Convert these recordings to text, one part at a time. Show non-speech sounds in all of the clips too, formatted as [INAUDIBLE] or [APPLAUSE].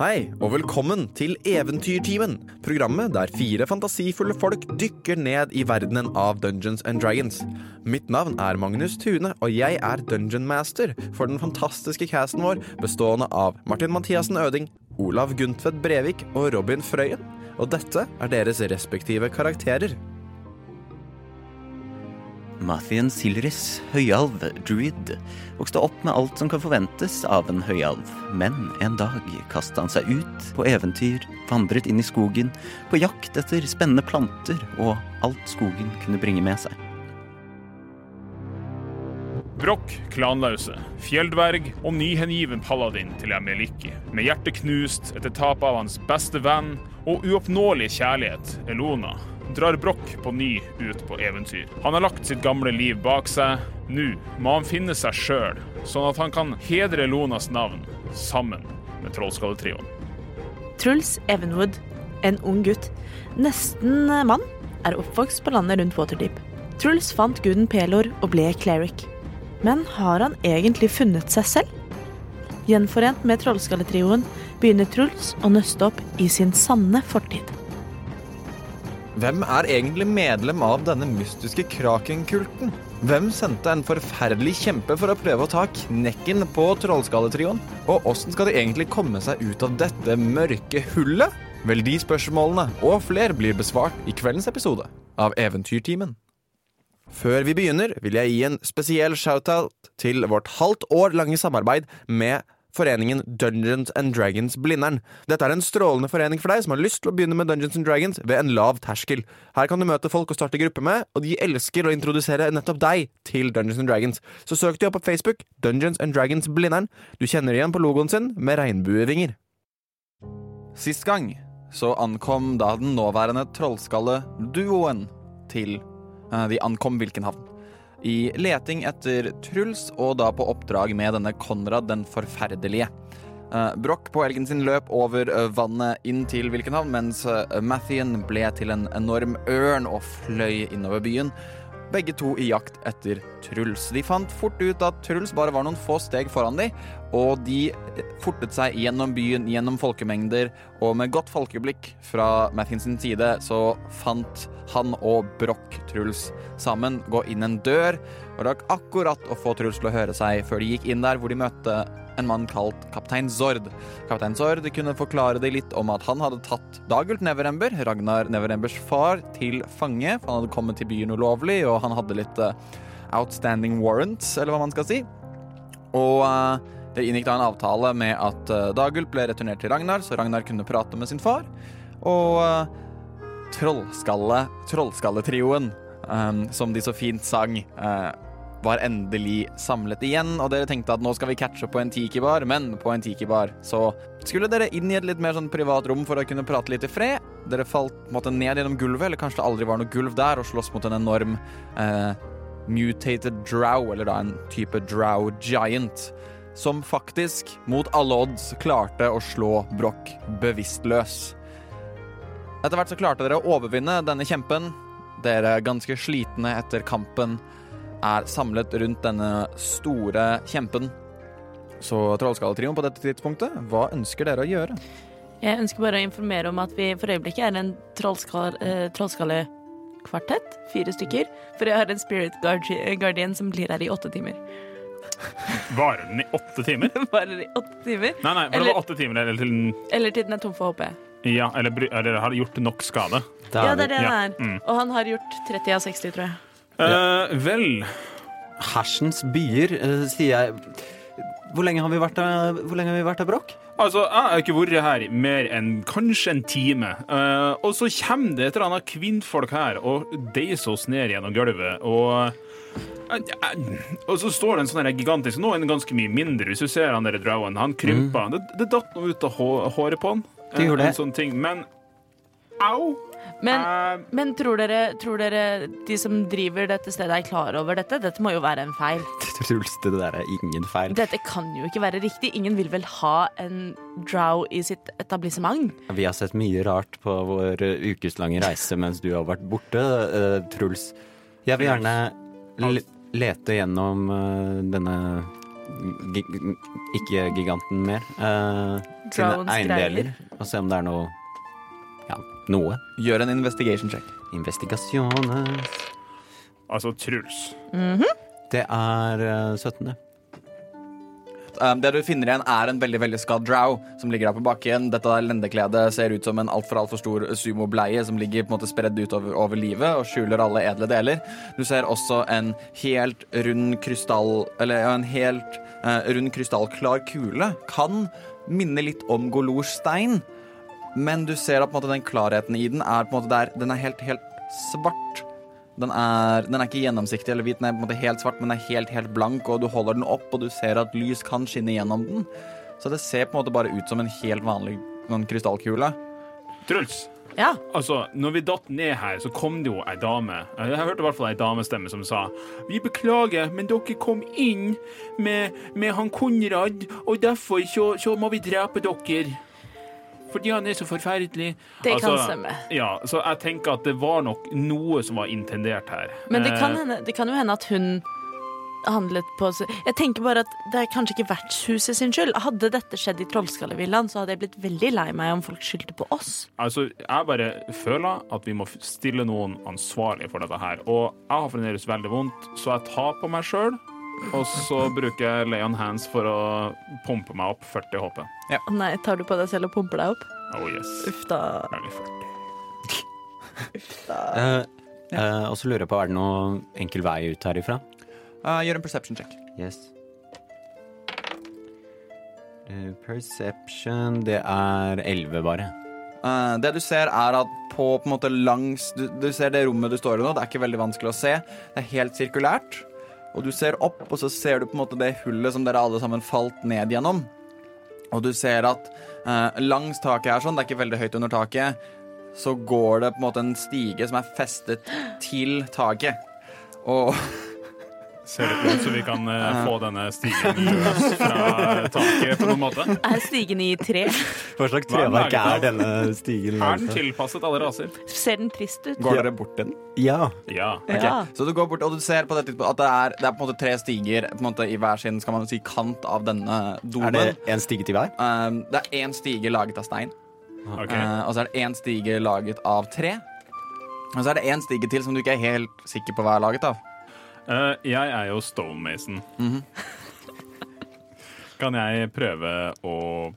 Hei, og velkommen til Eventyrtimen. Programmet der fire fantasifulle folk dykker ned i verdenen av Dungeons and Dragons. Mitt navn er Magnus Tune, og jeg er Dungeon Master for den fantastiske casten vår, bestående av Martin Mathiassen Øding, Olav Guntvedt Brevik og Robin Frøyen. Og dette er deres respektive karakterer. Mathien Silris, høyalv, druid, vokste opp med alt som kan forventes av en høyalv. Men en dag kastet han seg ut på eventyr, vandret inn i skogen, på jakt etter spennende planter og alt skogen kunne bringe med seg. Brokk, klanlause, fjelldverg og nyhengiven paladin til Emeliki. Med hjertet knust etter tapet av hans beste venn og uoppnåelig kjærlighet, Elona, drar Brokk på ny ut på eventyr. Han har lagt sitt gamle liv bak seg. Nå må han finne seg sjøl, sånn at han kan hedre Lonas navn sammen med Trollskalletrioen. Truls Evenwood, en ung gutt, nesten mann, er oppvokst på landet rundt Waterdeep. Truls fant guden Pelor og ble cleric. Men har han egentlig funnet seg selv? Gjenforent med Trollskalletrioen begynner Truls å nøste opp i sin sanne fortid. Hvem er egentlig medlem av denne mystiske krakenkulten? Hvem sendte en forferdelig kjempe for å prøve å ta knekken på Trollskalletrioen? Og åssen skal de egentlig komme seg ut av dette mørke hullet? Vel, de spørsmålene og flere blir besvart i kveldens episode av Eventyrtimen. Før vi begynner, vil jeg gi en spesiell shout-out til vårt halvt år lange samarbeid med foreningen Dungeons and Dragons Blindern. Dette er en strålende forening for deg som har lyst til å begynne med Dungeons and Dragons ved en lav terskel. Her kan du møte folk å starte gruppe med, og de elsker å introdusere nettopp deg til Dungeons and Dragons. Så søk de opp på Facebook, Dungeons and Dragons Blindern. Du kjenner igjen på logoen sin med regnbuevinger. Sist gang så ankom da den nåværende trollskalle-duoen til eh, De ankom hvilken havn? I leting etter Truls, og da på oppdrag med denne Konrad den forferdelige. Uh, Broch på elgen sin løp over uh, vannet inn til Wilkenhavn, mens uh, Mathien ble til en enorm ørn og fløy innover byen. Begge to i jakt etter Truls. De fant fort ut at Truls bare var noen få steg foran dem, og de fortet seg gjennom byen, gjennom folkemengder, og med godt folkeblikk fra Mathins side så fant han og Broch Truls sammen gå inn en dør, og rakk akkurat å få Truls til å høre seg før de gikk inn der, hvor de møtte en mann kalt kaptein Zord. Kaptein Zord kunne forklare det litt om at han hadde tatt Dagult Neverember, Ragnar Neverembers far, til fange. For han hadde kommet til byen ulovlig, og han hadde litt uh, outstanding warrants, eller hva man skal si. Og uh, det inngikk da en avtale med at uh, Dagult ble returnert til Ragnar, så Ragnar kunne prate med sin far. Og Trollskalle, Trollskalletrioen, um, som de så fint sang, uh, var endelig samlet igjen, og dere tenkte at nå skal vi catche på en tiki-bar, men på en tiki-bar så skulle dere inn i et litt mer sånn privat rom for å kunne prate litt i fred. Dere falt måtte ned gjennom gulvet, eller kanskje det aldri var noe gulv der, og slåss mot en enorm eh, mutated drow, eller da en type drow giant. Som faktisk, mot alle odds, klarte å slå Broch bevisstløs. Etter hvert så klarte dere å overvinne denne kjempen. Dere, ganske slitne etter kampen, er samlet rundt denne store kjempen. Så Trollskalletrioen på dette tidspunktet, hva ønsker dere å gjøre? Jeg ønsker bare å informere om at vi for øyeblikket er en eh, trollskallekvartett. Fire stykker. For jeg har en spirit guardian som blir her i åtte timer. [LAUGHS] Varer den i åtte timer? [LAUGHS] Varer i åtte timer. Nei, nei, for det var åtte timer eller til den Eller til den er tom for HP. Ja, eller, eller har gjort nok skade. Ja, det er det Ja, han er. mm. Og han har gjort 30 av 60, tror jeg. Eh, vel Hersens byer, uh, sier jeg. Hvor lenge har vi vært der, hvor lenge har vi vært der, Brokk? Altså, jeg har ikke vært her mer enn kanskje en time. Uh, og så kommer det et eller annet kvinnfolk her og deiser oss ned gjennom gulvet. Og, eh, eh, og så står det en sånn her gigantisk Nå er den ganske mye mindre, hvis du ser han der drowen. Han krympa. Det, det datt noe ut av håret på han. Mm. Det gjorde Eh, det. En sånn ting. Men au! Men, Eh, men tror, dere, tror dere de som driver dette stedet, er klar over dette? Dette må jo være en feil. [LAUGHS] Truls, det der er ingen feil. Dette kan jo ikke være riktig. Ingen vil vel ha en drow i sitt etablissement? Vi har sett mye rart på vår ukeslange reise mens du har vært borte, uh, Truls. Jeg vil gjerne le lete gjennom uh, denne gig ikke-giganten mer. Uh, sine eiendeler og se om det er noe noe. Gjør en investigation check. Investigasjones Altså Truls. Det er eh, 17. Um, det du finner igjen, er en veldig veldig skadd drow som ligger her på bakken. Dette lendekledet ser ut som en altfor altfor stor sumobleie som ligger på en måte spredd utover over livet og skjuler alle edle deler. Du ser også en helt rund krystall... Eller en helt uh, rund krystallklar kule. Kan minne litt om Golors stein, men du ser at på en måte, den klarheten i den er på en måte der Den er helt, helt svart. Den er, den er ikke gjennomsiktig eller hvit, den er på en måte helt svart, men den er helt, helt blank, og du holder den opp, og du ser at lys kan skinne gjennom den. Så det ser på en måte bare ut som en helt vanlig sånn krystallkule. Truls. Ja. Altså, når vi datt ned her, så kom det jo ei dame. Jeg hørte i hvert fall ei damestemme som sa Vi beklager, men dere kom inn med, med han Konrad, og derfor så, så må vi drepe dere. Fordi han er så forferdelig. Det kan Altså, stemme. Ja, så jeg tenker at det var nok noe som var intendert her. Men det kan, Eh, hende, det kan jo hende at hun handlet på Jeg tenker bare at det er kanskje ikke vertshuset sin skyld. Hadde dette skjedd i Trollskallevillaen, så hadde jeg blitt veldig lei meg om folk skyldte på oss. Altså, jeg bare føler at vi må stille noen ansvarlig for dette her. Og jeg har fremdeles veldig vondt, så jeg tar på meg sjøl. Og så bruker jeg lay on hands for å pumpe meg opp 40 HP. Ja. nei, tar du på deg selv og pumper deg opp? Oh yes. Uff da. Veldig 40. Uh, uh, og så lurer jeg på, er det noen enkel vei ut herifra? Uh, gjør en perception check. Yes. Eh, perception Det er 11, bare. Uh, det du ser, er at på, på en måte langs du, du ser det rommet du står i nå. Det er ikke veldig vanskelig å se. Det er helt sirkulært. Og du ser opp, og så ser du på en måte det hullet som dere alle sammen falt ned gjennom. Og du ser at eh, langs taket her, sånn, det er ikke veldig høyt under taket, så går det på en måte en stige som er festet til taket. Og [LAUGHS] Ser det ut som vi kan uh, få denne stigen løs fra taket på noen måte? Er stigen i tre? Hva slags er treverk er denne stigen? Er den tilpasset alle raser? Ser den trist ut? går dere bort til den. Ja. Ja. Okay. Ja. Så du går bort, og du ser på dette at det er, det er på en måte tre stiger på en måte i hver sin skal man si, kant av denne domen. Er det en stige til hver? Um, det er én stige laget av stein, Okay. uh, og så er det én stige laget av tre. Og så er det én stige til som du ikke er helt sikker på hva er laget av. Eh, jeg er jo stonemason. -hmm. [LAUGHS] Kan jeg prøve å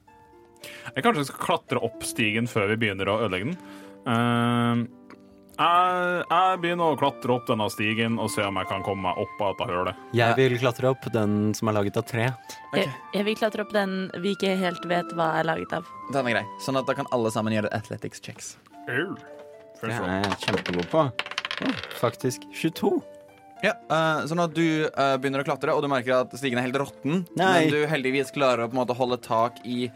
Jeg kanskje skal klatre opp stigen før vi begynner å ødelegge den. Uh, jeg, jeg begynner å klatre opp denne stigen og se om jeg kan komme meg opp av dette hølet. Jeg vil klatre opp den som er laget av tre. Jeg, jeg vil klatre opp den vi ikke helt vet hva er laget av. Den er grei. Sånn at da kan alle sammen gjøre athletics checks. Det er jeg kjempegod på. Å, faktisk 22. Ja, uh, Sånn at du uh, begynner å klatre, og du merker at stigen er helt råtten. Men du heldigvis klarer å på en måte holde tak i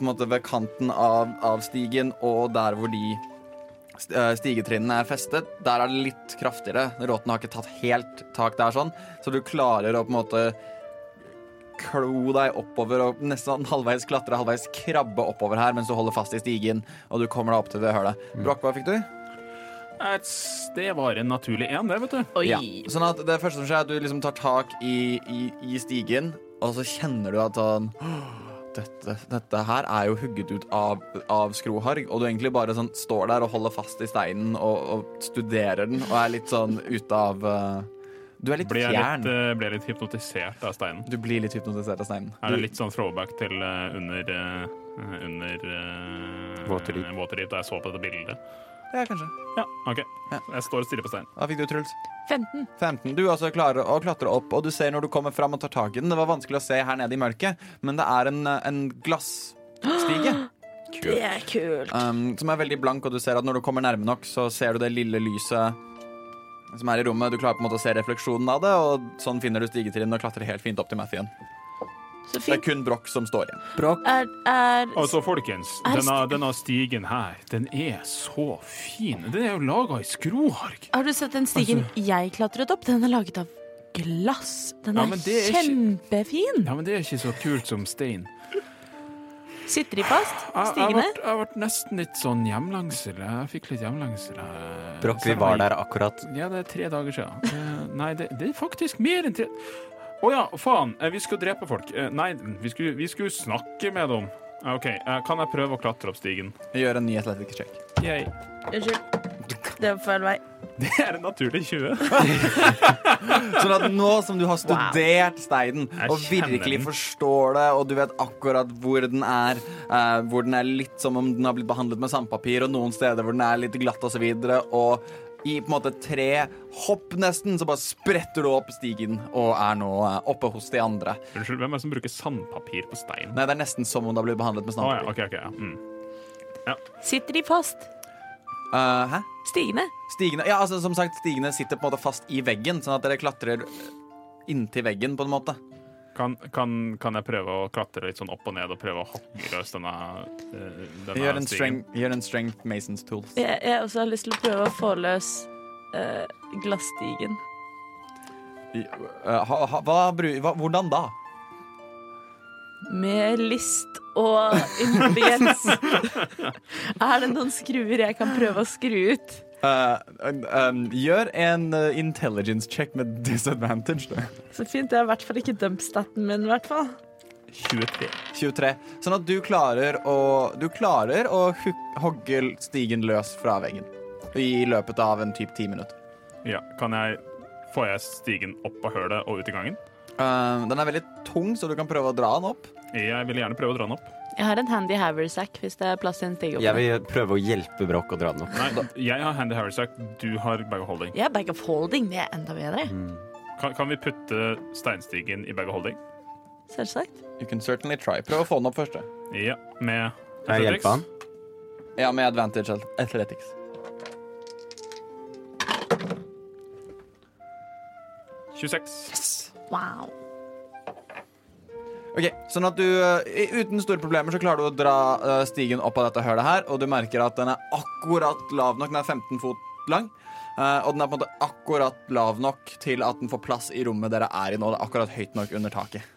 på en måte ved kanten av, av stigen og der hvor de eh, stigetrinnene er festet. Der er det litt kraftigere. Råten har ikke tatt helt tak der, sånn. Så du klarer å på en måte klo deg oppover og nesten halvveis klatre, halvveis krabbe oppover her mens du holder fast i stigen og du kommer deg opp til det hølet. Brokk, hva fikk du? Et- Det var en naturlig én, det, vet du. Oi. Ja. Sånn at det første som skjer, er at du liksom tar tak i, i, i stigen, og så kjenner du at sånn dette, dette her er jo hugget ut av, av skroharg, og du egentlig bare sånn står der og holder fast i steinen og, og studerer den, og er litt sånn ute av eh, Du er litt Blir fjern. litt, eh, blir litt hypnotisert av steinen? Du blir litt hypnotisert av steinen. Er det litt sånn throwback til uh, under uh, under uh. Waterdeep, da jeg så på dette bildet? Ja, kanskje. Ja, OK. Ja. Jeg står stille på steinen. Hva fikk du, Truls? 15. 15. Du også klarer å klatre opp, og du ser når du kommer fram og tar tak i den. Det var vanskelig å se her nede i mørket, men det er en, en glassstige. [GASPS] Det er kult. um, som er veldig blank, og du ser at når du kommer nærme nok, så ser du det lille lyset som er i rommet. Du klarer på en måte å se refleksjonen av det, og sånn finner du stigetrinnene og klatrer helt fint opp til Mathien. Så Det er kun Broch som står igjen. Brokk. Er, er Altså, folkens, Er denne, denne stigen her, den er så fin. Den er jo laga i skroharg. Har du sett den stigen jeg klatret opp? Den er laget av glass. Den Ja, er, det er ikke- kjempefin. Ja, men det er ikke så kult som stein. Sitter de fast, stigene? jeg, stigene? vært nesten litt sånn hjemlengsel. Jeg fikk litt hjemlengsel. jeg- Brokk, vi var der akkurat. Ja, det er tre dager siden. Eh, nei, det, det er faktisk mer enn tre Å ja, faen. eh, Vi skulle drepe folk. Eh, nei, vi skulle, vi skulle snakke med dem. OK, eh, kan jeg prøve å klatre opp stigen? Gjør en ny athletics check. Yay. Unnskyld. Det var feil vei. [LAUGHS] Det er en naturlig 20. [LAUGHS] Sånn at nå som du har studert steinen og virkelig den. forstår det, og du vet akkurat hvor den er, uh, hvor den er litt som om den har blitt behandlet med sandpapir, og noen steder hvor den er litt glatt og så videre, og i på en måte tre hopp nesten, så bare spretter du opp stigen og er nå eh, oppe hos de andre. Unnskyld, hvem er det som bruker sandpapir på stein? Nei, det er nesten som om det har blitt behandlet med Å ja, sandpapir. okay, ok. Ja. Mm. Sitter de fast? Uh, hæ? Stigende? Stigene Ja, altså som sagt, stigene sitter på en måte fast i veggen, sånn at dere klatrer inntil veggen, på en måte. Kan, kan, kan jeg prøve å klatre litt sånn opp og ned og prøve å hogge løs denne, eh, denne Gjør en, stigen? gjør en strength Masons tools. Jeg, jeg også har lyst til å prøve å få løs uh, glasstigen. I- eh, ha, ha, hva, bru- hva, hvordan da? Med list og intelligens. [LAUGHS] er det noen skruer jeg kan prøve å skru ut? Eh, en- gjør en eh, intelligence check med disadvantage. Da. Så fint. Det er i hvert fall ikke dumpstaten min, i hvert fall. 23. 23. Sånn at du klarer å, du klarer å hogge stigen løs fra veggen. I løpet av en typ ti minutter. Ja, kan jeg Får jeg stigen opp av hølet og ut i gangen? Uh, den er veldig tung, så du kan prøve å dra den opp. Jeg vil gjerne prøve å dra den opp. Jeg har en handy haversack hvis det er plass til en stige opp. Jeg vil prøve å hjelpe Broch å dra den opp. Nei, jeg har handy haversack, du har bag of holding. Jeg har bag of holding. Det er enda bedre. Kan, kan vi putte steinstigen i bag of holding? Selvsagt. You can certainly try. Prøv å få den opp først. Ja, med Kan jeg hjelpe han? Ja, med advantage athletics. athletics. Yes. Wow. Ok, sånn at du uh, uten store problemer så klarer du å dra uh, stigen opp av dette hølet her, og du merker at den er akkurat lav nok. Den er 15 fot lang. Uh, og den er på en måte akkurat lav nok til at den får plass i rommet dere er i nå. Det er akkurat høyt nok under taket.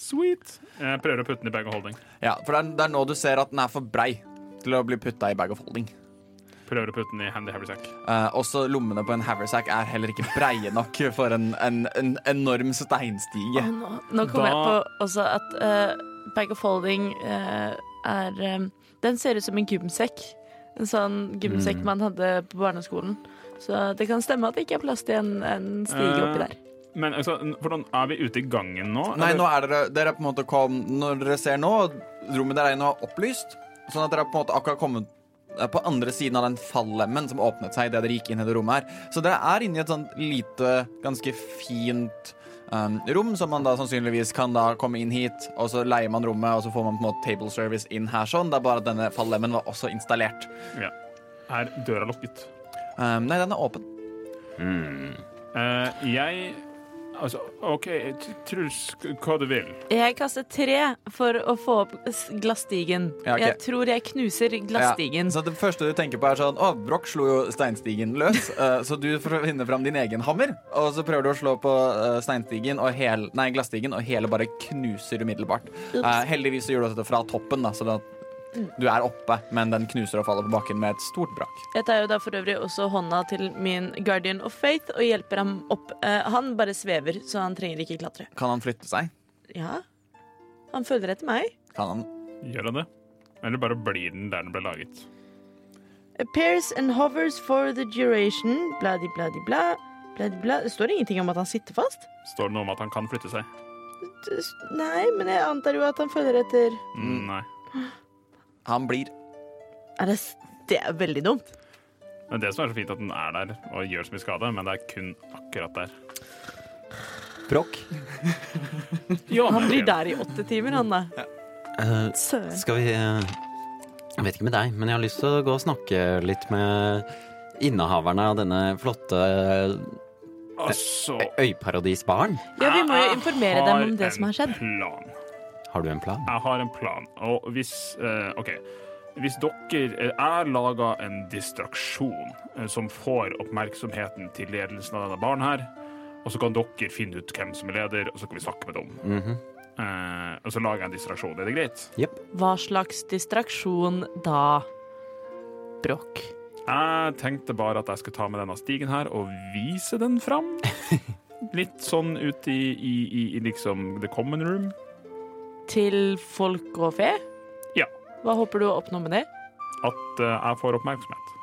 Sweet. Jeg prøver å putte den i bag of holding. Ja, For det er, det er nå du ser at den er for brei til å bli putta i bag of holding. Prøver å putte den i handy haversack. Eh, også lommene på en haversack er heller ikke breie nok for en, en, en enorm steinstige. Oh, nå, nå kommer jeg på også at uh, bag of holding uh, er um, Den ser ut som en gymsekk. En sånn gymsekk man hadde på barneskolen. Så det kan stemme at det ikke er plass til en, en stige oppi der. Men altså, hvordan er vi ute i gangen nå? Nei, nå er dere, dere er på en måte kom, Når dere ser nå, rommet der er nå er opplyst, sånn at dere har på en måte akkurat kommet på andre siden av den fallemmen som åpnet seg idet dere gikk inn i det rommet her. Så dere er inne i et sånt lite, ganske fint um, rom, som man da sannsynligvis kan da komme inn hit, og så leier man rommet, og så får man på en måte table service inn her sånn. Det er bare at denne fallemmen var også installert. Ja. Er døra lukket? Um, nei, den er åpen. Eh, jeg Altså, OK, Truls, hva du vil? Jeg kaster tre for å få opp glassstigen. glasstigen. Ja, okay. Jeg tror jeg knuser glasstigen. Ja, så det første du tenker på er sånn Å, Broch slo jo steinstigen løs, [LAUGHS] eh, så du finner finne fram din egen hammer. Og så prøver du å slå på eh, steinstigen og hel, nei, glasstigen, og hele bare knuser umiddelbart. Eh, heldigvis så gjør du dette fra toppen, da, så at du er oppe, men den knuser og faller på bakken med et stort brak. Jeg tar jo da for øvrig også hånda til min guardian of faith og hjelper ham opp. Eh, han bare svever, så han trenger ikke klatre. Kan han flytte seg? Ja, han følger etter meg. Kan han Gjør han det? Eller bare blir den der den ble laget? Appears and hovers for the duration, bladi bladi bla. Bladi bla. Det står ingenting om at han sitter fast. Står det noe om at han kan flytte seg? Nei, men jeg antar jo at han følger etter. Mm, nei. Han blir. Er det, det er veldig dumt. Det er det som er så fint, at den er der og gjør så mye skade, men det er kun akkurat der. Brokk. [LAUGHS] Ja, Han blir der i åtte timer, han da. Søren. skal vi eh, Jeg vet ikke med deg, men jeg har lyst til å gå og snakke litt med innehaverne av denne flotte Altså øyparadisbaren. Ja, vi må jo informere dem om det som har skjedd. Plan. Har du en plan? Jeg har en plan, og hvis eh, OK. Hvis dere eh, Jeg laga en distraksjon eh, som får oppmerksomheten til ledelsen av denne baren her, og så kan dere finne ut hvem som er leder, og så kan vi snakke med dem. Mhm. Eh, og så lager jeg en distraksjon. Er det greit? Yep. Hva slags distraksjon da? Bråk? Jeg tenkte bare at jeg skulle ta med denne stigen her og vise den fram. [LAUGHS] Litt sånn ut i, i, i, i liksom the common room. Til folk og fe? Ja. Hva håper du å oppnå med det? At uh, jeg får oppmerksomhet.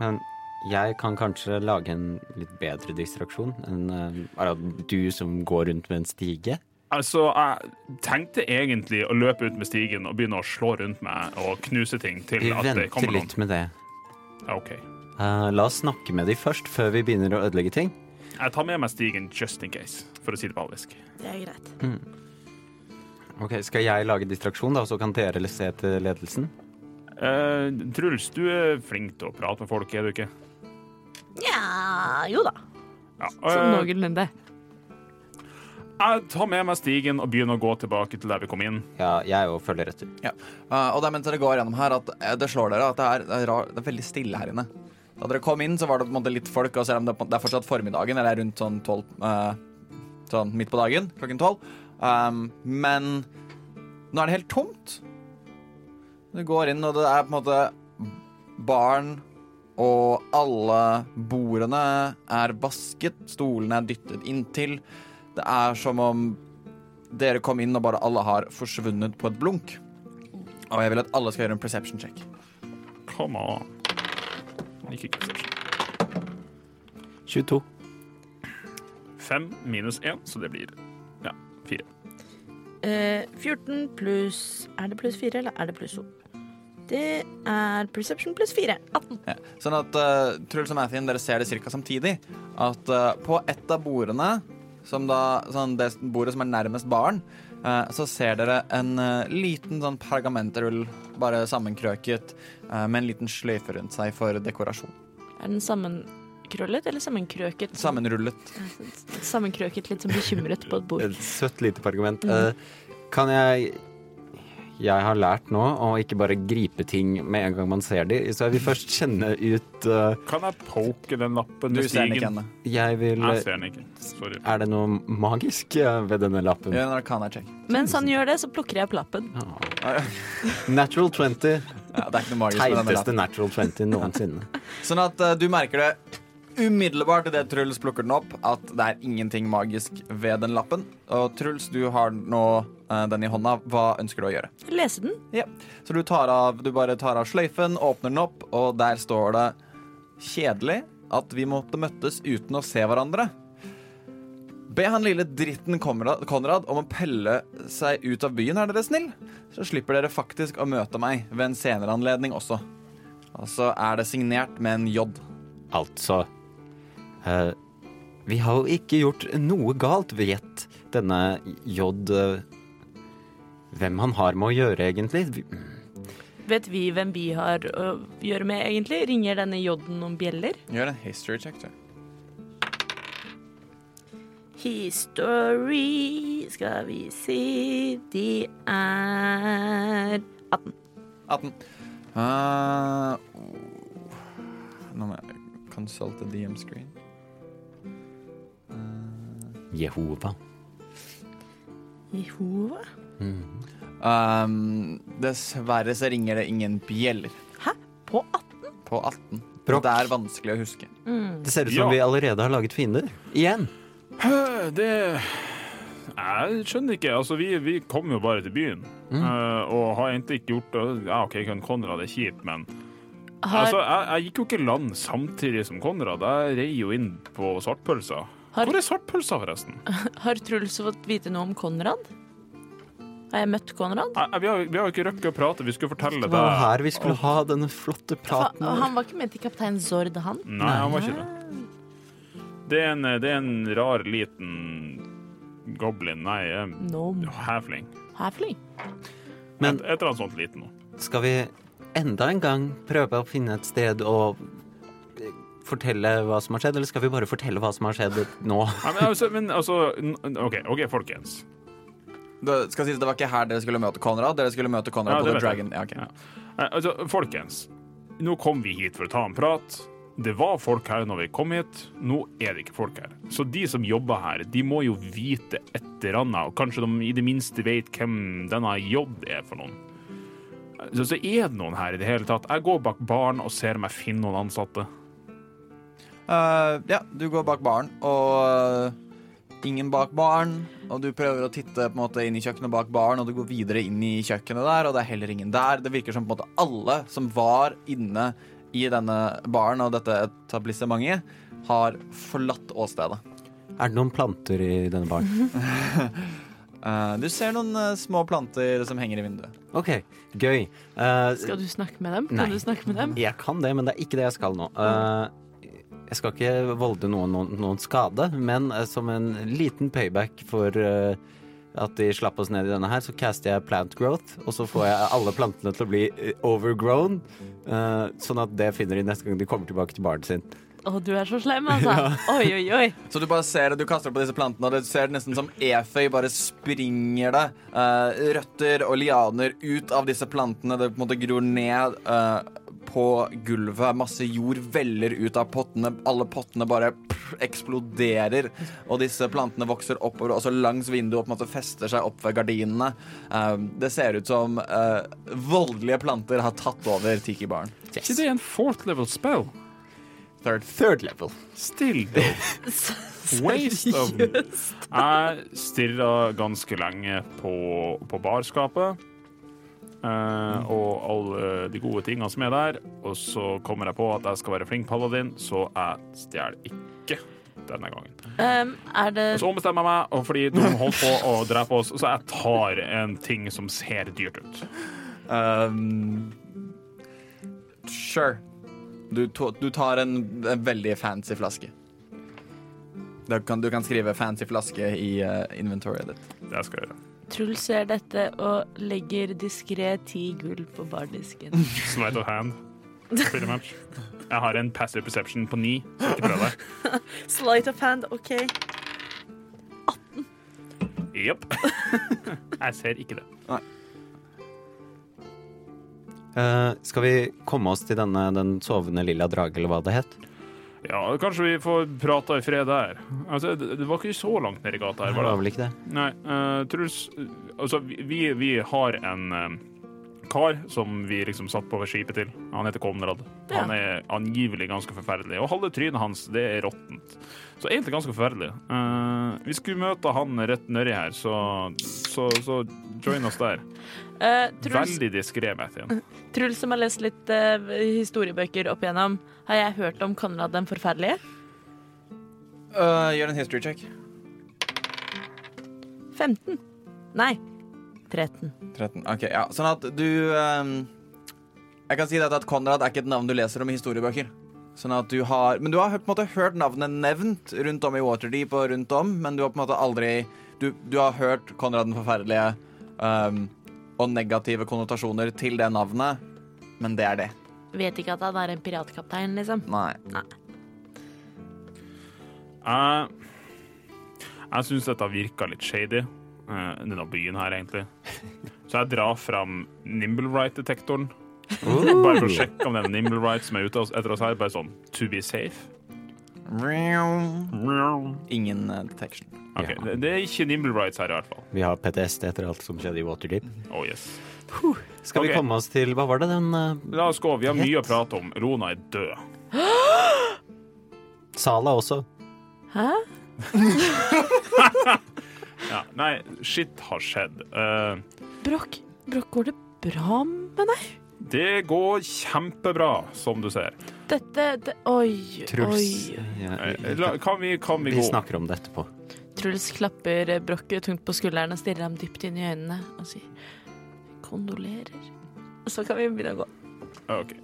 Men jeg kan kanskje lage en litt bedre distraksjon enn eh, bare du som går rundt med en stige. Altså, jeg tenkte egentlig å løpe ut med stigen og begynne å slå rundt meg og knuse ting til Vi at det venter kommer noen. litt med det. OK. Uh, la oss snakke med de først, før vi begynner å ødelegge ting. Jeg tar med meg stigen just in case, for å si det på alvisk. Det er greit. Ok, Skal jeg lage distraksjon, da, så kan dere se til ledelsen? Eh, Truls, du er flink til å prate med folk, er du ikke? Nja, jo da. Ja. Sånn eh, noenlunde. jeg tar med meg stigen og begynner å gå tilbake til der vi kom inn. Ja, jeg òg følger etter. Ja. Uh, og det er mens dere går gjennom her, at eh, det slår dere at det er, det er, rar, det er veldig stille her inne. Da dere kom inn, så var det på en måte litt folk, og selv om det, på- det er fortsatt formiddagen, eller rundt sånn tolv eh, Sånn midt på dagen, klokken tolv. Um, men nå er det helt tomt. Du går inn, og det er på en måte barn, og alle bordene er vasket, stolene er dyttet inntil. Det er som om dere kom inn og bare alle har forsvunnet på et blunk. Og jeg vil at alle skal gjøre en perception check. Come on. Ikke perception. 22. 5 minus 1, så det blir. Eh, 14 pluss Er det pluss 4, eller er det pluss 2? Det er perception pluss 4. 18. Ja. Sånn at uh, Truls og Mathien, dere ser det ca. samtidig. At uh, på ett av bordene, som da, sånn det bordet som er nærmest baren, uh, så ser dere en eh, liten sånn pergamentrull, bare sammenkrøket, eh, med en liten sløyfe rundt seg for dekorasjon. Er den sammenkrøllet eller sammenkrøket? Sammenrullet. Sammenkrøket litt som bekymret på et bord. Et søtt lite argument. Eh, kan jeg Jeg har lært nå å ikke bare gripe ting med en gang man ser de, så jeg vil først kjenne ut uh, Kan jeg poke den lappen Du ser den ikke ennå. Jeg vil Jeg ser den ikke. Sorry. Er det noe magisk eh, ved denne lappen? Ja, kan jeg check. Mens han gjør det, så plukker jeg opp lappen. Ah. Natural 20. Ja, det er ikke noe magisk med denne Teiteste lappen. natural 20 noensinne. Sånn at uh, du merker det umiddelbart idet Truls plukker den opp, at det er ingenting magisk ved den lappen. Og Truls, du har nå eh, den i hånda. Hva ønsker du å gjøre? Lese den. Ja. Så du, tar av, du bare tar av sløyfen, åpner den opp, og der står det kjedelig at vi måtte møttes uten å se hverandre. Be han lille dritten Konrad, Konrad om å pelle seg ut av byen, er dere snill? Så slipper dere faktisk å møte meg ved en senere anledning også. Og så er det signert med en J. Altså eh, Vi har jo ikke gjort noe galt, vet denne J eh, Hvem han har med å gjøre, egentlig. Vet vi hvem vi har å gjøre med, egentlig? Ringer denne J-en noen bjeller? Gjør en history check, du. History Skal vi si de er 18. 18. Uh, nå må jeg consult the Jehova. Jehova? Um, dessverre så ringer det ingen bjeller Hæ? På 18? på 18. Brokk. Det er vanskelig å huske. Det ser ut som Ja. vi allerede har laget fiender. Igjen. Det Jeg skjønner ikke. Altså, vi, vi kom jo bare til byen. eh, og har egentlig ikke gjort det. Ja, OK, kan Konrad er kjipt, men Har, altså, jeg, jeg gikk jo ikke land samtidig som Konrad. Jeg rei jo inn på svartpølsa. Har- Hvor er svartpølsa, forresten? [LAUGHS] har Truls fått vite noe om Konrad? Har jeg møtt Konrad? Jeg, vi, har, vi har jo ikke rukket å prate. Vi skulle fortelle Det Det var her vi skulle ha denne flotte praten. Ja, han var ikke med til kaptein Zord, han? Nei, han var ikke det. Det er en, det er en rar liten goblin, nei, No. halfling. Halfling. Men- et, eller annet sånt liten noe. Skal vi enda en gang prøve å finne et sted og eh, fortelle hva som har skjedd, eller skal vi bare fortelle hva som har skjedd nå? [LAUGHS] Men altså, men altså OK, ok, folkens. Det skal sies det var ikke her dere skulle møte Konrad. Dere skulle møte Konrad Ja, på The. Dragon. Ja, okay. Ja. Altså, folkens. Nå kom vi hit for å ta en prat. Det var folk her når vi kom hit. Nå er det ikke folk her. Så de som jobber her, de må jo vite et eller annet, og kanskje de i det minste vet hvem denne J er for noen. Så, så er det noen her i det hele tatt. Jeg går bak baren og ser om jeg finner noen ansatte. Eh, ja, du går bak baren, og ingen bak baren. Og du prøver å titte på en måte inn i kjøkkenet bak baren, og du går videre inn i kjøkkenet der, og det er heller ingen der. Det virker som på en måte alle som var inne i denne baren og dette etablissementet, har forlatt åstedet. Er det noen planter i denne baren? uh, [LAUGHS] du ser noen uh, små planter som henger i vinduet. OK, gøy. Uh, Skal du snakke med dem? Nei. Kan du snakke med dem? Jeg kan det, men det er ikke det jeg skal nå. Eh, jeg skal ikke volde noen, noen, noen skade, men eh, som en liten payback for uh, at de slapp oss ned i denne her, så caster jeg plant growth, og så får jeg alle plantene til å bli eh, overgrown, uh, sånn at det finner de neste gang de kommer tilbake til baren sin. Å, du er så slem, altså. [LAUGHS] Oi, oi, oi. Så du bare ser det, du kaster på disse plantene, og det ser nesten som eføy bare springer det Uh, røtter og lianer ut av disse plantene. Det på en måte gror ned eh, på gulvet. Masse jord veller ut av pottene. Alle pottene bare eksploderer. Og disse plantene vokser oppover, også langs vinduet og på en måte fester seg opp ved gardinene. Eh, det ser ut som uh, voldelige planter har tatt over Tiki-baren. Ikke det er en fourth level spell? Third. Third level. Still, though. [LAUGHS] Waste of Jeg stirra ganske lenge på, på barskapet. Eh, og alle de gode tingene som er der. Og så kommer jeg på at jeg skal være flink paladin, så jeg stjeler ikke denne gangen. Um, er det Og så ombestemmer jeg meg, og fordi de holdt på å drepe oss, så jeg tar en ting som ser dyrt ut. Um, sure. Du, to, du tar en, en veldig fancy flaske. Du kan, du kan skrive 'fancy flaske' i uh, inventoryet ditt. Det skal jeg gjøre. Truls ser dette og legger diskré ti gull på bardisken. [LAUGHS] Sleight of hand. Pretty much. Jeg har en passive perception på ni, så ikke prøv deg. [LAUGHS] Slight of hand, OK. Jepp. [LAUGHS] Jeg ser ikke det. Eh, skal vi komme oss til denne, den sovende lilla drage, eller hva det het? Ja, kanskje vi får prata i fred der. Altså, det, det var ikke så langt ned i gata her, Det var var vel ikke det? Nei, uh, Truls Altså, vi, vi har en eh, kar som vi liksom satt på skipet til. Han heter Konrad. Ja. Han er angivelig ganske forferdelig. Og halve trynet hans, det er råttent. Så egentlig ganske forferdelig. Uh, vi skulle møte han rett nedi her, så, så, så join oss der. Uh, Truls, Veldig diskré, Mathien. [LAUGHS] Truls, som har lest litt uh, historiebøker opp igjennom, har jeg hørt om Konrad den forferdelige? Uh, gjør en history check. 15. Nei, 13. 13. OK, ja. Sånn at du um, Jeg kan si deg at Konrad er ikke et navn du leser om i historiebøker. Sånn at du har Men du har på en måte hørt navnet nevnt rundt om i Waterdeep og rundt om, men du har på en måte aldri Du, du har hørt Konrad den forferdelige um, og negative konnotasjoner til det navnet, men det er det. Vet ikke at han er en piratkaptein, liksom. Nei. Jeg, jeg syns dette virka litt shady, denne byen her, egentlig. Så jeg drar fram Nimblewright-detektoren. Bare for å sjekke om det er Nimblewright som er ute etter oss her. Bare sånn to be safe. Ingen uh, detection. Ok, det, det er ikke Nimblewrights her, i hvert fall. Vi har PTSD etter alt som skjedde i Waterdeep. Oh yes. Skal vi komme oss til Hva var det den uh, La oss gå. Vi har mye å prate om. Rona er død. [GASPS] Sala også? Hæ? [LAUGHS] Ja, nei, shit har skjedd. Uh, Brokk, Brokk, går det bra med deg? det går kjempebra, som du ser. Dette det, Oi, Truls. oi. Ja, Eh, la, kan vi, kan vi vi gå? snakker om det etterpå. Truls klapper Brokk tungt på skulderen og stirrer ham dypt inn i øynene og sier kondolerer. Og så kan vi begynne å gå. OK.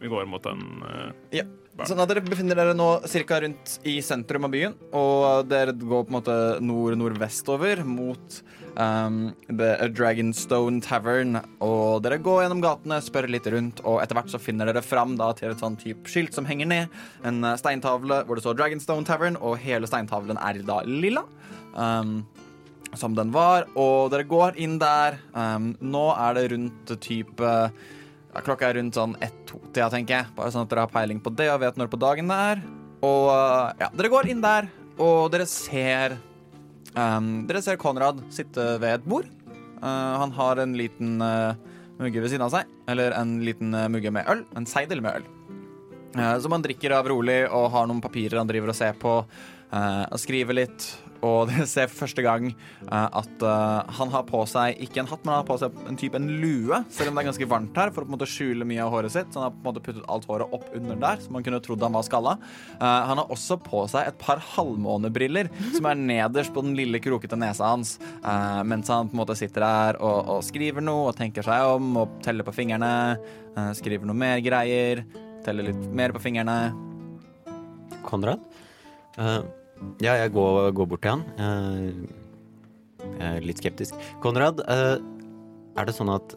Vi går mot den eh, Sånn at dere befinner dere nå ca. rundt i sentrum av byen, og dere går på en måte nord-nordvestover mot um, The Dragonstone Tavern. Og dere går gjennom gatene, spør litt rundt, og etter hvert så finner dere fram da, til et sånn type skilt som henger ned. En eh, steintavle hvor det står Dragonstone Tavern, og hele steintavlen er da lilla. Um, som den var, og dere går inn der. Um, nå er det rundt type ja, Klokka er rundt sånn ett-to-tida, tenker jeg. Bare sånn at dere har peiling på det og vet når på dagen det er. Og uh, ja, dere går inn der, og dere ser um, Dere ser Konrad sitte ved et bord. Uh, han har en liten uh, mugge ved siden av seg. Eller en liten uh, mugge med øl. En seidel med øl. Som han drikker av rolig og har noen papirer han driver og ser på. eh, og skriver litt. Og [LAUGHS] dere ser første gang eh, at eh, han har på seg ikke en hatt, men han har på seg en type en lue, selv om det er ganske varmt her, for å på en måte skjule mye av håret sitt. Så han har på en måte puttet alt håret opp under der, så man kunne trodd han var skalla. Eh, han har også på seg et par halvmånebriller, som er nederst på den lille, krokete nesa hans, mens han på en måte sitter der og, og skriver noe og tenker seg om og teller på fingrene. skriver noe mer greier, teller litt mer på fingrene. Konrad? Eh, ja, jeg går, går bort til han. Litt skeptisk. Konrad, eh, er det sånn at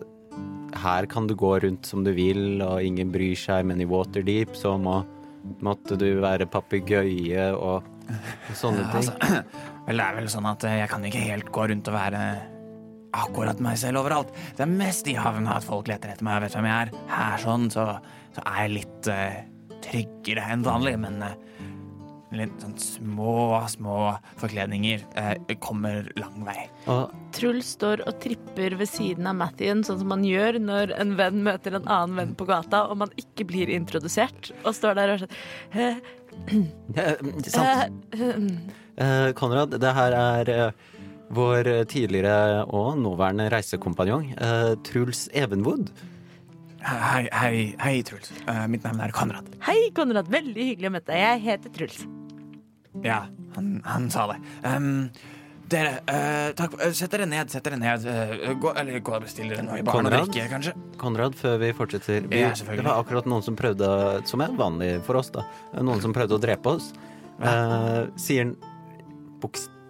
her kan du gå rundt som du vil, og ingen bryr seg, men i Waterdeep så må, måtte du være papegøye og, og sånne ting? Altså, [CLEARS THROAT] vel, det er vel sånn at eh, jeg kan ikke helt gå rundt og være akkurat meg selv overalt. Det er mest i havna at folk leter etter meg og vet hvem jeg er. Her sånn, så, så er jeg litt uh, tryggere enn vanlig, men eh, litt sånn små, små forkledninger eh, kommer lang vei. Og Truls står og tripper ved siden av Mathien, sånn som man gjør når en venn møter en annen venn på gata, og man ikke blir introdusert, og står der og sånn eh, sant. eh, Eh, Konrad, det her er eh, vår tidligere og nåværende reisekompanjong, eh, Truls Evenwood. Hei, hei, hei Truls. Eh, mitt navn er Konrad. Hei, Konrad. Veldig hyggelig å møte deg. Jeg heter Truls. Ja, han, han sa det. Um, dere, uh, takk. uh, Sett dere ned, sett dere ned. Uh, gå, eller gå og bestill dere noe i baren og Konrad? drikke, kanskje. Konrad, før vi fortsetter vi, Ja. Det var akkurat noen som prøvde, som er vanlig for oss, da. Noen som prøvde å drepe oss. Uh, sier han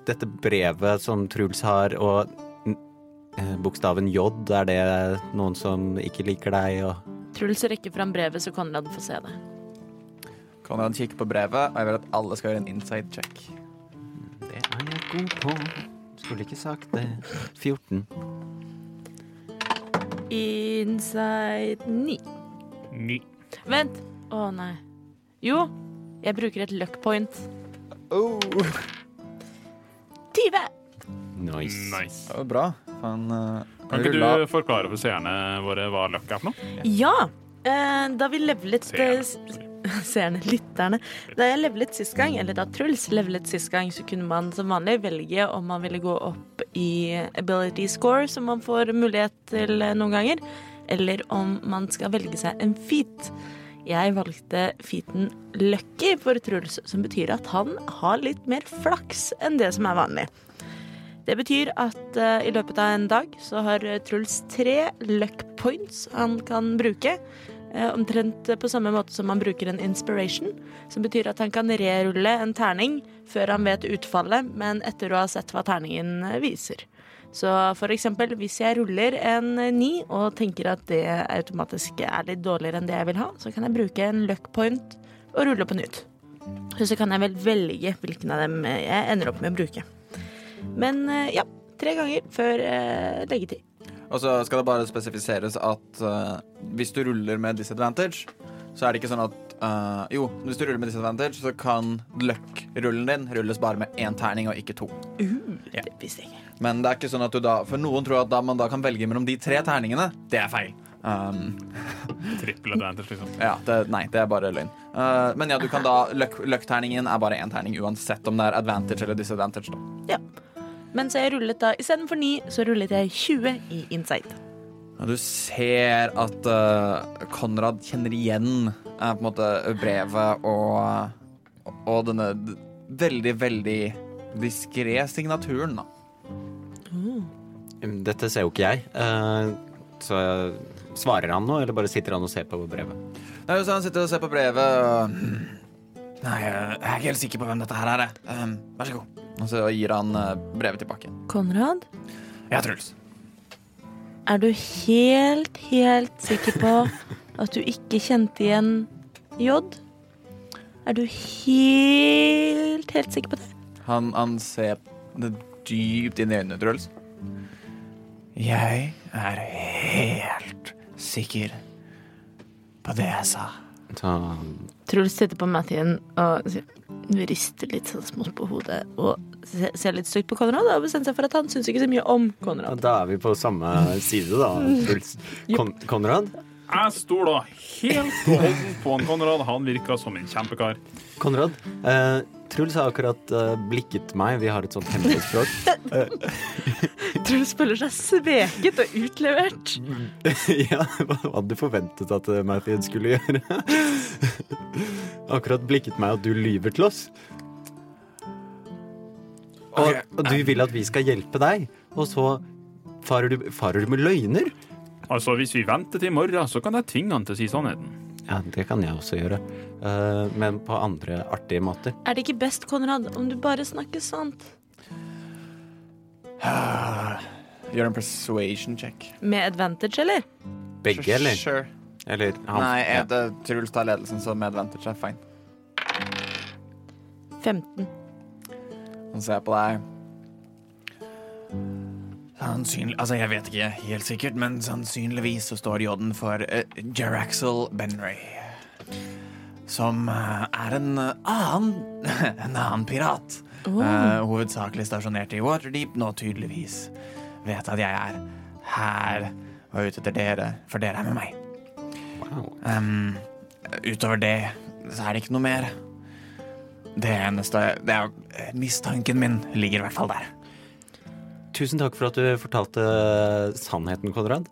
dette brevet som Truls har, og eh, bokstaven J, er det noen som ikke liker deg, og Truls rekker fram brevet, så Konrad får se det. Konrad kikker på brevet, og jeg vil at alle skal gjøre en inside check. Det er jeg god på. Skulle ikke sagt det. 14. Inside 9. 9. Vent. Å nei. Jo, jeg bruker et luck point. Oh, 20! Nice. Nice. det var bra. Fan, uh, Kan ikke du forklare for seerne våre hva luck er for noe? Ja! Uh, da vi levelet Seerne. lytterne. Da jeg levelet sist gang, eller da Truls levelet sist gang, så kunne man som vanlig velge om man ville gå opp i ability score, som man får mulighet til eh, noen ganger, eller om man skal velge seg en feat. Jeg valgte featen lucky for Truls, som betyr at han har litt mer flaks enn det som er vanlig. Det betyr at uh, i løpet av en dag så har eh, Truls tre luck points han kan bruke. Eh, omtrent på samme måte som man bruker en inspiration, som betyr at han kan rerulle en terning før han vet utfallet, men etter å ha sett hva terningen eh, viser. Så for eksempel hvis jeg ruller en eh, ni og tenker at det automatisk er litt dårligere enn det jeg vil ha, så kan jeg bruke en luck point og rulle på nytt. Så kan jeg vel velge hvilken av dem jeg ender opp med å bruke. Men ja, tre ganger før leggetid. Og så skal det bare spesifiseres at uh, hvis du ruller med disadvantage, så er det ikke sånn at uh, Jo, hvis du ruller med disadvantage, så kan luck-rullen din rulles bare med én terning og ikke to. Ja. Det visste jeg. Men det er ikke sånn at du da For noen tror at da man da kan velge mellom de tre terningene. Det er feil. Um, [LAUGHS] Trippel advantage, liksom. ja, det, nei, det er bare løgn. Uh, men ja, du kan da luck- Luck-terningen er bare én terning uansett om det er advantage eller disadvantage. da Ja. Men så jeg rullet da istedenfor 9, så rullet jeg 20 i Insight. Ja, du ser at uh, Konrad kjenner igjen uh, på en måte brevet og, og denne veldig, veldig diskré signaturen, da. Dette ser jo ikke jeg. Uh, så svarer han noe, eller bare sitter han og ser på brevet? Nei, så han sitter og ser på brevet og. Nei, jeg er ikke helt sikker på hvem dette her er. jeg. Um, vær så god. Og så gir han eh, brevet tilbake. Konrad, Ja, Truls. er du helt, helt sikker på at du ikke kjente igjen J? Er du helt, helt sikker på det? Han, han ser det dypt inn i øynene, Truls. Jeg er helt sikker på det jeg sa. Så Truls sitter på Mathien og rister litt sånn smått på hodet og ser litt stygt på Konrad og bestemmer seg for at han syns ikke så mye om Ja, Da er vi på samme side, da. Truls. Kon Konrad? Jeg stoler helt og holdent på han Konrad. Han virker som en kjempekar. Konrad, eh, Truls har akkurat uh, blikket meg. Vi har et sånt hemmelig språk. [LAUGHS] Truls føler seg sveket og utlevert. [LAUGHS] ja, hva hadde du forventet at Mathien Matthew skulle gjøre? [LAUGHS] akkurat blikket meg at du lyver til oss. Og, og du vil at vi skal hjelpe deg, og så farer du, farer du med løgner? Altså, hvis vi venter til i morgen, så kan jeg tvinge han til å si sannheten. Ja, det kan jeg også gjøre. Uh, men på andre artige måter. Er det ikke best, Konrad, om du bare snakker sant? [SIGHS] Gjør en persuasion check. Med advantage, eller? Begge, eller? Sure. Eller han Nei, er det, Truls tar ledelsen, så med advantage er fine. 15. Han ser på deg. Sannsynlig Altså, jeg vet ikke helt sikkert, men sannsynligvis så står J-en for uh, Jeraxel Benray. Som uh, er en eh, annen [LAUGHS] En annen pirat. Eh, hovedsakelig stasjonert i Waterdeep, nå tydeligvis vet at jeg er her og ute etter dere, for dere er med meg. Wow. Um, utover det så er det ikke noe mer. Det eneste det er, Mistanken min ligger i hvert fall der. Tusen takk for at du fortalte sannheten, Konrad.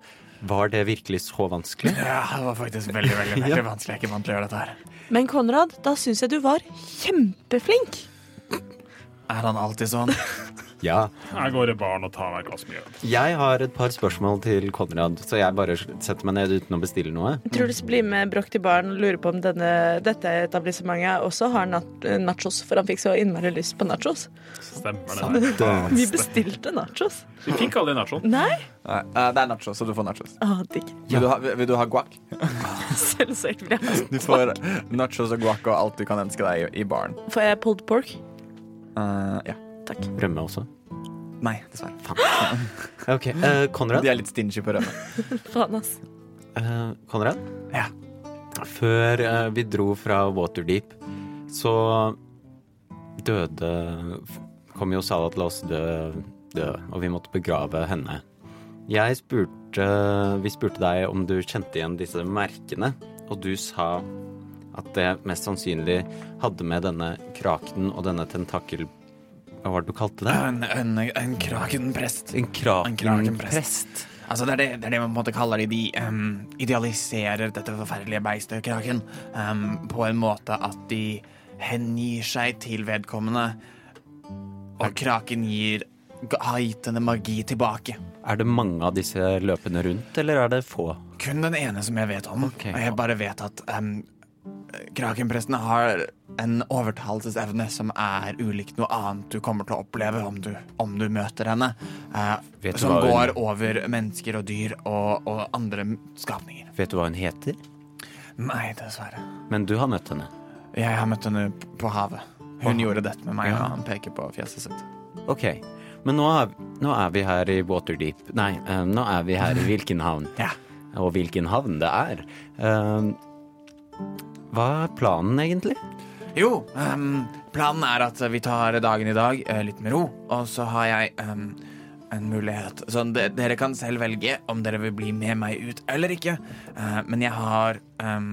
Var det virkelig så vanskelig? [LAUGHS] Ja, det var faktisk veldig veldig, veldig [LAUGHS] vanskelig. Jeg er ikke vant til å gjøre dette her. Men Konrad, da syns jeg du var kjempeflink. Er han alltid sånn? [LAUGHS] Ja. Jeg går i barn og tar meg et glass mjøl. Jeg har et par spørsmål til Konrad, så jeg bare setter meg ned uten å bestille noe. Truls blir med Broch til baren og lurer på om denne, dette etablissementet også har nachos, for han fikk så innmari lyst på nachos. Stemmer det. [LAUGHS] Vi bestilte nachos. Vi fikk aldri nachos. Nei? Nei, eh, det er nachos, så du får nachos. Å, digg. Vil, du ha, vil du ha guac? [LAUGHS] Selvsagt vil jeg ha. guac. Du får nachos og guac og alt du kan ønske deg i, i baren. Får jeg pulled pork? Uh, ja. Takk. Rømme også. Nei, dessverre. [GASPS] Ok, eh, Konrad. De er litt stingy på rømme. [LAUGHS] Faen, ass. Eh, Konrad? Ja. Før eh, vi dro fra Waterdeep, så døde Kom jo Salah til oss død, død, og vi måtte begrave henne. Jeg spurte Vi spurte deg om du kjente igjen disse merkene, og du sa at det mest sannsynlig hadde med denne kraken og denne tentakel... Hva var det du kalte det? En, en, en krakenprest. En En krakenprest. Altså, det er det, det er det man på en måte kaller det. De um, idealiserer dette forferdelige beistet, kraken, um, på en måte at de hengir seg til vedkommende, og kraken gir har gitt henne magi tilbake. Er det mange av disse løpende rundt, eller er det få? Kun den ene som jeg vet om. Okay. Og jeg bare vet at um, krakenprestene har en overtalelsesevne som er ulikt noe annet du kommer til å oppleve om du, om du møter henne. eh, Vet du som hun- går over mennesker og dyr og, og andre skapninger. Vet du hva hun heter? Nei, dessverre. Men du har møtt henne. Jeg har møtt henne på havet. Hun oh. gjorde dette med meg, og han peker på fjeset sitt. Ok, men nå er, nå er vi her i Waterdeep. Nei, uh, nå er vi her i hvilken havn? [LAUGHS] Ja. Og hvilken havn det er. Uh, hva er planen egentlig? Jo, um, planen er at vi tar dagen i dag uh, litt med ro, og så har jeg um, en mulighet. Så de, dere kan selv velge om dere vil bli med meg ut eller ikke. uh, men jeg har um,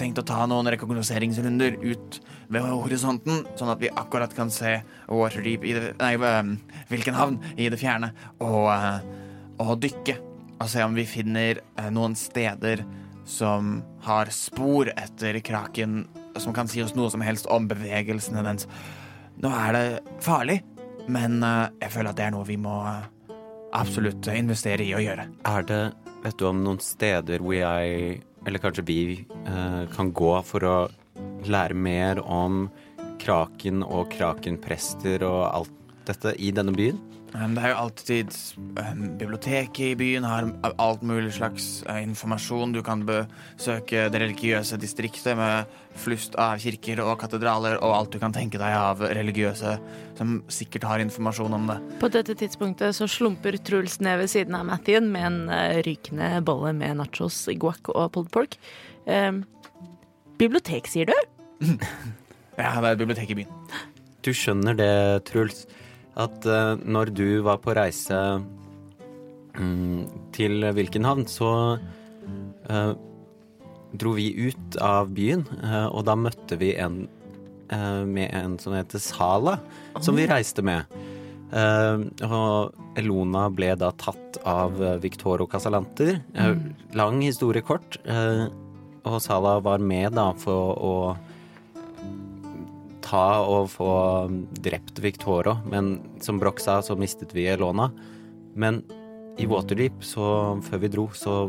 tenkt å ta noen rekognoseringsrunder ut ved horisonten, sånn at vi akkurat kan se Waterdeep i det Nei, hvilken havn i det fjerne, og, uh, og dykke. Og se om vi finner noen steder som har spor etter kraken, som kan si oss noe som helst om bevegelsene dens. Nå er det farlig, men eh, jeg føler at det er noe vi må eh, absolutt investere i å gjøre. Er det, vet du om noen steder hvor jeg, eller kanskje vi, eh, kan gå for å lære mer om kraken og krakenprester og alt dette i denne byen? Um, Det er jo alltid um, Biblioteket i byen har alt mulig slags uh, informasjon. Du kan besøke det religiøse distriktet med flust av kirker og katedraler og alt du kan tenke deg av religiøse som sikkert har informasjon om det. På dette tidspunktet så slumper Truls ned ved siden av Mathien med en eh, rykende bolle med nachos, guac og pulled pork. Eh, bibliotek, sier du? [LAUGHS] Ja, det er et bibliotek i byen. Du skjønner det, Truls, at uh, når du var på reise um, til hvilken havn, så uh, dro vi ut av byen, uh, og da møtte vi en med en som heter Sala, som vi reiste med. Og Elona ble da tatt av Victoro Casalanter. Mm. lang historie kort. Og Sala var med da for å ta og få drept Victoria, men som Broch sa, så mistet vi Elona. Men i Waterdeep, så før vi dro, så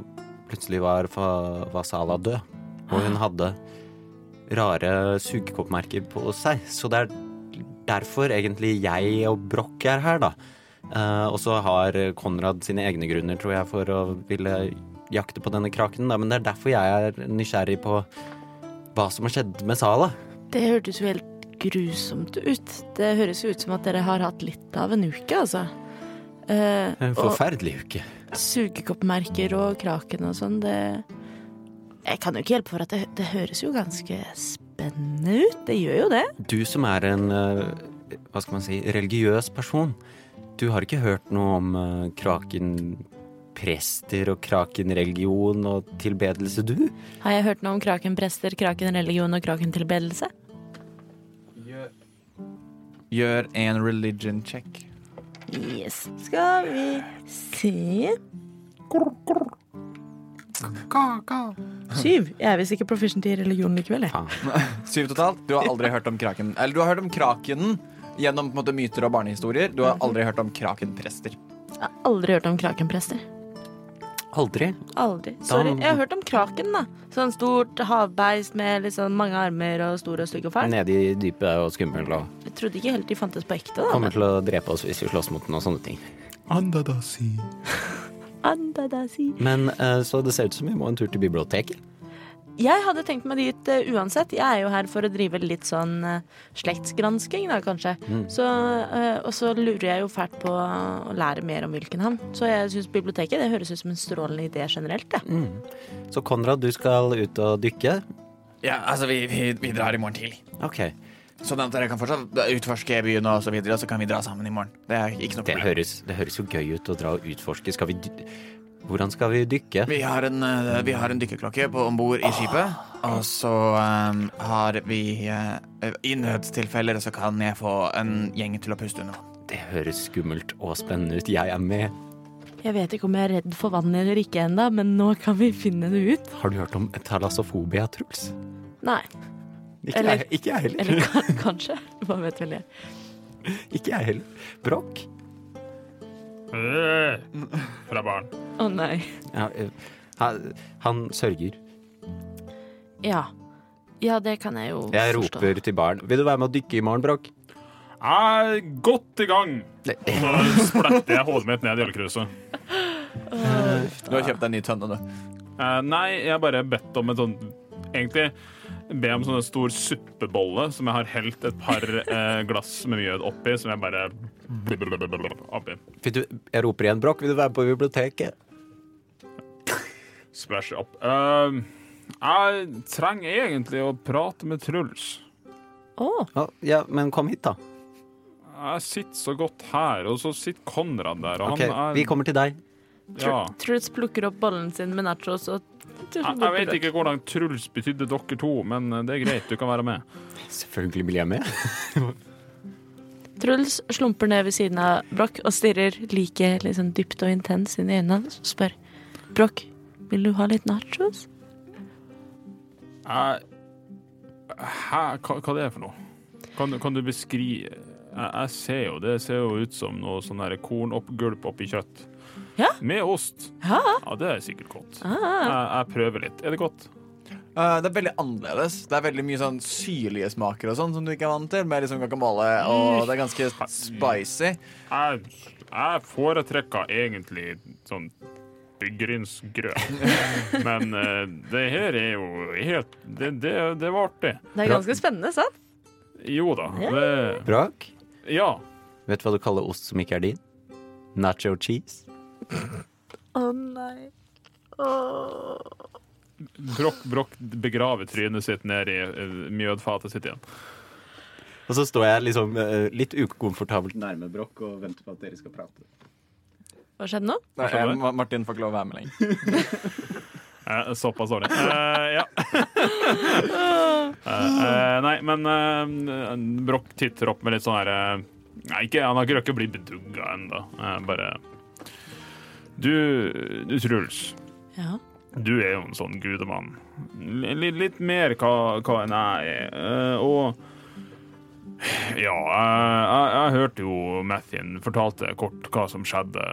plutselig var, Vasala død. Og hun hadde rare sugekoppmerker på seg. Så det er derfor egentlig jeg og Broch er her, da. Uh, og så har Konrad sine egne grunner, tror jeg, for å ville jakte på denne kraken. Da. Men det er derfor jeg er nysgjerrig på hva som har skjedd med Sala. Det hørtes jo helt grusomt ut. Det høres jo ut som at dere har hatt litt av en uke, altså. Eh, En forferdelig uke. sugekoppmerker og kraken og sånn, det Jeg kan jo ikke hjelpe for at det, det høres jo ganske spennende ut. Det gjør jo det. Du som er en eh, hva skal man si, religiøs person, du har ikke hørt noe om kraken krakenprester og krakenreligion og tilbedelse, du? Har jeg hørt noe om krakenprester, krakenreligion og krakentilbedelse? Gjør, en religion check. Yes. Skal vi se Syv. Jeg er visst ikke proficient i religion likevel, jeg. [LAUGHS] Syv totalt. Du har aldri hørt om kraken Eller du har hørt om krakenen gjennom på en måte, myter og barnehistorier. Du har aldri hørt om krakenprester. Jeg har aldri hørt om krakenprester. Aldri. Aldri. Sorry. Jeg har hørt om kraken, da. Sånn stort havbeist med liksom mange armer og stor og stygg og fæl. Nede i dypet og skummel og Jeg trodde ikke helt de fantes på ekte, da. kommer til å drepe oss hvis vi slåss mot den og sånne ting. Andadasi. [LAUGHS] Andadasi. Men eh, så det ser ut som vi må en tur til biblioteket. Jeg hadde tenkt meg dit uh, uansett. Jeg er jo her for å drive litt sånn uh, slektsgransking, da, kanskje. Så, uh, og så lurer jeg jo fælt på å lære mer om Wilkenham. Så jeg syns biblioteket det høres ut som en strålende idé generelt. Det. Så Konrad, du skal ut og dykke. Ja, altså, vi, vi, vi drar i morgen tidlig. Ok. Sånn at dere kan fortsatt utforske byen og så videre, og så kan vi dra sammen i morgen. Det er ikke noe Det høres, det høres jo gøy ut å dra og utforske. Skal vi dy Hvordan skal vi dykke? Vi har en, eh, vi har en dykkerklokke på om bord i skipet. Og så um, har vi uh, I nødstilfeller så kan jeg få en gjeng til å puste under vann. Det høres skummelt og spennende ut. Jeg er med. Jeg vet ikke om jeg er redd for vann eller ikke ennå, men nå kan vi finne det ut. Har du hørt om thalassofobia, Truls? Nei. Ikke, Eller- jeg, ikke jeg heller. Eller kanskje. Hva vet vel jeg. [LAUGHS] Ikke jeg heller. Brokk? Fra barn. Å nei. Ja, eh, han, han sørger. Ja. Ja, det kan jeg jo Jeg forstå. roper til barn. Vil du være med å dykke i morgen, Bråk? Jeg er godt i gang. Så spretter jeg hodet mitt ned i ølkruset. Du har kjøpt deg ny tønne, du. Eh, nei, jeg har bare bedt om en sånn Egentlig be om sånn en stor suppebolle som jeg har helt et par eh, glass med mjød oppi, som jeg bare oppi. Du, jeg roper igjen, Brokk. Vil du være på biblioteket? Splash opp. Uh, jeg trenger egentlig å prate med Truls. Å, Ja, ja, men kom hit, da. Jeg sitter så godt her, og så sitter Konrad der, og Ok, han er Vi kommer til deg. ja. Truls plukker opp bollen sin med nachos og Jeg, jeg vet ikke hvordan Truls betydde dere to, men eh, det er greit, du kan være med. Selvfølgelig blir jeg med. [LAUGHS] Truls slumper ned ved siden av Broch og stirrer like liksom, dypt og intens inn i øynene hans og spør Broch, vil du ha litt nachos? Jeg Hæ? Hva, hva det er for noe? Kan, du- kan du beskrive jeg, jeg ser jo Det ser jo ut som noe sånn kornoppgulp oppi kjøtt. Ja. Med ost. Ja. Ja, det er sikkert godt. Ah, Jeg, jeg prøver litt. Er det godt? Uh, det er veldig annerledes. Det er veldig mye sånn syrlige smaker og sånn som du ikke er vant til. Med liksom guacamole, og det er ganske spicy. Jeg, jeg foretrekker egentlig sånn byggrynsgrøt. [LAUGHS] Men uh, det her er jo helt Det, det, det var artig. det er ganske spennende, sant? Jo da. Det, Brak? ja. vet du hva du kaller ost som ikke er din? Nacho cheese. Å nei. Oh. Brokk, brokk begraver trynet sitt ned i eh, mjødfatet sitt igjen. Og så står jeg liksom eh, litt ukomfortabelt nærme Brokk og venter på at dere skal prate. Hva skjedde nå? Nei, eh, Martin får ikke lov å være med lenger. [LAUGHS] Eh, Såpass dårlig. Eh, ja. [LAUGHS] Eh, eh, nei, men eh, Broch titter opp med litt sånn herre Nei, ikke, han har ikke røkket å bli bedugga ennå. bare Du, du Truls. Ja. Du er jo en sånn gudemann. Litt, litt mer hva, hva enn jeg er. Eh, og ja, jeg, jeg, jeg hørte jo Mathien fortalte kort hva som skjedde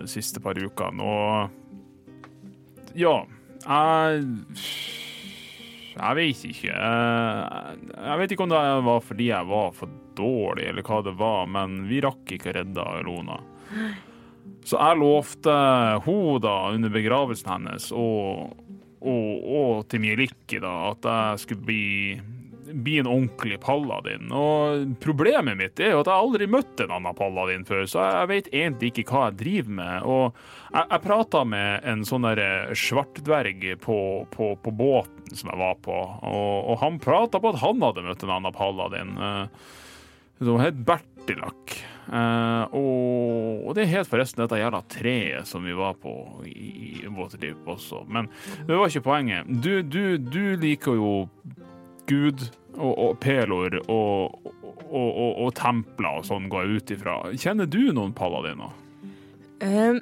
de siste par ukene, og ja, jeg Jeg vet ikke. Jeg, jeg vet ikke om det var fordi jeg var for dårlig, eller hva det var, men vi rakk ikke å redde Elona. Så jeg lovte hun da under begravelsen hennes og, og, og til Mielikki da at jeg skulle bli, bli en ordentlig paladin. Og problemet mitt er jo at jeg aldri møtte en annen paladin før, så jeg vet egentlig ikke hva jeg driver med. Og jeg, jeg prata med en sånn der svartdverg på, på, på båten som jeg var på, og, og han prata på at han hadde møtt en annen paladin. eh, Som het Bertilak. Eh, og, det helt forresten dette jævla treet som vi var på i, i Waterdeep også. Men det var ikke poenget. Du, du, du liker jo Gud og, og Pelor og, og, og, templer og sånn, går jeg ut ifra. Kjenner du noen paladiner? Uh,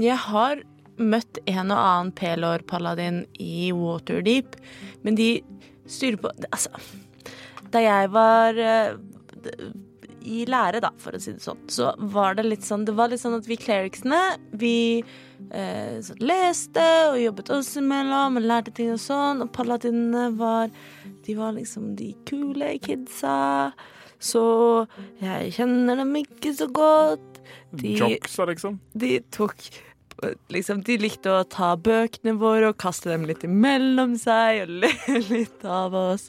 jeg har møtt en og annen Pelor-paladin i Waterdeep, men de styrer på Altså, da jeg var eh, i lære, da, for å si det sånn, så var det litt sånn Det var litt sånn at vi clericsene, vi eh, leste og jobbet oss imellom og lærte ting og sånn, og paladinene var De var liksom de kule kidsa. Så jeg kjenner dem ikke så godt. De, Joksa, liksom? de tok Liksom, de likte å ta bøkene våre og kaste dem litt imellom seg og le [LAUGHS] litt av oss.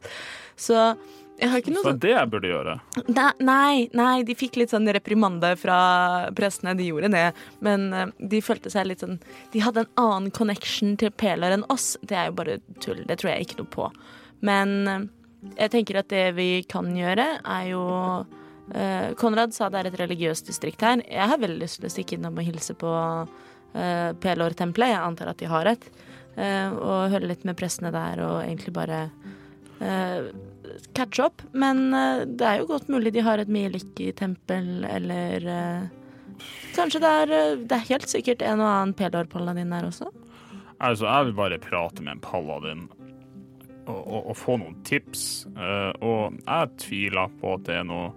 Så jeg har ikke noe Så sånn det jeg burde gjøre. Nei, nei, nei, de fikk litt sånn reprimande fra prestene. De gjorde det, men eh, de følte seg litt sånn De hadde en annen connection til Pelar enn oss. Det er jo bare tull. Det tror jeg ikke noe på. Men eh, jeg tenker at det vi kan gjøre, er jo eh, Konrad sa det er et religiøst distrikt her. Jeg har veldig lyst til å stikke innom og hilse på uh, Pelor-tempelet. Jeg antar at de har et. og høre litt med prestene der og egentlig bare catch up. Men eh, det er jo godt mulig de har et Mieliki-tempel, eller eh, Kanskje det er eh, Det er helt sikkert en og annen Pelor-paladin der også. Altså, jeg vil bare prate med en paladin og, og, og få noen tips. Uh, og jeg tviler på at det er noe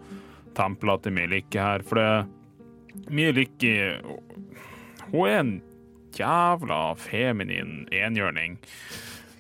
templer til Mielikki her, for det Mielikki Hun er en jævla feminin enhjørning.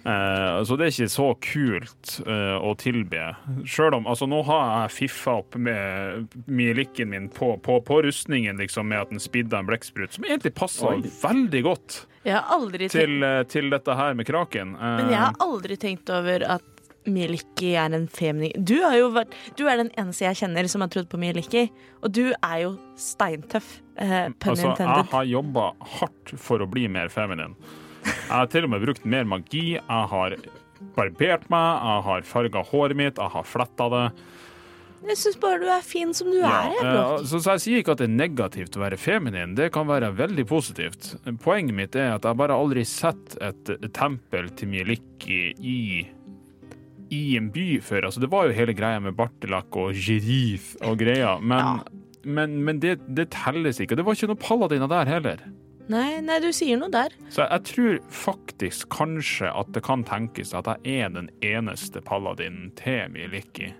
Eh, så det er ikke så kult eh, å tilbe. Sjøl om altså, nå har jeg fiffa opp med mielikken min på, på, på rustningen liksom, med at den spidda en blekksprut, som egentlig passer veldig godt Jeg har aldri tenkt, til, eh, til dette her med kraken. Eh, men jeg har aldri tenkt over at Mieliki er en feminin Du, vært, du er den eneste jeg kjenner som har trodd på Mieliki, og du er jo steintøff. Eh, pun altså, jeg har jobba hardt for å bli mer feminin. Jeg har til og med brukt mer magi. Jeg har barbert meg, jeg har farga håret mitt, jeg har fletta det. Jeg syns bare du er fin som du er. Jeg, eh, så, så jeg sier ikke at det er negativt å være feminin, det kan være veldig positivt. Poenget mitt er at jeg bare aldri sett et tempel til Mielikki i i en by før. Altså, det var jo hele greia med Bartelak og Jerif og greia, men, men, men det, det telles ikke. Det var ikke noen paladiner der heller. Nei, nei, du sier noe der. Så jeg tror faktisk kanskje at det kan tenkes at jeg er den eneste paladinen til Miliki.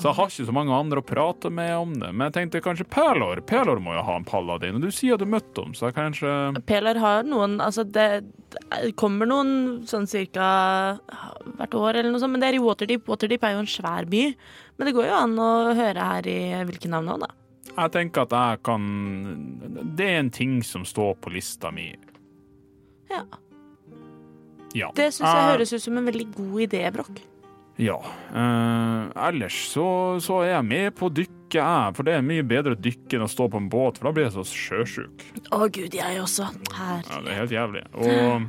Så jeg har ikke så mange andre å prate med om det. Men jeg tenkte kanskje Pelor. Pelor må jo ha en paladin. Og du sier du møtte ham, så jeg kanskje Pelor har noen Altså, det, det kommer noen sånn cirka hvert år eller noe sånt, men det er i Waterdeep. Waterdeep er jo en svær by, men det går jo an å høre her i hvilke navn òg, da. Jeg tenker at jeg kan Det er en ting som står på lista mi. Ja. Ja. Det syns jeg jeg høres ut som en veldig god idé, Brokk. Ja. Eh, ellers så, så er jeg med på å dykke, jeg. For det er mye bedre å dykke enn å stå på en båt, for da blir jeg så sjøsjuk. Å gud, jeg også. Her. Ja, det er helt jævlig. Og,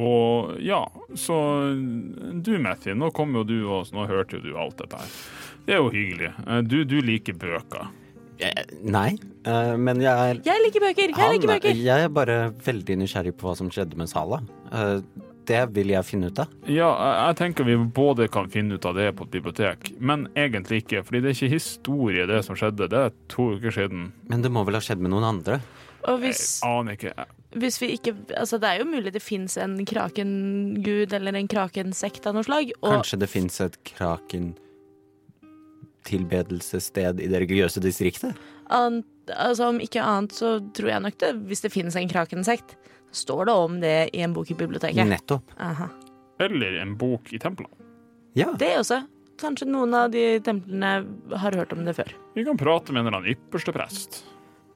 og ja, så du, Matthew, nå kom jo du og nå hørte jo du alt dette her. Det er jo hyggelig. Eh, Du, du liker bøker. Eh, Nei, eh, men jeg er Jeg liker bøker! Jeg liker bøker! Jeg er bare veldig nysgjerrig på hva som skjedde med Sala. Eh, Det vil jeg finne ut av. Ja, jeg, tenker vi både kan finne ut av det på et bibliotek, men egentlig ikke. fordi det er ikke historie, det som skjedde. Det er to uker siden. Men det må vel ha skjedd med noen andre? Og Jeg aner ikke. hvis vi ikke Altså, det er jo mulig det fins en krakengud eller en krakensekt av noe slag. Og Kanskje det fins et kraken-tilbedelsessted i det religiøse distriktet? an, altså, om ikke annet så tror jeg nok det, hvis det finnes en krakensekt, så står det om det i en bok i biblioteket. Nettopp. Aha. Eller en bok i templene. Ja. Det også. Kanskje noen av de templene har hørt om det før. Vi kan prate med en eller annen ypperste prest.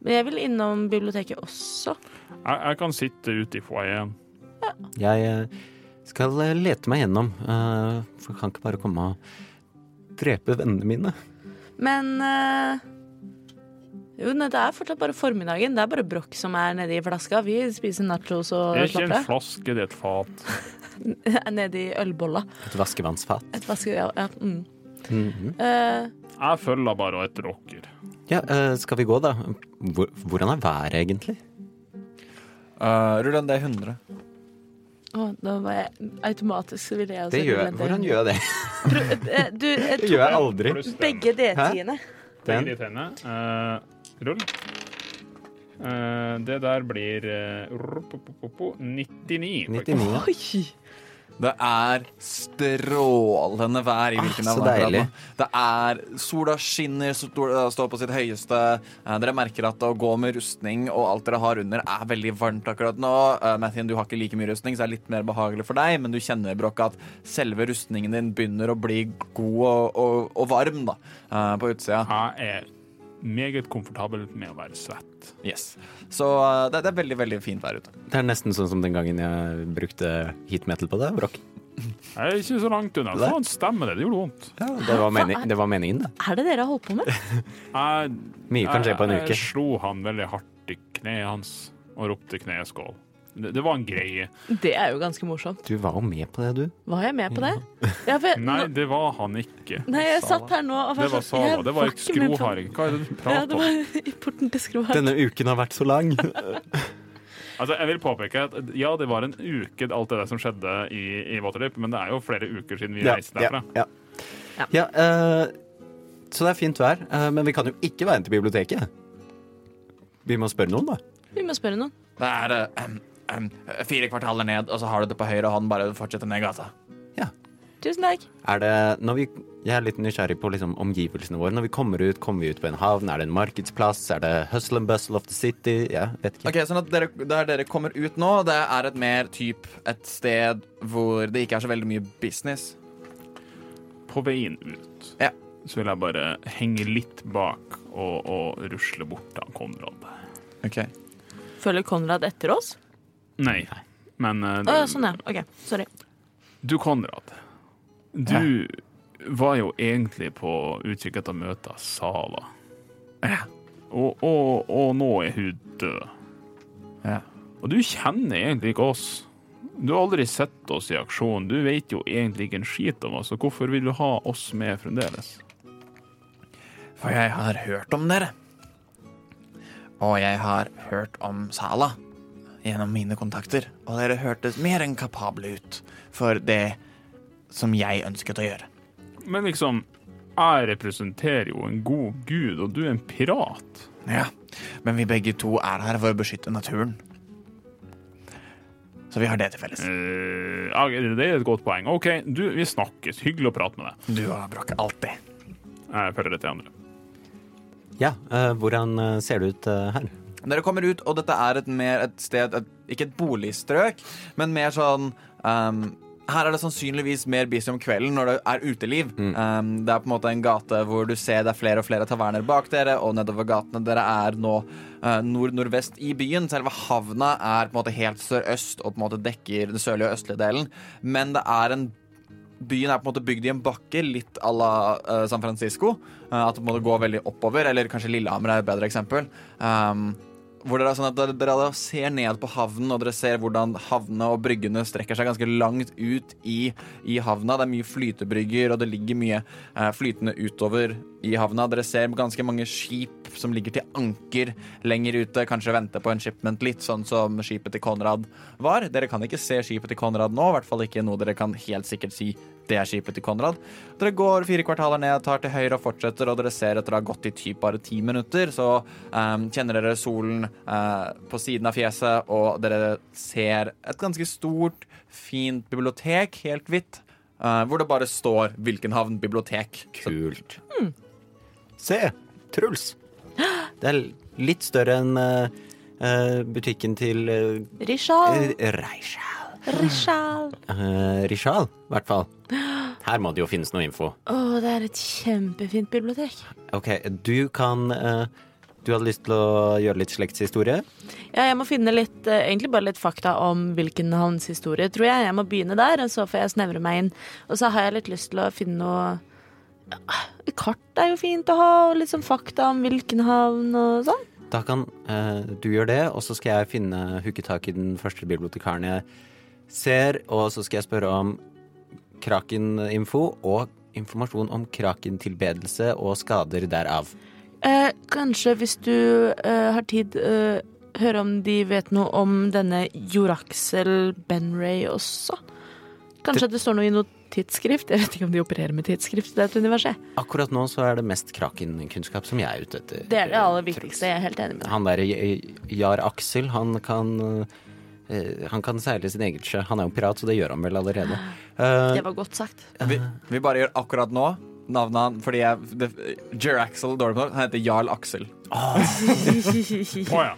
Men jeg vil innom biblioteket også. Jeg, jeg kan sitte ute i foajeen. Jeg eh, skal lete meg gjennom, eh, for jeg kan ikke bare komme og drepe vennene mine. Men øh, Jo, nei, det er fortsatt bare formiddagen. Det er bare brokk som er nedi flaska. Vi spiser nachos og Det er ikke en flaske, det er et fat. [LAUGHS] Nedi ølbolla. Et vaskevannsfat. Et vaske, ja. ja mm. Mm -hmm. uh, Jeg følger bare etter dere. Ja, eh, skal vi gå, da? Hvor, hvordan er været egentlig? Uh, Rull en D100. Å, da var jeg automatisk så ville jeg også Det gjør Hvordan gjør jeg det? Pro- eh, Du, eh, Det gjør jeg aldri. Begge D10-ene. Begge Den. de tennene. Eh, rull. Uh, det der blir uh, rup- rup- rup- rup- 99. 99. Oi! Det er strålende vær i Ah, hvilken så av. Det er Sola skinner, sola står på sitt høyeste. Eh, Dere merker at å gå med rustning og alt dere har under, er veldig varmt akkurat nå. Eh, Mathien, du har ikke like mye rustning, så det er litt mer behagelig for deg, men du kjenner Brokk at selve rustningen din begynner å bli god og, og, og varm da, eh, på utsida. Jeg er meget komfortabel med å være svett. Yes. Så uh, det, det er veldig, veldig fint vær ute. Det er nesten sånn som den gangen jeg brukte heat metal på det, Brokk. Jeg er ikke så langt unna. Faen, stemmer det? Det gjorde vondt. Ja, det var, mening, det var meningen, det. Er det dere har holdt på med? Jeg, Mye kan skje på en uke. jeg slo han veldig hardt i kneet hans og ropte kneskål. Det, det var en greie. Det er jo ganske morsomt. Du var jo med på det, du. Var jeg med på det? Ja, for jeg, Nei, nå, det var han ikke. nei, jeg satt her nå og Det var sånn, jeg Det var ikke ikke med på- skroharing. Hva er det du Ja, prater det om? var i porten til skroharing. Denne uken har vært så lang. [LAUGHS] Altså, jeg vil påpeke at ja, det var en uke alt det der som skjedde i, i Waterdeep, men det er jo flere uker siden vi reiste derfra. Ja, ja. ja eh, så det er fint vær, eh, men vi kan jo ikke være til biblioteket. Vi må spørre noen, da. Vi må spørre noen. Det er eh, em, fire kvartaler ned, og så har du det på høyre hånd. Bare fortsetter ned gata. Tusen takk. Er det, når vi, jeg er litt nysgjerrig på liksom, omgivelsene våre. Når vi kommer ut, kommer vi ut på en havn? Er det en markedsplass? Er det hustle and bustle of the city? Ja, vet ikke. Ok, sånn at dere, Der dere kommer ut nå, det er et mer typ et sted hvor det ikke er så veldig mye business. På veien ut Ja. så vil jeg bare henge litt bak og, og rusle bort til han Konrad. Ok. Følger Konrad etter oss? Nei, men uh, ja, sånn ja. OK. Sorry. Du, Konrad. Du var jo egentlig på utkikk etter å møte Sala. Ja. Og, og, og nå er hun død. Ja. Og du kjenner egentlig ikke oss. Du har aldri sett oss i aksjon. Du vet jo egentlig ikke en skit om oss, og hvorfor vil du ha oss med fremdeles? For jeg har hørt om dere. Og jeg har hørt om Sala gjennom mine kontakter. Og dere hørtes mer enn kapable ut for det som jeg ønsket å gjøre. Men liksom, jeg representerer jo en god gud, og du er en pirat. Ja, men vi begge to er her for å beskytte naturen. Så vi har det til felles. Uh, ja, det er et godt poeng. OK, du, vi snakkes. Hyggelig å prate med deg. Du har Brokke, alltid. Jeg følger det til andre. Ja, uh, hvordan eh, ser det ut uh, her? Dere kommer ut, og dette er et mer et sted et, Ikke et boligstrøk, men mer sånn um, her er det sannsynligvis mer busy om kvelden når det er uteliv. Um, det er på en måte en gate hvor du ser det er flere og flere taverner bak dere, og nedover gatene dere er nå uh, nord-nordvest i byen. Selve havna er på en måte helt sørøst og på en måte dekker den sørlige og østlige delen. Men det er en Byen er på en måte bygd i en bakke, litt à la uh, San Francisco. Uh, at det på en måte går veldig oppover, eller kanskje Lillehammer er et bedre eksempel. Um, hvor dere, er sånn dere, dere ser ned på havnen, og dere ser hvordan havnene og bryggene strekker seg ganske langt ut i, i havna. Det er mye flytebrygger, og det ligger mye eh, flytende utover i havna. Dere ser ganske mange skip skip som ligger til anker lenger ute, kanskje venter på en shipment, litt sånn som skipet til Konrad var. Dere kan ikke se skipet til Konrad nå, i hvert fall ikke noe dere kan helt sikkert si det er skipet til Konrad. Dere går fire kvartaler ned, tar til høyre og fortsetter, og dere ser etter å ha gått i typ bare ti minutter, så um, kjenner dere solen uh, på siden av fjeset, og dere ser et ganske stort, fint bibliotek, helt hvitt, uh, hvor det bare står Vilkenhavn bibliotek. Så- Kult. Se, Truls. [GASPS] Det er litt større enn eh, butikken til uh, Rishal. Reishal. Rishal. Uh, [GASPS] Rishal, i hvert fall. [GASPS] Her må det jo finnes noe info. Å, det er et kjempefint bibliotek. Ok, du kan uh, Du hadde lyst til å gjøre litt slektshistorie? Ja, jeg må finne litt, egentlig bare litt fakta om hvilken hans historie, tror jeg. Jeg må begynne der, og så får jeg snevre meg inn. Og så har jeg litt lyst til å finne noe Kart er jo fint å ha, og litt sånn fakta om hvilken havn og sånn. Da kan eh, du gjøre det, og så skal jeg finne hooke tak i den første bibliotekaren jeg ser, og så skal jeg spørre om Kraken-info og informasjon om Kraken-tilbedelse og skader derav. Eh, kanskje hvis du eh, har tid, eh, høre om de vet noe om denne Joraxel Benray også? Kanskje det står noe i noe tidsskrift? Jeg vet ikke om de opererer med tidsskrift i dette universet. Akkurat nå så er det mest Kraken-kunnskap som jeg er ute etter. Det er det aller viktigste, jeg er helt enig med deg. Han der J- Jar Aksel, han kan eh, han kan seile sin eget sjø. Han er jo pirat, så det gjør han vel allerede. Eh, Det var godt sagt. Vi, vi bare gjør akkurat nå navnet han fordi jeg det, Jer-Axel Dormor, han heter Jarl Aksel. Å ja.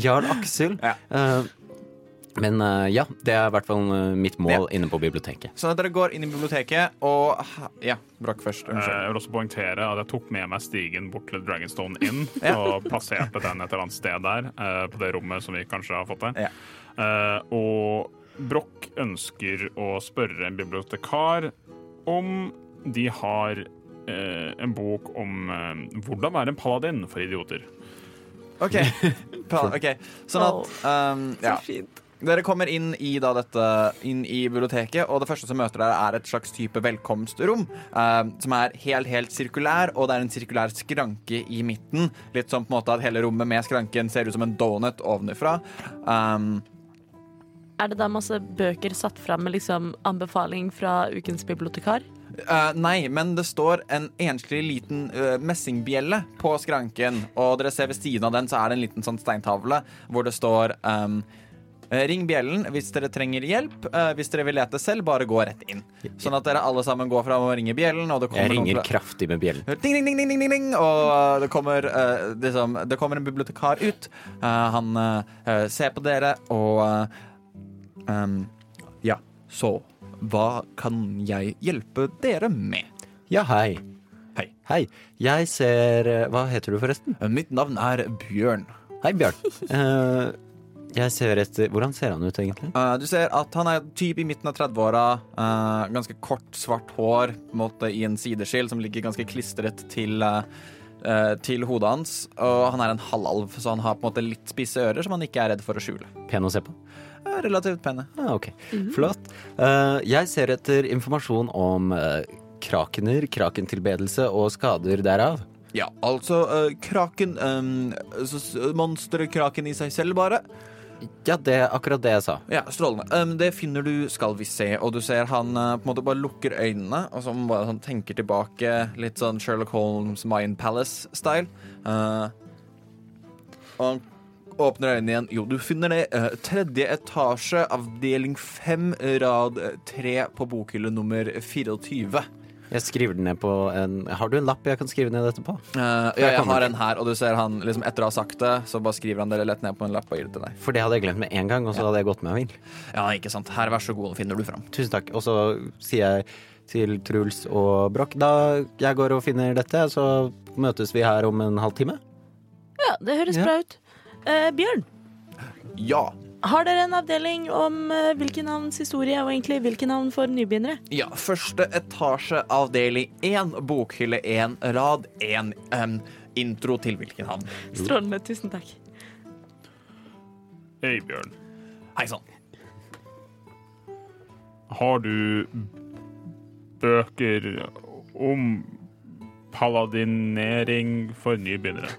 Jarl Aksel. Ja. Eh, men eh, ja, det er i hvert fall eh, mitt mål inne på biblioteket. Sånn at dere går inn i biblioteket og Ja, Brakk først. Eh, Unnskyld. Jeg vil også poengtere at jeg tok med meg stigen bort til Dragonstone Inn [LAUGHS] Ja. og plasserte den et eller annet sted der, eh, på det rommet som vi kanskje har fått der Ja. Eh, Og Broch ønsker å spørre en bibliotekar om de har eh, en bok om eh, hvordan være en paladin for idioter. OK. [LAUGHS] Pal ok, Sånn at um, ja. Dere kommer inn i, da, dette, inn i biblioteket, og det første som møter dere, er et slags type velkomstrom. eh, som er helt, helt sirkulær, og det er en sirkulær skranke i midten. Litt sånn på en måte at hele rommet med skranken ser ut som en donut ovenfra. Um, Er det da masse bøker satt fram med liksom anbefaling fra ukens bibliotekar? Uh, nei, men det står en enslig liten uh, messingbjelle på skranken, og dere ser ved siden av den så er det en liten sånn steintavle hvor det står eh, Ring bjellen hvis dere trenger hjelp. Eh, hvis dere vil lete selv, bare gå rett inn. Sånn at dere alle sammen går fram og ringer bjellen, og det Jeg ringer fra- kraftig med bjellen. Ding, ding, ding, ding, ding, ding, og det kommer, eh, liksom, det kommer en bibliotekar ut. Eh, han eh, ser på dere, og eh, ehm, Ja, så hva kan jeg hjelpe dere med? Ja, hei. Hei. Hei. Jeg ser eh, Hva heter du, forresten? Mitt navn er Bjørn. Hei, Bjørn. [LAUGHS] Eh, jeg ser etter Hvordan ser han ut, egentlig? Uh, du ser at han er typ i midten av 30-åra. Uh, ganske kort, svart hår på en måte, i en sideskill som ligger ganske klistret til, eh, eh, til hodet hans. Og han er en halvalv, så han har på en måte litt spisse ører som han ikke er redd for å skjule. Pen å se på? Eh, relativt pene. Ah, ok, flott. Eh, jeg ser etter informasjon om uh, krakener, krakentilbedelse og skader derav. Ja, altså eh, kraken um, Monsterkraken i seg selv, bare. Ja, det er akkurat det jeg sa. Ja, Strålende. Um, det finner du, skal vi se. Og du ser han uh, på en måte bare lukker øynene og så bare sånn tenker tilbake. Litt sånn Sherlock Holmes Mind Palace-style. Uh, og han åpner øynene igjen. Jo, du finner det. Uh, tredje etasje, avdeling fem, rad tre på bokhylle nummer 24. Jeg skriver den ned på en Har du en lapp jeg kan skrive ned dette på? Uh, ja, Jeg jeg har en her, og du ser han liksom etter å ha sagt det, så bare skriver han det lett ned på en lapp og gir det til deg. For det hadde jeg glemt med en gang, og så hadde jeg gått med meg vill. Ja, ikke sant. Her, vær så god, finner du fram. Tusen takk. Og så sier jeg til Truls og Broch da jeg går og finner dette, så møtes vi her om en halvtime. Ja, det høres Ja. bra ut. Uh, Bjørn, Ja. Har dere en avdeling om eh, hvilken navns historie, og egentlig hvilken navn for nybegynnere? Ja, første etasje, avdeling én, bokhylle én, rad én. Um, intro til hvilken havn? Strålende, tusen takk. Hei, Bjørn. Hei sann. Har du bøker om paladinering for nybegynnere?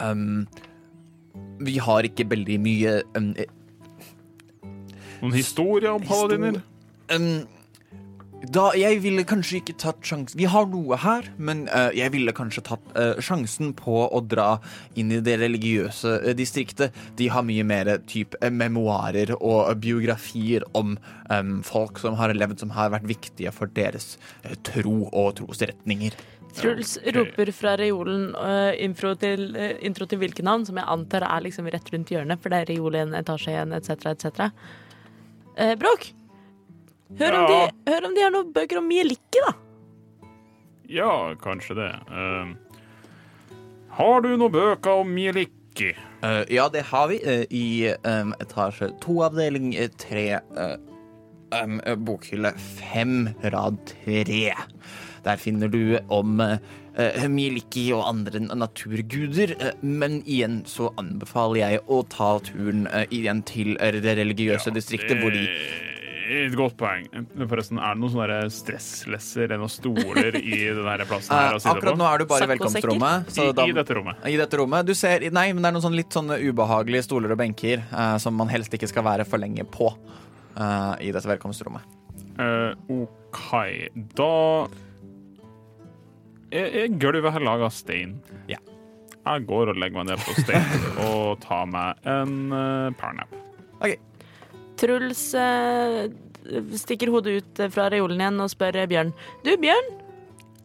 Um, vi har ikke veldig mye um, Noen historie om paladiner? um, da, Jeg ville kanskje ikke tatt sjansen Vi har noe her, men uh, jeg ville kanskje tatt uh, sjansen på å dra inn i det religiøse uh, distriktet. De har mye mer type memoarer og biografier om um, folk som har levd, som har vært viktige for deres tro og trosretninger. Truls roper fra reolen uh, intro, til, uh, intro til hvilke navn, som jeg antar er liksom rett rundt hjørnet, for det er reol i en etasje igjen, etc., etc. Uh, Bråk, hør, om Ja. de, hør om de har noen bøker om Mielikki, da. Ja, kanskje det. Uh, har du noen bøker om Mielikki? Eh, ja, det har vi eh, i um, etasje to, avdeling eh, tre, eh, eh, bokhylle fem, rad tre. Der finner du om uh, Mieliki og andre naturguder, uh, men igjen så anbefaler jeg å ta turen uh, igjen til eh, det religiøse distriktet, hvor de Eh, Et godt poeng. Men Forresten, er det noen sånne stresslesser eller noen stoler i [LAUGHS] den her plassen her Eh, å Akkurat på? nå er du bare i velkomstrommet. så I, da- I dette rommet. I dette rommet. Du ser, nei, men det er noen sånn litt sånne ubehagelige stoler og benker eh, som man helst ikke skal være for lenge på eh, i dette velkomstrommet. Uh, OK, da Er, er gulvet her laga av stein? Ja. Jeg går og legger meg ned på stein [LAUGHS] og tar meg en uh, powernap. Truls uh, stikker hodet ut fra reolen igjen og spør Bjørn. Du, Bjørn,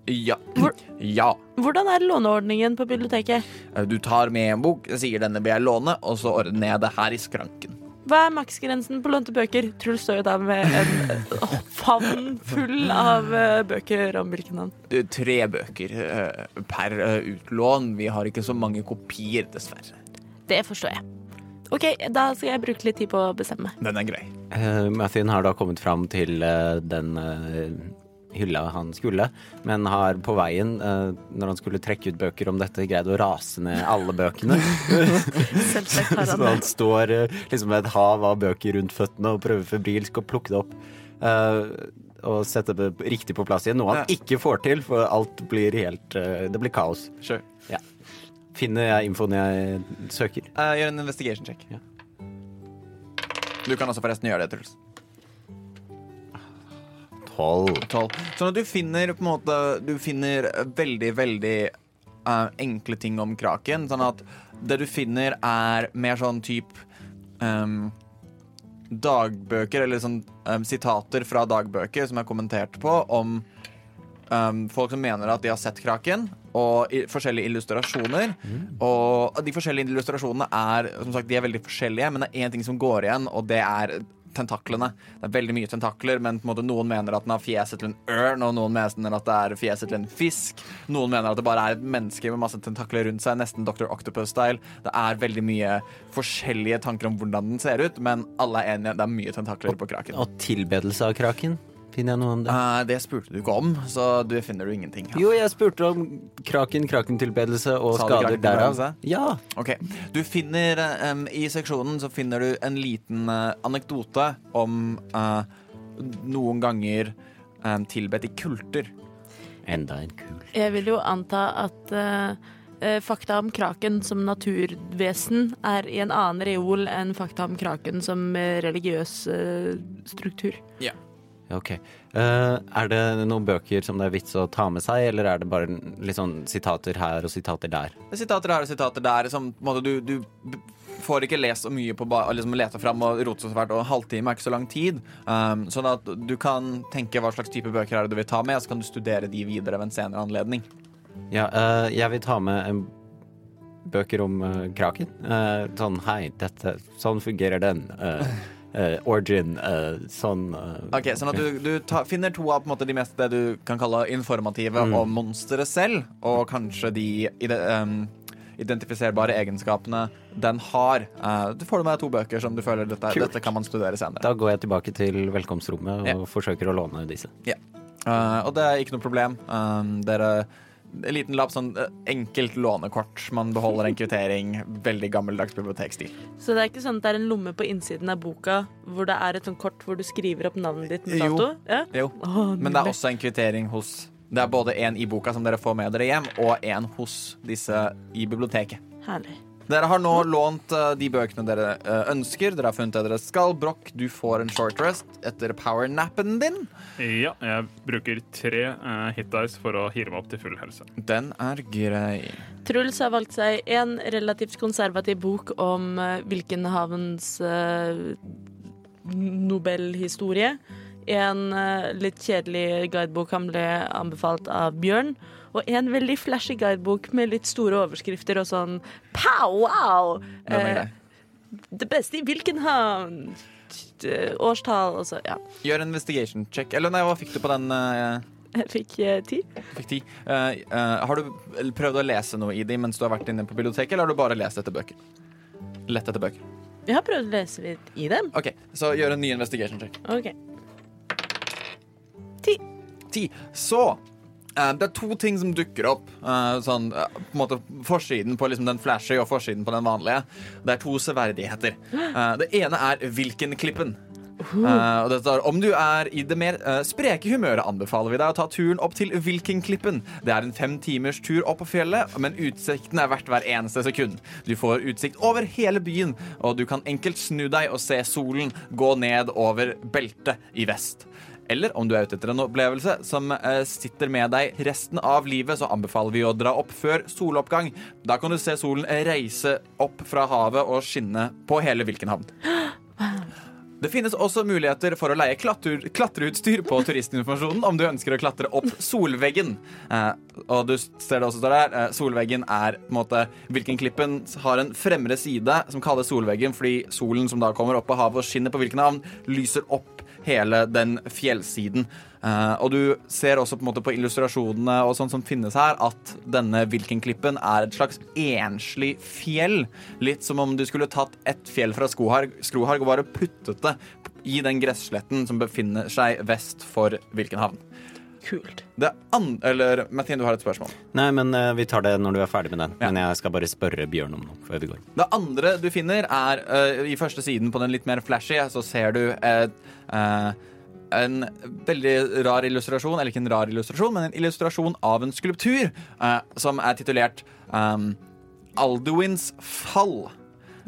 Ja. Hvor- [CLEARS THROAT] ja. hvordan er låneordningen på biblioteket? Eh, Du tar med en bok, sier denne vil jeg låne, og så ordner jeg det her i skranken. Hva er maksgrensen på lånte bøker? Truls står jo der med en øh, favn full av øh, bøker om hvilke navn. Eh, Tre bøker eh, per eh, utlån. Vi har ikke så mange kopier, dessverre. Det forstår jeg. OK, da skal jeg bruke litt tid på å bestemme. Den er grei. Uh, Mathien har da kommet fram til uh, den eh, hylla han skulle, men har på veien, eh, når han skulle trekke ut bøker om dette, greid å rase ned alle bøkene. [LAUGHS] Selvsagt har Så han han står eh, liksom med et hav av bøker rundt føttene og prøver febrilsk å plukke det opp. eh, og sette det riktig på plass igjen, noe han Ja. ikke får til, for alt blir helt Det blir kaos. Sure. Ja. Finner jeg infoen jeg søker? Uh, gjør en investigation check. Ja. Du kan også forresten gjøre det, Truls. Tolv. 12. Sånn at du finner på en måte Du finner veldig, veldig uh, enkle ting om kraken. Sånn at det du finner, er mer sånn type um, dagbøker, eller sånn um, sitater fra dagbøker som er kommentert på, om um, folk som mener at de har sett kraken, og i, forskjellige illustrasjoner. Og de forskjellige illustrasjonene er som sagt, de er veldig forskjellige, men det er én ting som går igjen, og det er tentaklene. Det er veldig mye tentakler, men måte noen mener at den har fjeset til en ørn, og noen mener at det er fjeset til en fisk. Noen mener at det bare er et menneske med masse tentakler rundt seg, nesten Dr. Octopus-style. Det er veldig mye forskjellige tanker om hvordan den ser ut, men alle er enige, det er mye tentakler på kraken. Og tilbedelse av kraken? Finner jeg noe om det? Uh, det spurte du ikke om, så du finner du ingenting Ja. Jo, jeg spurte om kraken, krakentilbedelse og Sa skader derav. Ja. Ok, du finner um, I seksjonen så finner du en liten uh, anekdote om uh, noen ganger um, tilbedt i kulter. Enda en kult. Jeg vil jo anta at fakta om kraken som naturvesen er i en annen reol enn fakta om kraken som religiøs struktur. struktur. Ok. Uh, er det noen bøker som det er vits å ta med seg, eller er det bare sånn sitater her og sitater der? Er Sitater her og sitater der. Som, måte, du, du får ikke lest så mye på ba- liksom, lete fram og rote så fælt, og en halvtime er ikke så lang tid. Um, sånn at du kan tenke hva slags type bøker er det du vil ta med, og så kan du studere de videre ved en senere anledning. Ja, uh, jeg vil ta med en bøker om uh, kraken. Sånn hei, dette Sånn fungerer den. Eh, [LAUGHS] eh, origin. Uh, sånn uh, Ok, sånn at du, du ta, finner to av måte, de mest det du kan kalle informative Mm. om monsteret selv, og kanskje de ide, um, identifiserbare egenskapene den har. Uh, du får med deg to bøker som du føler dette, dette kan man studere senere. Da går jeg tilbake til velkomstrommet og yeah. forsøker å låne disse. Uh, og det er ikke noe problem. Um, dere en liten lapp, sånn uh, enkelt lånekort. Man beholder en kvittering. Veldig gammeldags bibliotekstil. Så det er ikke sånn at det er en lomme på innsiden av boka hvor det er et sånt kort hvor du skriver opp navnet ditt med Jo. Ja? Jo. Oh, Men det er også en kvittering hos Det er både en i boka som dere får med dere hjem, og en hos disse i biblioteket. Herlig. Dere har nå lånt uh, de bøkene dere uh, ønsker. Dere har funnet det dere skal. Broch, du får en short rest etter powernappen din. Ja, jeg bruker tre uh, hit dice for å hire meg opp til full helse. Den er grei. Truls har valgt seg en relativt konservativ bok om uh, havens uh, Nobelhistorie. En uh, litt kjedelig guidebok han ble anbefalt av Bjørn. Og en veldig flashy guidebok med litt store overskrifter og sånn pow, wow! Grei. det beste i Wilkenhavn. t- Årstall og så, ja. Gjør en investigation check. Eller nei, hva fikk du på den? eh, Jeg fikk eh, ti. fikk ti. Eh, eh, har du prøvd å lese noe i de mens du har vært inne på biblioteket, eller har du bare lest etter bøker? Lett etter bøker. Jeg har prøvd å lese litt i dem. OK, så gjør en ny investigation check. Ok. Ti. Ti. Så eh, det er to ting som dukker opp. eh, sånn, eh, på en måte Forsiden på liksom den flashy og forsiden på den vanlige. Det er to severdigheter. Det ene er 'hvilken-klippen'. Uh, og det står Om du er i det mer uh, spreke humøret, anbefaler vi deg å ta turen opp til Vilkenklippen. Det er en fem timers tur opp på fjellet, men utsikten er verdt hver eneste sekund. Du får utsikt over hele byen, og du kan enkelt snu deg og se solen gå ned over beltet i vest. Eller om du er ute etter en opplevelse som eh, sitter med deg resten av livet, så anbefaler vi å dra opp før soloppgang. Da kan du se solen reise opp fra havet og skinne på hele Vilkenhavn. [GASPS] Det finnes også muligheter for å leie klatreutstyr på turistinformasjonen om du ønsker å klatre opp solveggen. Eh, og du ser det også står der. Eh, solveggen er på en måte Vilkenklippen har en fremre side som kalles solveggen fordi solen som da kommer opp av havet og skinner på Vilkenhavn, lyser opp hele den fjellsiden. Uh, og du ser også på, en måte på illustrasjonene og sånt som finnes her, at denne Vilkenklippen er et slags enslig fjell. Litt som om du skulle tatt ett fjell fra Skoharg, Skroharg og bare puttet det i den gressletten som befinner seg vest for Vilkenhavn. Kult. Det an eller Mathien, du har et spørsmål. Nei, men uh, vi tar det når du er ferdig med den. Ja. Men jeg skal bare spørre Bjørn om noe før vi går. Det andre du finner, er uh, i første siden på den litt mer flashy, så ser du et, eh, en veldig rar illustrasjon, eller ikke en rar illustrasjon, men en illustrasjon av en skulptur eh, som er titulert um, Alduins fall.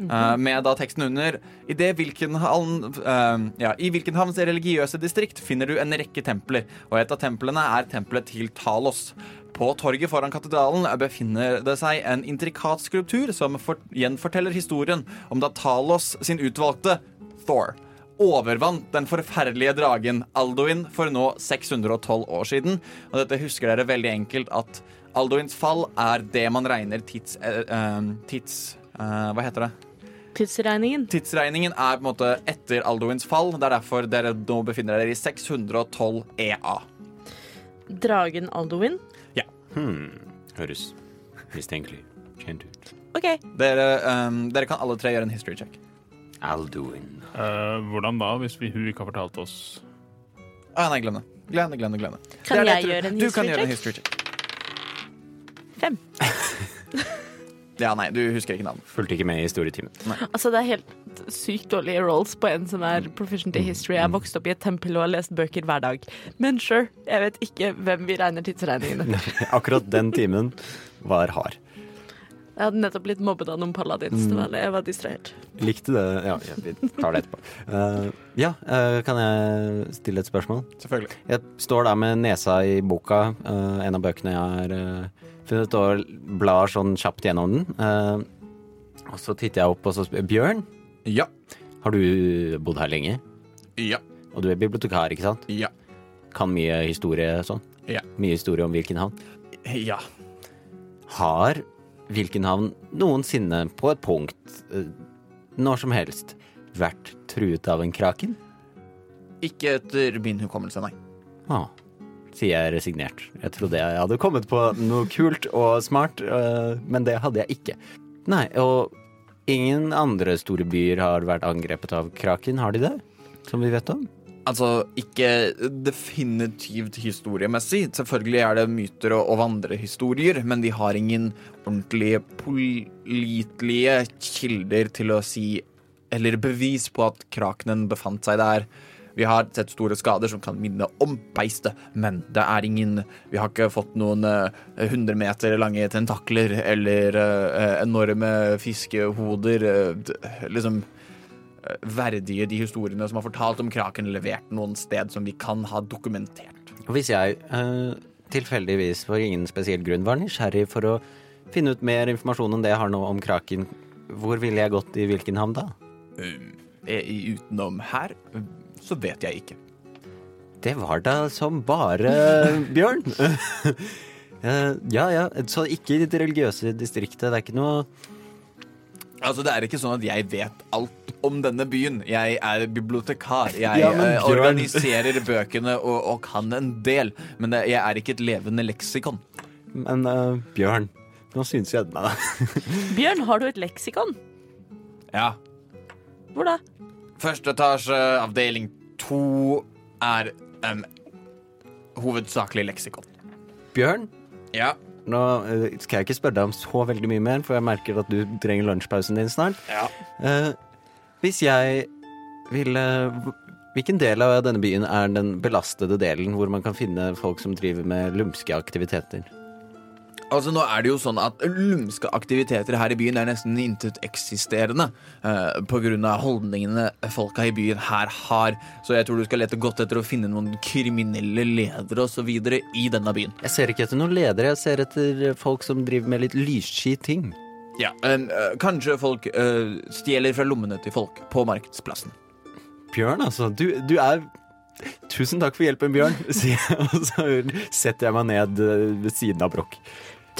Eh, med da teksten under I det Vilkenhavn, uh, ja, I Vilkenhavns religiøse distrikt finner du en rekke templer, og et av templene er tempelet til Talos. På torget foran katedralen befinner det seg en intrikat skulptur som for, gjenforteller historien om da Talos sin utvalgte, Thor, overvant den forferdelige dragen Alduin for nå 612 år siden. Og dette husker dere veldig enkelt at Alduins fall er det man regner tids... eh, eh, tids eh, hva heter det? Tidsregningen. Tidsregningen er på en måte etter Alduins fall. Det er derfor dere nå befinner dere i 612 EA. Dragen Alduin. Hmm. Høres mistenkelig kjent ut. OK. Dere, um, dere kan alle tre gjøre en history check. Alduin. Uh, hvordan da, hvis vi, hun ikke har fortalt oss Ah, nei, glem det. Glem det, glem det, glem det. Kan Det det jeg gjøre en Du history kan gjøre en history check. Fem. [LAUGHS] Ja, nei, du husker ikke navnet. Fulgte ikke med i historietimen. Altså, det er helt sykt dårlige rolls på en som er proficient i history. Jeg har vokst opp i et tempel og har lest bøker hver dag. Men sure, jeg vet ikke hvem vi regner tidsregningene. [LAUGHS] Akkurat den timen var hard. Jeg hadde nettopp blitt mobbet av noen paladins. Det var, jeg var distrahert. Likte det Ja, ja vi tar det etterpå. Uh, ja, uh, kan jeg stille et spørsmål? Selvfølgelig. Jeg står der med nesa i boka, uh, en av bøkene jeg har uh, funnet, og blar sånn kjapt gjennom den. Eh, og så titter jeg opp og så spør Bjørn, Ja. har du bodd her lenge? Ja. Og du er bibliotekar, ikke sant? Ja. Kan mye historie sånn? Ja. Mye historie om hvilken havn? Ja. Har Vilkenhavn noensinne på et punkt, eh, når som helst, vært truet av en kraken? Ikke etter min hukommelse, nei. Ah, sier jeg resignert. Jeg trodde jeg hadde kommet på noe kult og smart, øh, men det hadde jeg ikke. Nei, og ingen andre store byer har vært angrepet av kraken, har de det? Som vi vet om? Altså, ikke definitivt historiemessig. Selvfølgelig er det myter og, og vandrehistorier, men de har ingen ordentlige pålitelige kilder til å si Eller bevis på at krakenen befant seg der. Vi har sett store skader som kan minne om beistet, men det er ingen Vi har ikke fått noen hundre uh, meter lange tentakler eller uh, enorme fiskehoder. Uh, liksom eh, verdige de historiene som har fortalt om kraken, levert noen sted som vi kan ha dokumentert. Hvis jeg uh, tilfeldigvis for ingen spesiell grunn var nysgjerrig for å finne ut mer informasjon enn det jeg har nå om kraken, hvor ville jeg gått i hvilken havn da? Um, eh, utenom her, um, så vet jeg ikke. Det var da som bare [LAUGHS] bjørn. uh, [LAUGHS] ja ja, så ikke i det religiøse distriktet. Det er ikke noe Altså, Det er ikke sånn at jeg vet alt om denne byen. Jeg er bibliotekar. Jeg Ja, men eh, organiserer bøkene og, og kan en del. Men det, jeg er ikke et levende leksikon. Men uh, Bjørn, nå syns jeg meg [LAUGHS] Bjørn, har du et leksikon? Ja. Hvor da? Første etasje, avdeling to, er um, hovedsakelig leksikon. Bjørn, Ja. Nå eh, skal jeg ikke spørre deg om så veldig mye mer, for jeg merker at du trenger lunsjpausen din snart. ja. Eh, hvis jeg ville Hvilken del av denne byen er den belastede delen, hvor man kan finne folk som driver med lumske aktiviteter? Altså, nå er det jo sånn at lumske aktiviteter her i byen er nesten inteteksisterende eh, på grunn av holdningene folka i byen her har. Så jeg tror du skal lete godt etter å finne noen kriminelle ledere osv. i denne byen. Jeg ser ikke etter noen ledere, jeg ser etter folk som driver med litt lyssky ting. Ja, en, eh, Kanskje folk eh, stjeler fra lommene til folk på markedsplassen. Bjørn, altså. Du, du er Tusen takk for hjelpen, Bjørn, sier jeg, og så setter jeg meg ned eh, ved siden av Brokk.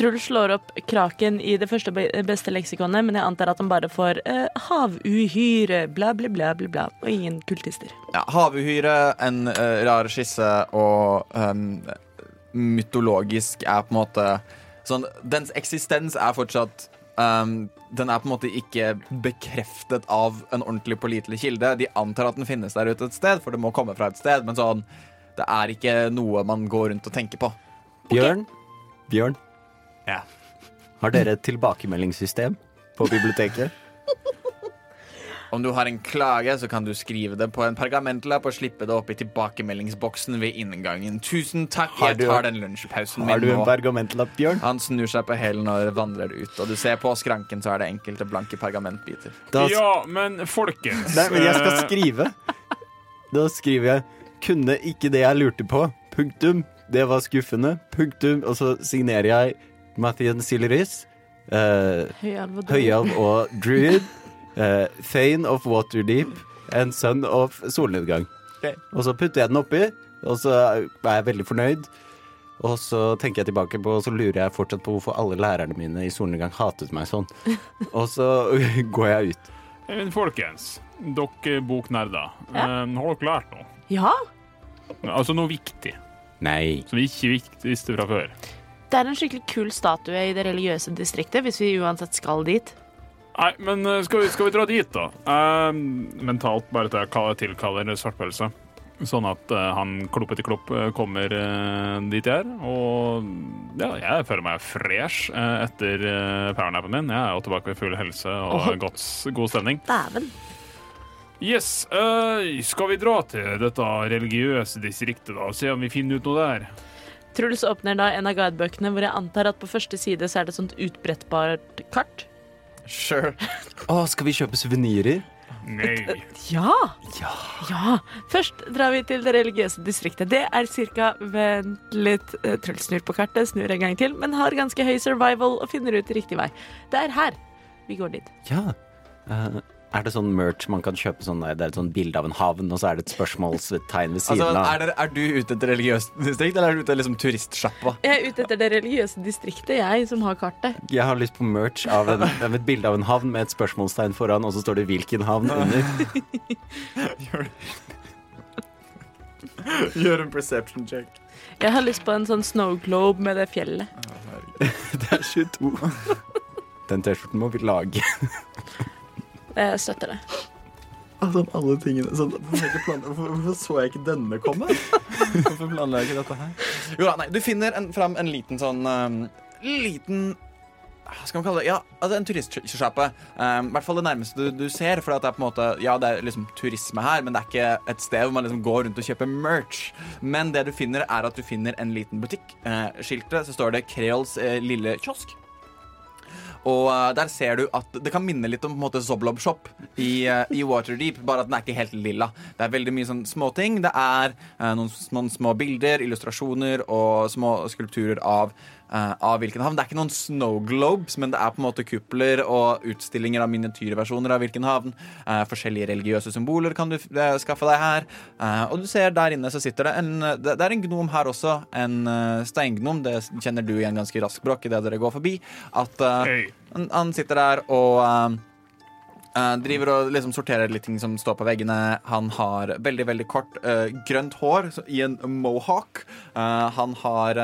Truls slår opp kraken i det første beste leksikonet, men jeg antar at han bare får eh, havuhyre, bla, bla, bla, bla, bla, og ingen kultister. Ja, Havuhyre, en uh, rar skisse og um, mytologisk er på en måte sånn Dens eksistens er fortsatt um, Den er på en måte ikke bekreftet av en ordentlig pålitelig kilde. De antar at den finnes der ute et sted, for det må komme fra et sted, men sånn Det er ikke noe man går rundt og tenker på. Bjørn? Bjørn? Ja. Har dere et tilbakemeldingssystem på biblioteket? [LAUGHS] Om du har en klage, så kan du skrive det på en pergamentlapp og slippe det opp i tilbakemeldingsboksen ved inngangen. Tusen takk, Har jeg du- tar den lunsjpausen Har du en nå. pergamentlapp, Bjørn? Han snur seg på hælen og vandrer ut, og du ser på skranken så er det enkelte blanke pergamentbiter. Da, Ja, men folkens Nei, men jeg skal eh, skrive. Da skriver jeg 'kunne ikke det jeg lurte på'. Punktum. Det var skuffende. Punktum. Og så signerer jeg Mathien Silleris, uh, Høyalv og død. Høyalv og Druid. Uh, Thane of Waterdeep and Son of Solnedgang. Okay. Og så putter jeg den oppi, og så er jeg veldig fornøyd. Og så tenker jeg tilbake på, og så lurer jeg fortsatt på hvorfor alle lærerne mine i solnedgang hatet meg sånn. [LAUGHS] Og så [LAUGHS] går jeg ut. Folkens, dere boknerder, Ja. eh, har dere lært noe? Ja, Altså noe viktig, Nei. som vi ikke visste fra før. Det er en skikkelig kul statue i det religiøse distriktet, hvis vi uansett skal dit. Nei, men eh, skal vi, skal vi dra dit, da? Uh, mentalt bare til jeg kaller- tilkaller svartpølse. Sånn at uh, han klopp etter klopp kommer uh, dit jeg er. Og ja, jeg føler meg fresh uh, etter uh, powernappen min. Jeg er jo tilbake ved full helse og oh. godt, god stemning. Dæven. Yes, skal vi dra til dette religiøse distriktet da, og se om vi finner ut noe der? Truls åpner da en av guidebøkene hvor jeg antar at på første side så er det et sånt utbrettbart kart. Sure. Å, skal vi kjøpe suvenirer? Nei. Ja! Ja. Ja! Først drar vi til det religiøse distriktet. Det er cirka Vent litt. eh, Truls snur på kartet, snur en gang til, men har ganske høy survival og finner ut riktig vei. Det er her. Vi går dit. Ja. Eh, er det sånn merch man kan kjøpe sånn det er et sånn bilde av en havn, og så er det et spørsmålstegn ved siden Altså, av? er, er du ute etter religiøst distrikt, eller er du ute etter liksom turistsjappa? Jeg er ute etter det religiøse distriktet, jeg, som har kartet. Jeg har lyst på merch av, en, av et bilde av en havn med et spørsmålstegn foran, og så står det 'hvilken havn' under. Gjør en perception check. Jeg har lyst på en sånn snow globe med det fjellet. [LAUGHS] Det er 22. [LAUGHS] Den T-skjorten må vi lage. Jeg støtter det. Altså, alle tingene så, hvorfor, plan- hvorfor, så jeg ikke denne komme? [LAUGHS] Hvorfor planla jeg ikke dette her? Jo da, nei, du finner en, fram en liten sånn um, Liten hva skal man kalle det? Ja, altså en turistsjappe. Um, I hvert fall det nærmeste du, du ser. For det er på en måte Ja, det er liksom turisme her, men det er ikke et sted hvor man liksom går rundt og kjøper merch. Men det du finner, er at du finner en liten butikk. Uh, skiltet så står det Kreols uh, lille kiosk. Og uh, der ser du at det kan minne litt om på en måte Zoblob Shop i, uh, i Waterdeep, bare at den er ikke helt lilla. Det er veldig mye sånn småting. Det er uh, noen, noen små bilder, illustrasjoner og små skulpturer av av hvilken havn. Det er ikke noen snow globes, men det er på en måte kupler og utstillinger av miniatyrversjoner av hvilken havn. Uh, forskjellige religiøse symboler kan du uh, skaffe deg her. Og du ser der inne så sitter det en Det, er en gnom her også. En steingnom. Det kjenner du igjen ganske raskt, Bråk, idet dere går forbi. At han sitter der og uh, driver og liksom sorterer litt ting som står på veggene. Han har veldig veldig kort uh, grønt hår i en mohawk. Uh, han har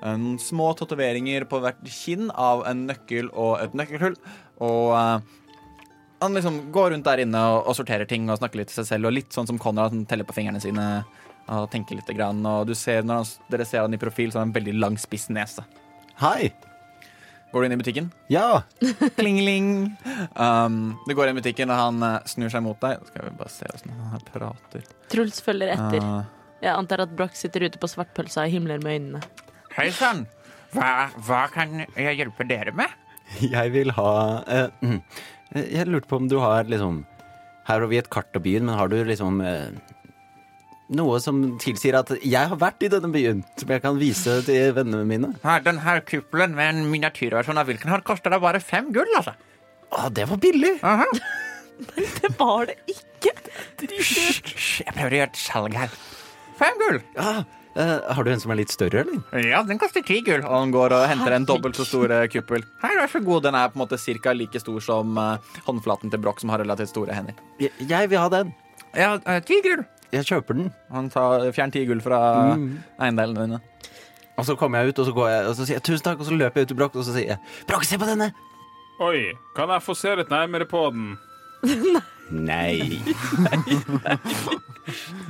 noen små tatoveringer på hvert kinn av en nøkkel og et nøkkelhull. Og han liksom går rundt der inne og, og sorterer ting og snakker litt til seg selv. Og litt sånn som Konrad, han teller på fingrene sine og tenker litt. Grann, og du ser, når han, dere ser han i profil, så har han en veldig lang, spiss nese. Hei! Går du inn i butikken? Ja! [LAUGHS] Kling-ling. Um, du går inn i butikken, og han eh, snur seg mot deg. Skal vi bare se åssen han prater. Truls følger etter. Uh, Jeg antar at Broch sitter ute på svartpølsa og himler med øynene. Hei sann. Hva, hva kan jeg hjelpe dere med? Jeg vil ha eh, mm, [CLEARS THROAT] Jeg lurte på om du har liksom Her har vi et kart av byen, men har du liksom eh, noe som tilsier at jeg har vært i denne byen, som jeg kan vise til vennene mine? Her, den her kuppelen med en miniatyrversjon av hvilken har koster deg bare fem gull, altså. Å, det var billig! Aha. Det var det ikke! Hysj, jeg prøver å gjøre et salg her. Fem gull. Ja, Uh, har du en som er litt større, eller? Ja, den koster ti gull. Og han går og henter en dobbelt så stor eh, kuppel. Her, vær så god. Den er på en måte cirka like stor som uh, håndflaten til Broch, som har relativt store hender. Jeg, jeg vil ha den. Ja, ti gull. Jeg kjøper den. Han tar fjern ti gull fra eiendelene dine. Og så kommer jeg ut, og så går jeg og så sier jeg tusen takk, og så løper jeg ut til Brokk, og så sier jeg Brokk, se på denne! Oi, kan jeg få se litt nærmere på den? [LAUGHS] Nei. Nei,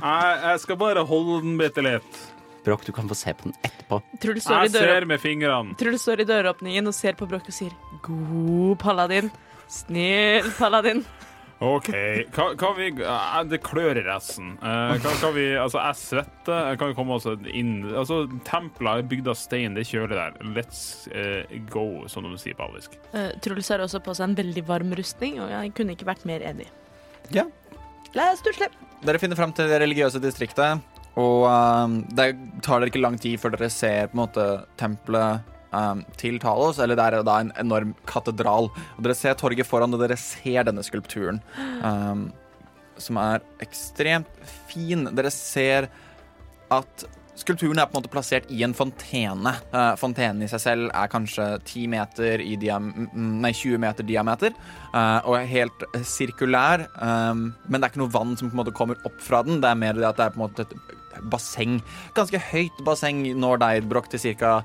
Jeg, jeg skal bare holde den bitte litt. Brokk, du kan få se på den etterpå. Truls står, Jeg ser med fingrene. Truls står i døråpningen og ser på Broch og sier God paladin. Snill paladin. OK. Hva, hva vi eh, Det klør i resten. Hva, kan, kan vi Altså, jeg svetter. Kan vi komme oss inn Altså, Templer er bygd av stein. Det er kjølig der. Let's uh, go, som de sier på alvisk. Uh, Truls har også på seg en veldig varm rustning, og jeg kunne ikke vært mer enig. Ja. La oss tusle. Dere finner fram til det religiøse distriktet, og uh, det tar dere ikke lang tid før dere ser på en måte tempelet um, til Talos, eller det er da en enorm katedral. Og dere ser torget foran, og dere ser denne skulpturen, um, som er ekstremt fin. Dere ser at Skulpturen er på en måte plassert i en fontene. Uh, fontenen i seg selv er kanskje 10 meter i mm, nei, 20 meter diameter uh, og er helt sirkulær. Um, men det er ikke noe vann som på en måte kommer opp fra den. Det er mer det at det er på en måte et basseng. Ganske høyt basseng når deg, Brokk, til ca.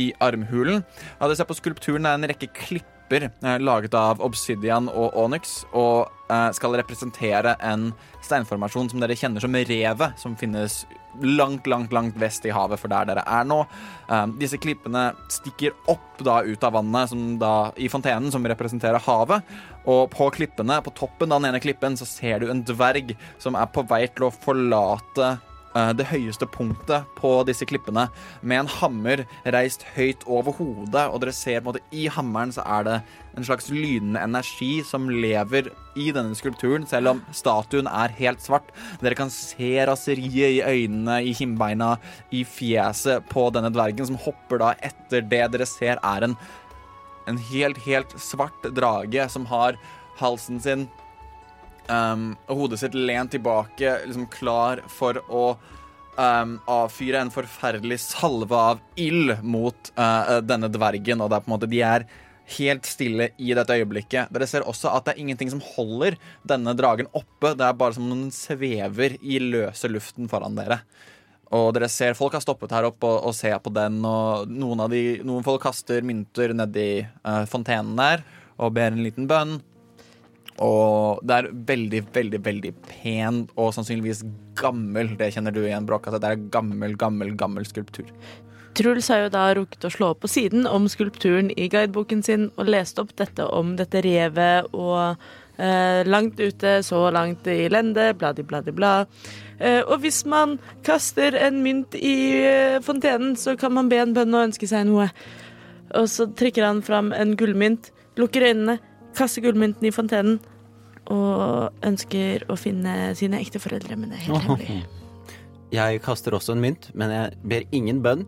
i armhulen. Ja, det ser på skulpturen er en rekke klipper eh, laget av obsidian og onyx, og eh, skal representere en steinformasjon som dere kjenner som revet, som finnes langt, langt, langt vest i havet for der dere er nå. Eh, disse klippene stikker opp da ut av vannet da, i fontenen, som representerer havet. Og på klippene, på toppen av den ene klippen, så ser du en dverg som er på vei til å forlate det høyeste punktet på disse klippene med en hammer reist høyt over hodet, og dere ser på en måte i hammeren så er det en slags lynende energi som lever i denne skulpturen, selv om statuen er helt svart. Dere kan se raseriet i øynene, i kinnbeina, i fjeset på denne dvergen, som hopper da etter det dere ser er en, en helt, helt svart drage som har halsen sin um, og hodet sitt lent tilbake, liksom klar for å um, avfyre en forferdelig salve av ild mot uh, denne dvergen. Og det er på en måte, de er helt stille i dette øyeblikket. Dere ser også at det er ingenting som holder denne dragen oppe. Det er bare som om den svever i løse luften foran dere. Og dere ser folk har stoppet her oppe og, og ser på den, og noen, av de, noen folk kaster mynter nedi uh, fontenen der og ber en liten bønn. Og det er veldig, veldig veldig pen og sannsynligvis gammel. Det kjenner du igjen, Bråk. Det er gammel, gammel, gammel skulptur. Truls har jo da rukket å slå opp på siden om skulpturen i guideboken sin og lest opp dette om dette revet og eh, langt ute, så langt i lende, bladi, bladi, bla. Eh, og hvis man kaster en mynt i eh, fontenen, så kan man be en bønn og ønske seg noe. Og så trekker han fram en gullmynt, lukker øynene, kaster gullmynten i fontenen og ønsker å finne sine ekte foreldre, men det er helt hemmelig. [LAUGHS] Jeg kaster også en mynt, men jeg ber ingen bønn.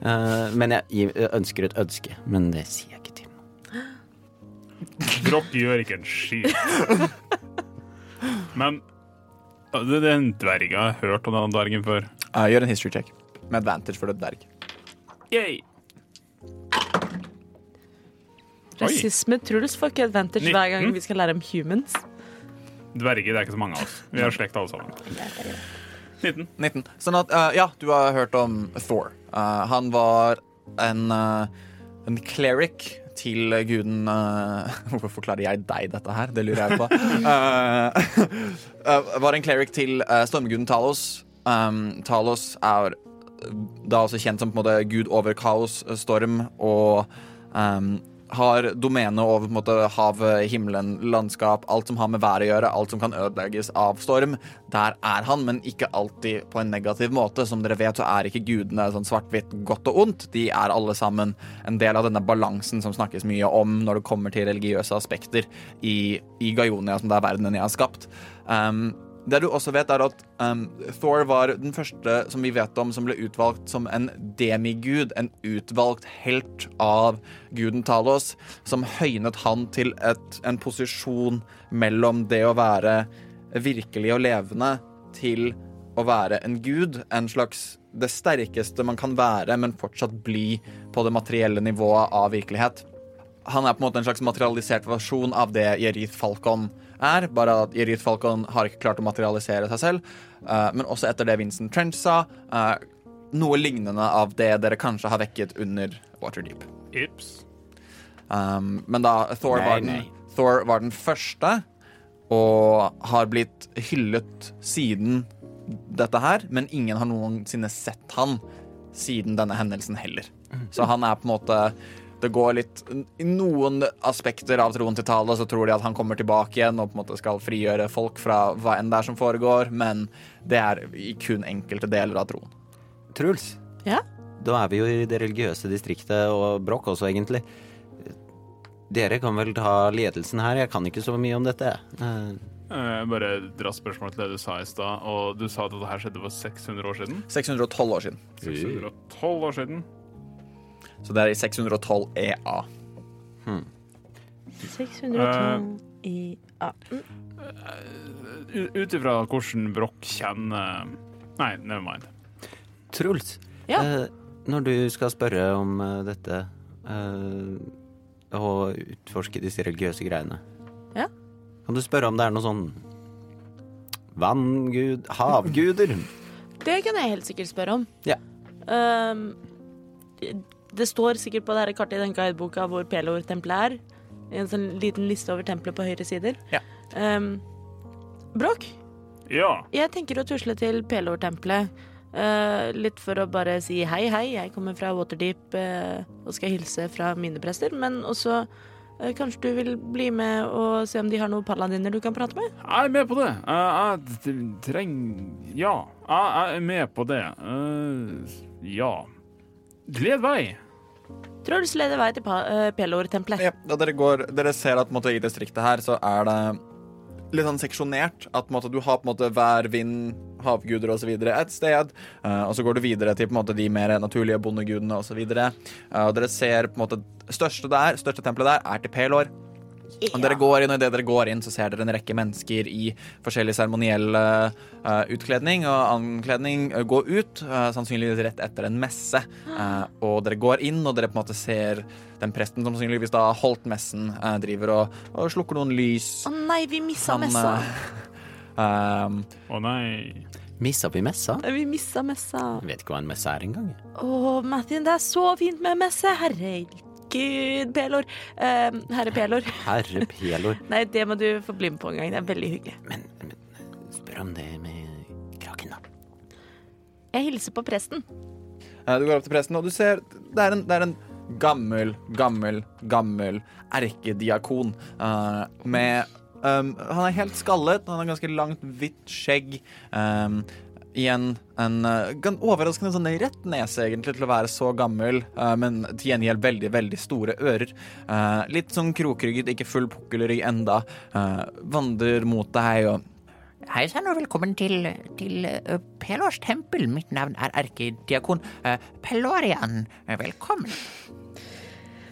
Uh, men jeg ønsker et ønske, men det sier jeg ikke til noen. [GASPS] Dropp gjør ikke en skit. [LAUGHS] Men det er en dverg. Jeg har hørt om denne dvergen før. Uh, gjør en history check. Med advantage for det dverg. Yay. Rasisme Truls får ikke advantage hver gang vi skal lære om humans. Dverger det er ikke så mange av oss. Vi har slekt alle sammen. 19. 19. Sånn at, uh, ja, du har hørt om Thor. Uh, han var en, uh, en cleric til guden [LAUGHS] Hvorfor forklarer jeg deg dette her? Det lurer jeg på. [LAUGHS] Var en cleric til stormguden Talos. Um, Talos er da også kjent som på en måte gud over kaos, storm, og um, har domene over måte, havet, himmelen, landskap, alt som har med været å gjøre, alt som kan ødelegges av storm. Der er han, men ikke alltid på en negativ måte. Som dere vet, så er ikke gudene sånn svart-hvitt, godt og ondt. De er alle sammen en del av denne balansen som snakkes mye om når det kommer til religiøse aspekter i, i Gajonia, som det er verdenen jeg har skapt. Um, det du også vet, er at um, Thor var den første som vi vet om som ble utvalgt som en demigud, en utvalgt helt av guden Talos, som høynet han til et, en posisjon mellom det å være virkelig og levende til å være en gud, en slags det sterkeste man kan være, men fortsatt bli på det materielle nivået av virkelighet. Han er på en måte en slags materialisert versjon av det Jerith Falcon er, bare at Jerith Falcon har ikke klart å materialisere seg selv. Uh, men også etter det Vincent Trench sa, uh, noe lignende av det dere kanskje har vekket under Waterdeep. Ips. Um, men da Thor, Nei, var den, nei. Thor var den første, og har blitt hyllet siden dette her, men ingen har noensinne sett han siden denne hendelsen heller. Så han er på en måte det går litt I noen aspekter av troen til Tale så tror de at han kommer tilbake igjen og på en måte skal frigjøre folk fra hva enn det er som foregår, men det er i kun enkelte deler av troen. Truls, Ja? da er vi jo i det religiøse distriktet, og Brokk også, egentlig. Dere kan vel ta ledelsen her, jeg kan ikke så mye om dette. Jeg Eh, bare dra spørsmålet spørsmål til det du sa i stad. Og du sa at dette her skjedde for 600 år siden? 612 år siden. 612 år siden. Så det er i 612 EA. 612 i ja. mm. U- Ut ifra hvordan Broch kjenner Nei, never mind. Truls, Ja. eh, når du skal spørre om eh, dette eh, og utforske disse religiøse greiene, Ja. kan du spørre om det er noe sånn vanngud, havguder? Det kan jeg helt sikkert spørre om. Ja. Ehm, det står sikkert på det her kartet i den guideboka hvor Pelor-tempelet er. En sånn liten liste over tempelet på høyre sider. Ja. Um, Bråk, Ja. jeg tenker å tusle til Pelor-tempelet. Uh, litt for å bare si hei, hei, jeg kommer fra Waterdeep uh, og skal hilse fra mine prester. Men også uh, kanskje du vil bli med og se om de har noen paladiner du kan prate med? Jeg er med på det. Jeg, jeg trenger Ja, jeg, er med på det. Eh, ja. Led vei. Truls leder vei til pa- eh, Pelor-tempelet. Ja, da dere, går, dere ser at på måte, i distriktet her så er det litt sånn seksjonert. At på måte, du har på en måte vær, vind, havguder osv. et sted. Uh, og så går du videre til på en måte, de mer naturlige bondegudene osv. Uh, og dere ser på en måte største der, største tempelet der er til Pelor. Og dere går inn, og idet dere går inn, så ser dere en rekke mennesker i forskjellig seremoniell uh, utkledning og ankledning uh, gå ut, uh, sannsynligvis rett etter en messe. Eh, og dere går inn, og dere på en måte ser den presten som sannsynligvis da har holdt messen, eh, driver og, og slukker noen lys. Å nei, vi missa Han, messa. Å um, [LAUGHS] Å nei. Missa vi messa? Vi missa messa. Jeg vet ikke hva en messe er engang. Å, Martin, det er så fint med messe. Herregud, Pelor. Uh, herre Pelor. Herre pelor. [LAUGHS] Nei, det må du få bli med på en gang. Det er veldig hyggelig. Men, men spør om det med kraken, da. Jeg hilser på presten. Du går opp til presten, og du ser det er en, det er en gammel, gammel, gammel erkediakon uh, med um, Han er helt skallet, han har ganske langt, hvitt skjegg. Um, Igjen en eh, overraskende sånn rett nese, egentlig, til å være så gammel, eh, men til gjengjeld veldig, veldig store ører. Eh, litt sånn krokrygget, ikke full pukkelrygg enda. vandrer mot deg og Hei sann og velkommen til, til Pelors tempel. Mitt navn er erkediakon Pelorian. Velkommen.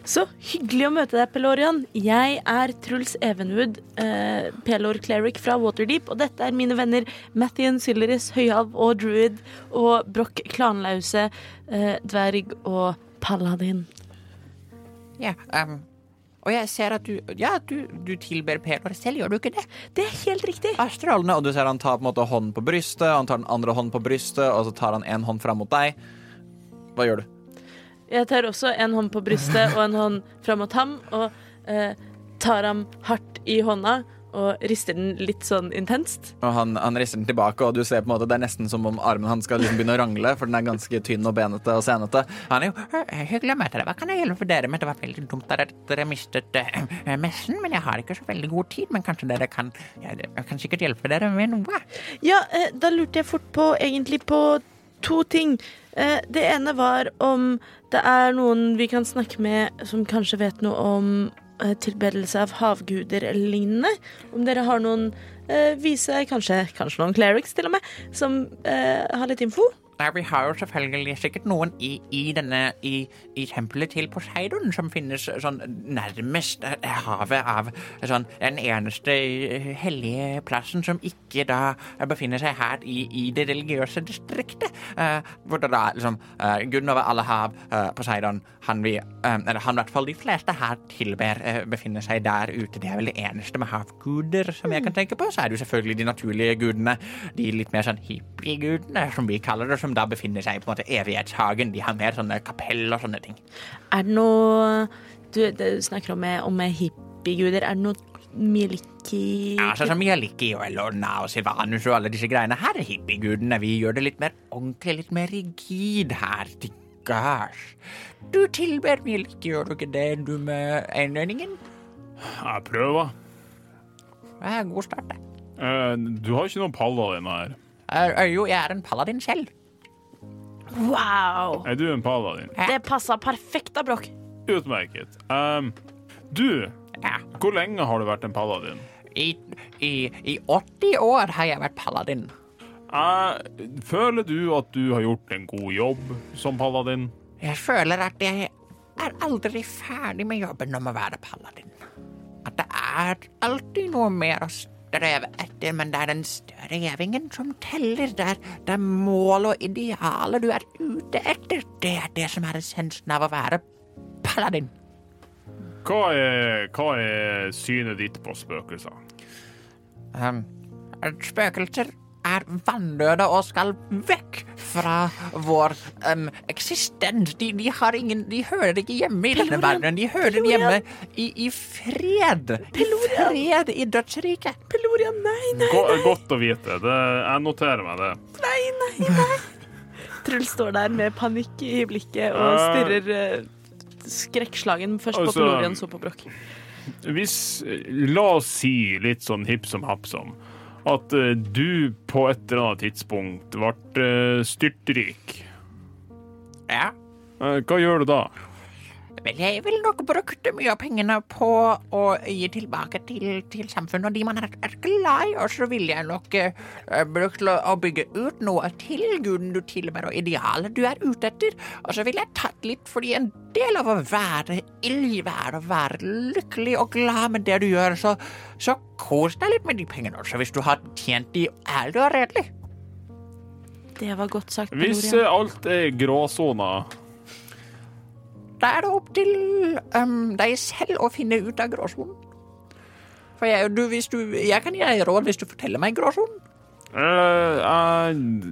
Så hyggelig å møte deg, Pelorian. Jeg er Truls Evenwood, eh, Pelor Cleric fra Waterdeep, og dette er mine venner Mathien Sylleris, Høyhav og Druid, og Broch Klanlause, eh, Dverg og Paladin. Ja, um, og jeg ser at du Ja, du, du tilber Pelor selv, gjør du ikke det? Det er helt riktig. er strålende, og du ser han tar på en måte hånden på brystet, han tar den andre hånden på brystet, og så tar han en hånd fram mot deg. Hva gjør du? Jeg tar også en hånd på brystet og en hånd fram mot ham, og eh, tar ham hardt i hånda og rister den litt sånn intenst. Og han, han rister den tilbake, og du ser på en måte det er nesten som om armen hans skal liksom begynne å rangle, for den er ganske tynn og benete og senete. Han er jo «Eh, hyggelig å møte deg. Hva kan jeg hjelpe dere med? Det var veldig dumt at dere mistet uh, messen, men jeg har ikke så veldig god tid. Men kanskje dere kan Jeg kan sikkert hjelpe dere med noe. Ja, eh, da lurte jeg fort på egentlig på to ting. Eh, det ene var om det er noen vi kan snakke med som kanskje vet noe om eh, tilbedelse av havguder eller lignende. Om dere har noen eh, vise, kanskje, kanskje noen clerics til og med, som har litt info. Nei, Vi har jo selvfølgelig sikkert noen i, i denne i, i tempelet til Poseidon som finnes sånn nærmest havet av sånn den eneste hellige plassen som ikke da befinner seg her i, i det religiøse distriktet. Eh, hvor det da liksom eh, Guden over alle hav, eh, Poseidon, han vi Eller han i hvert fall de fleste her tilber, befinner seg der ute. Det er vel det eneste med havguder som jeg kan tenke på. Så er det jo selvfølgelig de naturlige gudene. De litt mer sånn hippiegudene, som vi kaller det, som da befinner seg i på en måte evighetshagen. De har mer sånne kapell og sånne ting. Er det noe Du, du snakker om, eh, om hippieguder. Er det noe Mieliki Ja, sånn som Mieliki og Elona og Silvanus og alle disse greiene. Her er hippiegudene. Vi gjør det litt mer ordentlig, litt mer rigid her. Diggas. Du tilber Mieliki, gjør du ikke det, du med enøyningen? Jeg prøver. Det er en god start, det. Uh, du har ikke noen paladin her. Uh, Jo, jeg er en paladin selv. Wow! Er du en paladin? Det passa perfekt da, Broch. Utmerket. Um, du, Ja. hvor lenge har du vært en paladin? I, i, I 80 år har jeg vært paladin. Eh, føler du at du har gjort en god jobb som paladin? Jeg føler at jeg er aldri ferdig med jobben om å være paladin. At det er alltid noe mer å streve etter, men det er den strevingen som teller. Det er, det er mål og idealet du er ute etter. Det er det som er essensen av å være paladin. Hva er, hva er synet ditt på spøkelser? Um, spøkelser er vanndøde og skal vekk fra vår um, eksistens. De, de, har ingen, de hører ikke hjemme i denne verdenen. De hører hjemme i, i fred. I fred i dødsriket. Pelorian, nei, nei, nei. godt å vite. Det, jeg noterer meg det. nei, nei, nei. Truls står der med panikk i blikket og stirrer eh, skrekkslagen først på Altså- Pelorian, så på Broch. Hvis La oss si litt sånn hipp som happ som at eh, du på et eller annet tidspunkt ble eh, styrtrik. Ja. Eh, hva gjør du da? Vel, jeg ville nok brukt mye av pengene på å gi tilbake til, til samfunnet. Og de man er, er glad i, og så ville jeg nok uh, brukt til å, bygge ut noe til guden du tilber og idealet du er ute etter, og så ville jeg tatt litt fordi en del av å være ildvær og være lykkelig og glad med det du gjør, så, så kos deg litt med de pengene også hvis du har tjent de ærlig og redelig. Det var godt sagt, Hvis eh, alt er gråsoner, Da er det opp til um, deg selv å finne ut av gråsonen. For jeg, du, du, jeg kan gi deg råd hvis du forteller meg gråsonen. Uh,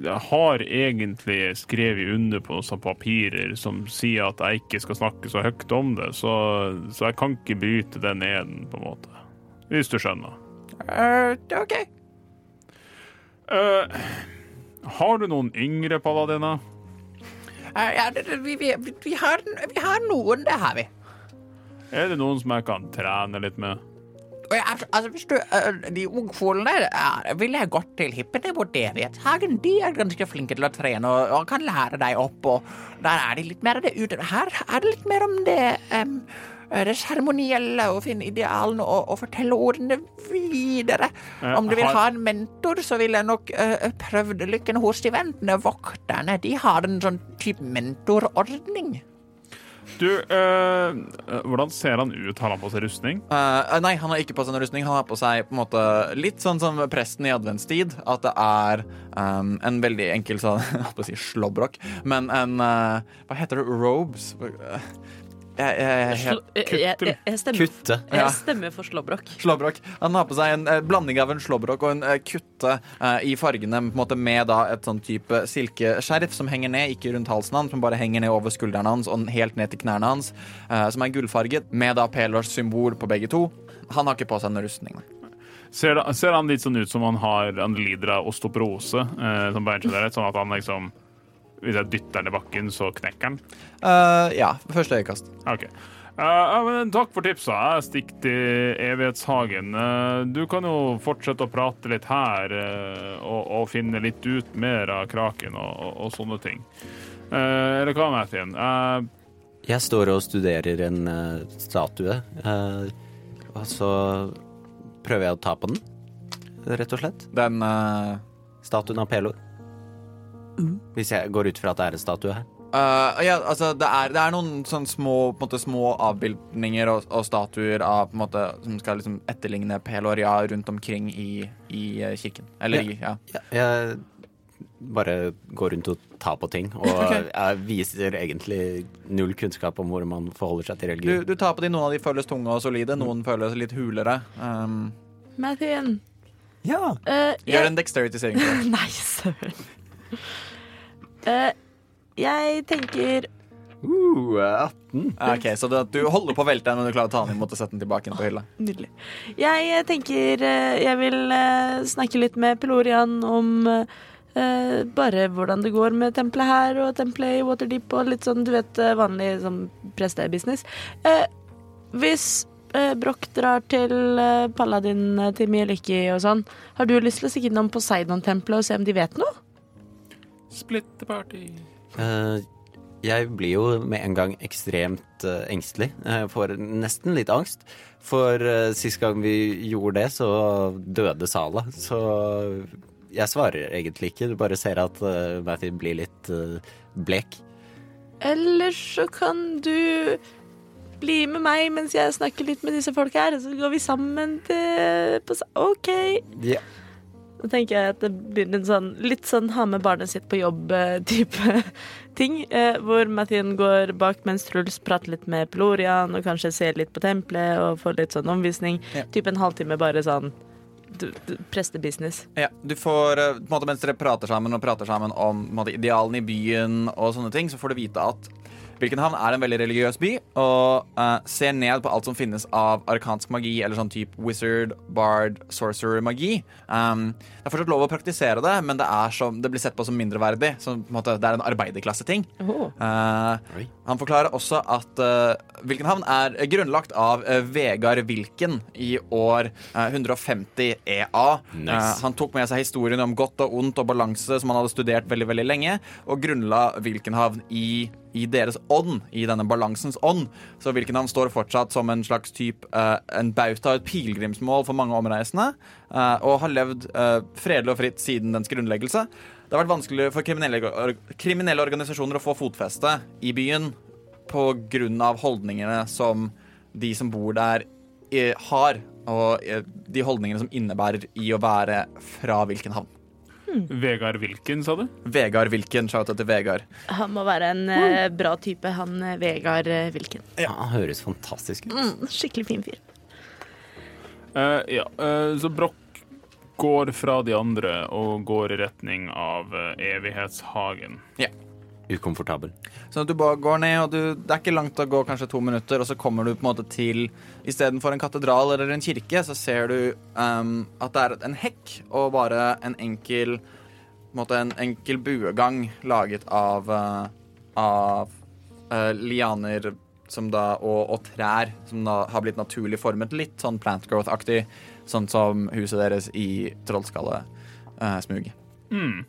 jeg har egentlig skrevet under på noen papirer som sier at jeg ikke skal snakke så høyt om det, så, så jeg kan ikke bryte den eden, på en måte. Hvis du skjønner. Uh, det er OK. Uh, har du noen yngre paladiner? Ja, vi, vi, vi, har, vi har noen, det har vi. Er det noen som jeg kan trene litt med? Ja, altså, hvis du, eh, De ungfolene vil ville jeg gått til hippene på Devighetshagen. De er ganske flinke til å trene og, og kan lære deg opp. og Der er de litt mer av det ute. Her er det litt mer om det um, det seremonielle, og finne idealene og, og fortelle ordene videre. Eh, Om du vil har- ha en mentor, så ville jeg nok uh, prøvd lykken hos de ventende vokterne. De har en sånn type mentorordning. Du, eh, hvordan ser han ut? Har han på seg rustning? Eh, nei, han har ikke på seg noen rustning. Han har på seg på en måte litt sånn som presten i adventstid. At det er um, en veldig enkel sånn [LAUGHS] Jeg holdt på å si slåbrok, men en uh, Hva heter det? Robes? Jeg, stemmer, Kutte. Ja. jeg stemmer for slåbrok. Slåbrok. Han har på seg en eh, blanding av en slåbrok og en eh, kutte eh, i fargene på en måte med da et sånn type silkeskjerf som henger ned, ikke rundt halsen hans, men bare henger ned over skuldrene hans og helt ned til knærne hans, eh, som er gullfarget, med da Pelors symbol på begge to. Han har ikke på seg noen rustning. nei. Ser, da- ser han litt sånn ut som han har Han lider av osteoporose? Eh, som sånn at han liksom Hvis jeg dytter den i bakken, så knekker den? Uh, ja, første øyekast. OK. Uh, takk for tipsa. Jeg stikker til Evighetshagen. Uh, du kan jo fortsette å prate litt her uh, og, og finne litt ut mer av kraken og, og, og sånne ting. Eh, eller hva, Mathien? Uh, Jeg står og studerer en statue, eh, og så prøver jeg å ta på den, rett og slett. Den Statuen av Pelor. Hvis jeg går ut fra at det er en statue her. Uh, ja, altså det er, det er noen sånn små, på en måte, små avbildninger og, og statuer av, på en måte, som skal liksom etterligne Peloria rundt omkring i, i eh, kirken. Eller i ja. Ja, jeg bare går rundt og tar på ting, og [LAUGHS] jeg viser egentlig null kunnskap om hvordan man forholder seg til Du, religion. du tar på de, noen av de føles tunge og solide, noen føles litt hulere. Um, Matthew. Ja! Uh, gjør en dexterity-saving. [LAUGHS] Nei, søren. Eh, jeg tenker Uh, 18. Ok, Så du, du holder på å velte den, men du klarer å ta den imot og sette den tilbake inn på hylla. Nydelig. Jeg eh, tenker eh, jeg vil snakke litt med Pelorian om uh, bare hvordan det går med tempelet her og tempelet i Waterdeep og litt sånn, du vet, vanlig sånn prestebusiness. Uh, hvis eh, Broch drar til Paladin til Mieliki og sånn, har du lyst til å stikke innom Poseidon-tempelet og se om de vet noe? Split the party. Eh, jeg blir jo med en gang ekstremt uh, engstelig. Jeg får nesten litt angst. For uh, sist gang vi gjorde det, så døde Sala. Så jeg svarer egentlig ikke. Du bare ser at uh, Matthew blir litt uh, blek. Eller så kan du bli med meg mens jeg snakker litt med disse folka her, og så går vi sammen til på, OK. Ja. Da tenker jeg at det begynner en sånn litt sånn ha med barnet sitt på jobb-type [LAUGHS] ting. Eh, hvor Mathien går bak mens Truls prater litt med Pelorian og kanskje ser litt på tempelet og får litt sånn omvisning. Ja. Typ en halvtime bare sånn du- du- prestebusiness. Ja, du får, eh, på en måte Mens dere prater sammen og prater sammen om måte, idealene i byen, og sånne ting, så får du vite at Birkenhavn er en veldig religiøs by, og uh, ser ned på alt som finnes av arkansk magi, eller sånn type wizard, bard, sorcerer-magi. Um, det er fortsatt lov å praktisere det, men det, er som, det blir sett på som mindreverdig. Så på en måte, det er en arbeiderklasseting. Oh. Eh, han forklarer også at uh, Vilkenhavn er grunnlagt av uh, Vegard Vilken i år eh, 150 EA. Nice. Eh, han tok med seg historien om godt og ondt og balanse som han hadde studert veldig veldig lenge, og grunnla Vilkenhavn i, i deres ånd, i denne balansens ånd. Så hvilken Vilkenhavn står fortsatt som en slags type uh, en bauta et pilegrimsmål for mange omreisende, uh, og har levd uh, fredelig og fritt siden dens grunnleggelse. Det har vært vanskelig for kriminelle, kriminelle organisasjoner å få fotfeste i byen av holdningene som de som bor der, eh, har. Og de holdningene som innebærer i å være fra hvilken havn. Vegard Wilken, sa du? Vegard Vilken, shout out til Vegard. Han må være en eh, bra type, han eh, Vegard Wilken. Vilken. Ja, han høres fantastisk ut. Mm, skikkelig fin fyr. Uh, ja, eh, så Broch går fra de andre og går i retning av eh, Evighetshagen. Ukomfortabel. Så at du bare går ned, og du, det er ikke langt å gå, kanskje to minutter, og så kommer du på en måte til Istedenfor en katedral eller en kirke, så ser du um, at det er en hekk og bare en enkel på en måte en enkel buegang laget av, uh, av uh, lianer som da, og, og trær som da har blitt naturlig formet. Litt sånn plant growth-aktig, sånn som huset deres i Trollskallesmuget. Uh, smug. Mm.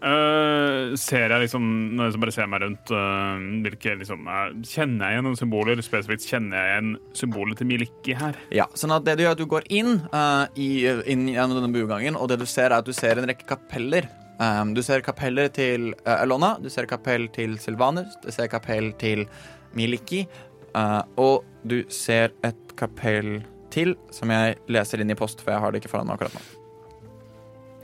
Eh, ser jeg liksom, når jeg bare ser meg rundt, uh, hvilke liksom eh, Kjenner jeg igjen noen symboler? Spesifikt kjenner jeg igjen symbolet til Miliki her. Ja, sånn at det du gjør, er at du går inn, uh, i, inn gjennom denne buegangen, og det du ser, er at du ser en rekke kapeller. Um, du ser kapeller til uh, Elona, du ser kapell til Silvanus, du ser kapell til Miliki, og du ser et kapell til, som jeg leser inn i post, for jeg har det ikke foran meg akkurat nå.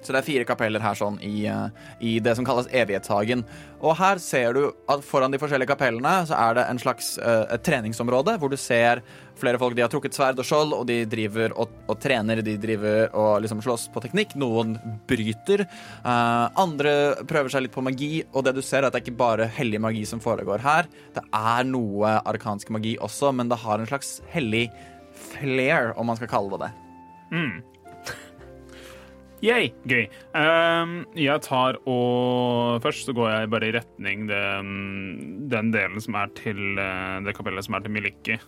Så det er fire kapeller her sånn i, eh, i det som kalles Evighetshagen. Og her ser du at foran de forskjellige kapellene så er det en slags uh, et treningsområde hvor du ser flere folk. De har trukket sverd og skjold, og de driver og, og trener. De driver og liksom slåss på teknikk. Noen bryter. Uh, andre prøver seg litt på magi, og det du ser er at det er ikke bare hellig magi som foregår her. Det er noe arkansk magi også, men det har en slags hellig flair, om man skal kalle det det. Yay, gøy. Um, jeg tar og Først så går jeg bare i retning den, den delen som er til eh, det kapellet som er til Miliki.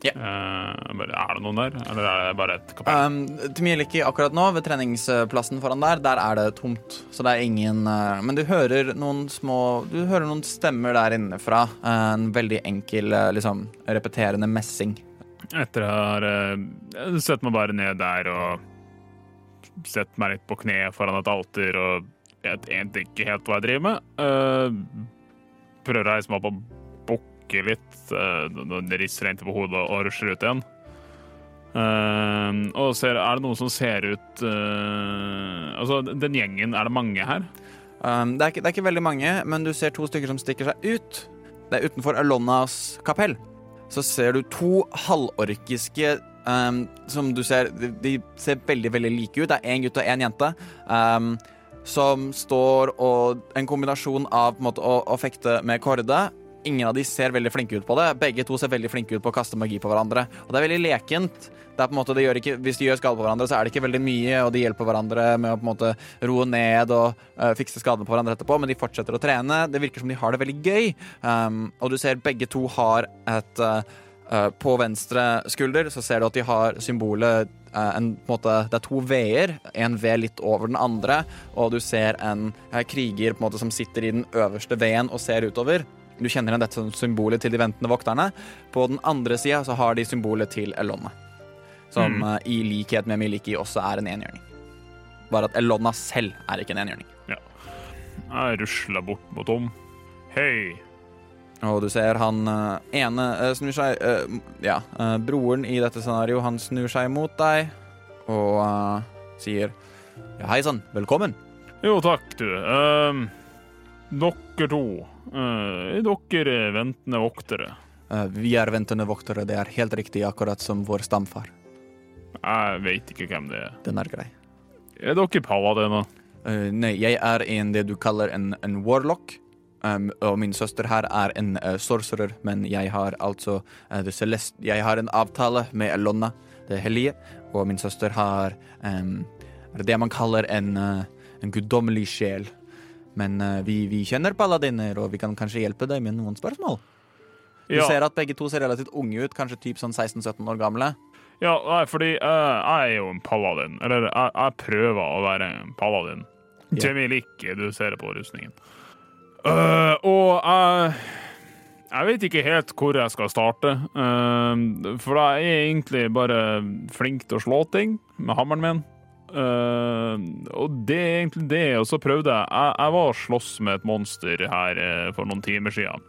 Ja. Uh, er det noen der, eller er det bare et kapell? Um, til Mieliki akkurat nå, ved treningsplassen foran der, der er det tomt. Så det er ingen uh, Men du hører noen små Du hører noen stemmer der innenfra. Uh, en veldig enkel, uh, liksom repeterende messing. Etter å ha uh, sett meg bare ned der og sett meg litt på kne foran et alter og jeg vet ikke helt hva jeg driver med. Uh, prøver å reise meg opp og bukke litt. Uh, rister det på hodet og rusler ut igjen. Uh, og ser, er det noen som ser ut uh, Altså, den gjengen, er det mange her? Um, det, er ikke, det er ikke veldig mange, men du ser to stykker som stikker seg ut. Det er utenfor Alonnas kapell. Så ser du to halvorkiske um, som du ser de, ser veldig, veldig like ut. Det er én gutt og én jente. Um, som står og En kombinasjon av på en måte, å, å fekte med kårde. Ingen av de ser veldig flinke ut på det. Begge to ser veldig flinke ut på å kaste magi på hverandre. Og det er veldig lekent. Det er på en måte, ikke, hvis de gjør skade på hverandre, så er det ikke veldig mye, og de hjelper hverandre med å på en måte roe ned og uh, fikse skadene på hverandre etterpå, men de fortsetter å trene. Det virker som de har det veldig gøy. Um, og du ser begge to har et uh, På venstre skulder så ser du at de har symbolet uh, en, måte, Det er to V-er, en V litt over den andre, og du ser en uh, kriger på måte som sitter i den øverste V-en og ser utover. Du kjenner igjen dette symbolet til de ventende vokterne. På den andre sida så har de symbolet til Elonna, som Mm. eh, i likhet med Miliki også er en enhjørning. Bare at Elonna selv er ikke en enhjørning. Jeg rusler bort mot Tom. Hei. Og du ser han eh, ene eh, snur seg eh, Ja, broren i dette scenarioet, han snur seg mot deg og uh, sier Ja, hei sann, velkommen. Jo, takk, du. Ehm, dere to. eh, er dere ventende voktere? Uh, vi er ventende voktere, det er helt riktig, akkurat som vår stamfar. Jeg vet ikke hvem det er. Den er grei. Er dere paladiner? Uh, nei, jeg er en det du kaller en, en warlock. Um, og min søster her er en uh, sorcerer, men jeg har altså uh, det celeste Jeg har en avtale med Elonna, det hellige, og min søster har um, det man kaller en, uh, en guddommelig sjel. Men eh, vi, vi kjenner paladiner, og vi kan kanskje hjelpe deg med noen spørsmål. Du Ja, ser at begge to ser relativt unge ut, kanskje typ sånn 16-17 år gamle. ja nei, fordi eh, jeg er jo en paladin. Eller jeg, jeg prøver å være en paladin. Ja. Jamie min du ser det på rustningen. Eh, og jeg Jeg vet ikke helt hvor jeg skal starte. Uh, for jeg er egentlig bare flink til å slå ting med hammeren min. Eh, og det er egentlig det. Og så prøvde jeg Jeg, jeg var og slåss med et monster her for noen timer siden.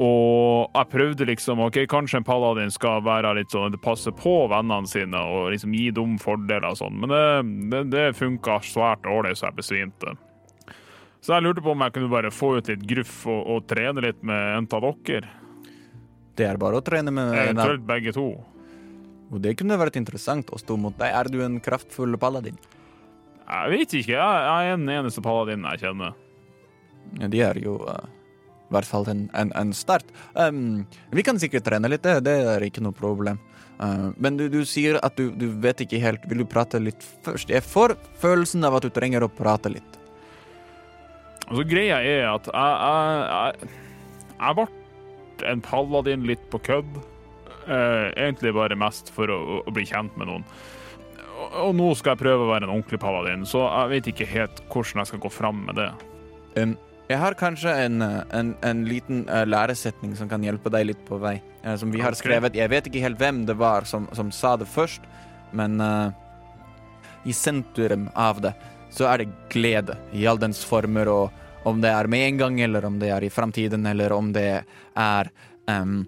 Og jeg prøvde liksom OK, kanskje en paladin skal være litt sånn passe på vennene sine og liksom gi dem fordeler og sånn, men det, det, det funka svært dårlig, så jeg besvimte. Så jeg lurte på om jeg kunne bare få ut litt gruff og, og trene litt med en av dere. Det er bare å trene med Eventuelt begge to. Og det kunne vært interessant å stå mot deg. Er du en kraftfull paladin? Jeg vet ikke. Jeg, er den eneste paladinen jeg kjenner. Ja, De er jo uh, i hvert fall en, en, en start. Um, vi kan sikkert trene litt, det, det er ikke noe problem. Uh, men du, du sier at du, du vet ikke helt Vil du prate litt først? Jeg får følelsen av at du trenger å prate litt. Altså, greia er at jeg, jeg, jeg, jeg ble en paladin litt på kødd. Eh, egentlig bare mest for å, å bli kjent med noen. Og, og nå skal jeg prøve å være en ordentlig paladin, så jeg vet ikke helt hvordan jeg skal gå fram med det. Um, jeg har kanskje en, eh, en, en liten uh, læresetning som kan hjelpe deg litt på vei. Uh, som vi har skrevet. Jeg vet ikke helt hvem det var som, som sa det først, men uh, i sentrum av det så er det glede i all dens former, og om det er med en gang, eller om det er i framtiden, eller om det er um,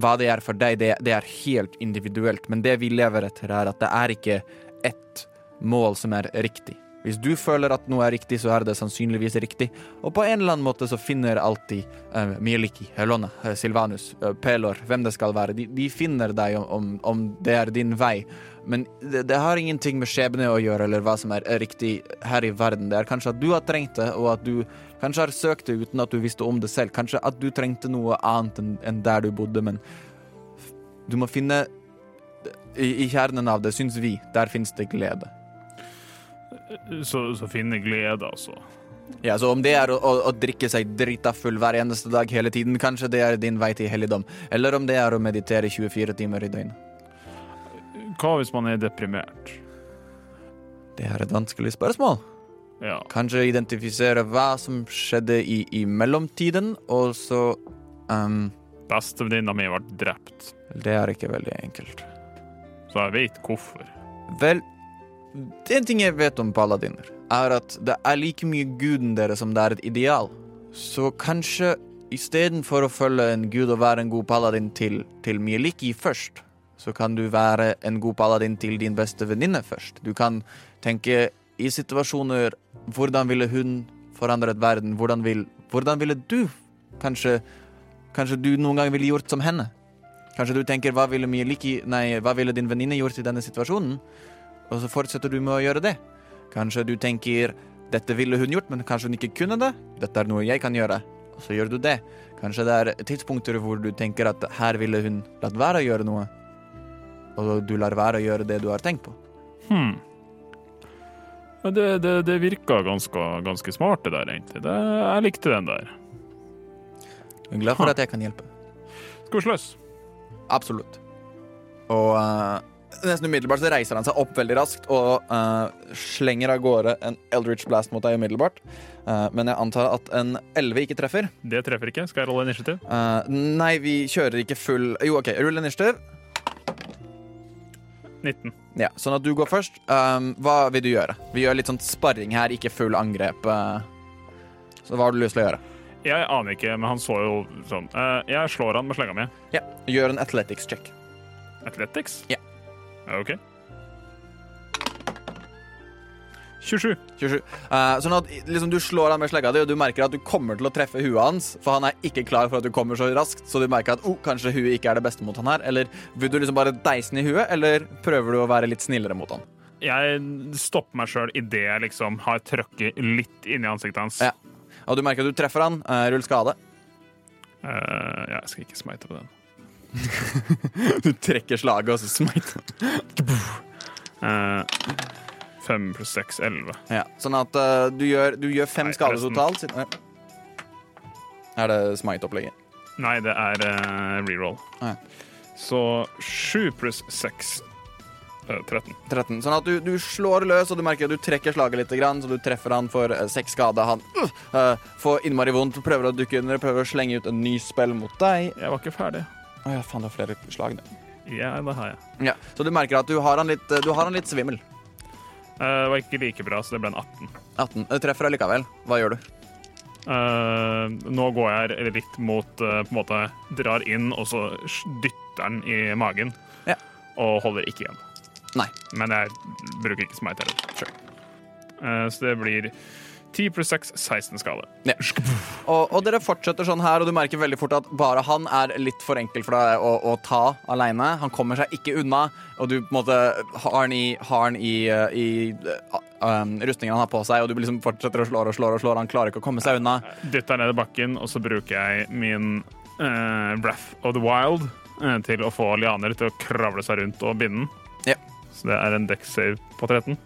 hva det er for deg, det, det er helt individuelt. Men det vi lever etter, er at det er ikke ett mål som er riktig. Hvis du føler at noe er riktig, så er det sannsynligvis riktig. Og på en eller annen måte så finner alltid uh, Mieliki, Helona, eh, Silvanus, uh, Pelor, hvem det skal være. De, de finner deg om, om, om det er din vei. Men det, det har ingenting med skjebne å gjøre, eller hva som er riktig her i verden. Det er kanskje at du har trengt det, og at du kanskje har søkt det uten at du visste om det selv. Kanskje at du trengte noe annet enn en der du bodde, men du må finne i, I kjernen av det, syns vi, der fins det glede. Så, så finne glede, altså. Ja, så Om det er å, å, å drikke seg drita full hver eneste dag hele tiden, kanskje det er din vei til helligdom. Eller om det er å meditere 24 timer i døgnet. Hva hvis man er deprimert? Det er et vanskelig spørsmål. Ja. Kanskje identifisere hva som skjedde i, i mellomtiden, og så um, Bestevenninna mi ble drept, Det er ikke veldig enkelt. så jeg vet hvorfor. Vel, en ting jeg vet om paladiner, er at det er like mye guden deres som det er et ideal. Så kanskje istedenfor å følge en gud og være en god paladin til, til Mieliki først, så kan du være en god paladin til din beste venninne først. Du kan tenke i situasjoner Hvordan ville hun forandret verden? Hvordan, vil, hvordan ville du kanskje Kanskje du noen gang ville gjort som henne? Kanskje du tenker hva ville Mieliki Nei, hva ville din venninne gjort i denne situasjonen? Og så fortsetter du med å gjøre det. Kanskje du tenker dette ville hun gjort, men kanskje hun ikke kunne det. Dette er noe jeg kan gjøre. Og så gjør du det. Kanskje det er tidspunkter hvor du tenker at her ville hun latt være å gjøre noe. Og du lar være å gjøre det du har tenkt på. Hmm. Det, det, det virka ganske, ganske smart, det der, egentlig. Det, jeg likte den der. Jeg er glad for at jeg kan hjelpe. Skal vi slåss? Absolutt. Og eh, nesten umiddelbart så reiser han seg opp veldig raskt og uh, slenger av gårde en Eldritch Blast mot deg umiddelbart. Uh, men jeg antar at en 11 ikke treffer. Det treffer ikke. Skal jeg rolle initiativ? Uh, nei, vi kjører ikke full Jo, OK, rull initiativ. 19. Ja, sånn at du går først. Um, hva vil du gjøre? Vi gjør litt sånn sparring her, ikke full angrep. Så hva har du lyst til å gjøre? Jeg aner ikke, men han så jo sånn. Jeg slår han med slenga mi. Ja, Gjør en athletics check. Athletics? Ja. OK. 27. 27. Uh, sånn at liksom, du slår han med slegga di, og du merker at du kommer til å treffe huet hans, for han er ikke klar for at du kommer så raskt, så du merker at oh, kanskje huet ikke er det beste mot han her. Eller vil du liksom bare deise den i huet, eller prøver du å være litt snillere mot han? Jeg stopper meg sjøl idet jeg liksom har trøkket litt inni ansiktet hans. Ja. Og du merker at du treffer han. Uh, rull skade. Uh, ja, jeg skal ikke smite på den. [LAUGHS] Du trekker slaget, og så smiter Eh, Fem pluss seks, elleve. Ja, sånn at eh, du, gjør, du gjør fem Nei, skader totalt. siden- Er det smite-opplegget? Nei, det er uh, reroll. Ja. Så sju pluss seks eh, 13. 13. Sånn at du, du slår løs, og du merker at du trekker slaget litt, grann, så du treffer han for eh, seks skade. Han eh, får innmari vondt, prøver å dukke under, prøver å slenge ut en ny spill mot deg. Jeg var ikke ferdig. Å ja, faen, det er flere slag. det. Ja, det har jeg. Ja, så du merker at du har han litt, eh, du har han litt svimmel. Eh, det var ikke like bra, så det ble en 18. 18. Du treffer allikevel. Hva gjør du? Uh, nå går jeg litt mot uh, På en måte drar inn, og så dytter den i magen. Ja. Og holder ikke igjen. Nei. Men jeg bruker ikke smite heller. Eh, så det blir 10 pluss 6, 16 skade. Ja. Og, og dere fortsetter sånn her, og du merker veldig fort at bare han er litt for enkel for deg å, å ta aleine. Han kommer seg ikke unna, og du på en måte har han i, har han i, eh, i eh, um, rustningen han har på seg, og du liksom fortsetter å slå og slå og slå. Han klarer ikke å komme seg unna. Dytter ned i bakken, og så bruker jeg min uh, Breath of the Wild uh, til å få lianer til å kravle seg rundt og binde den. Ja. Så det er en deck save på 13.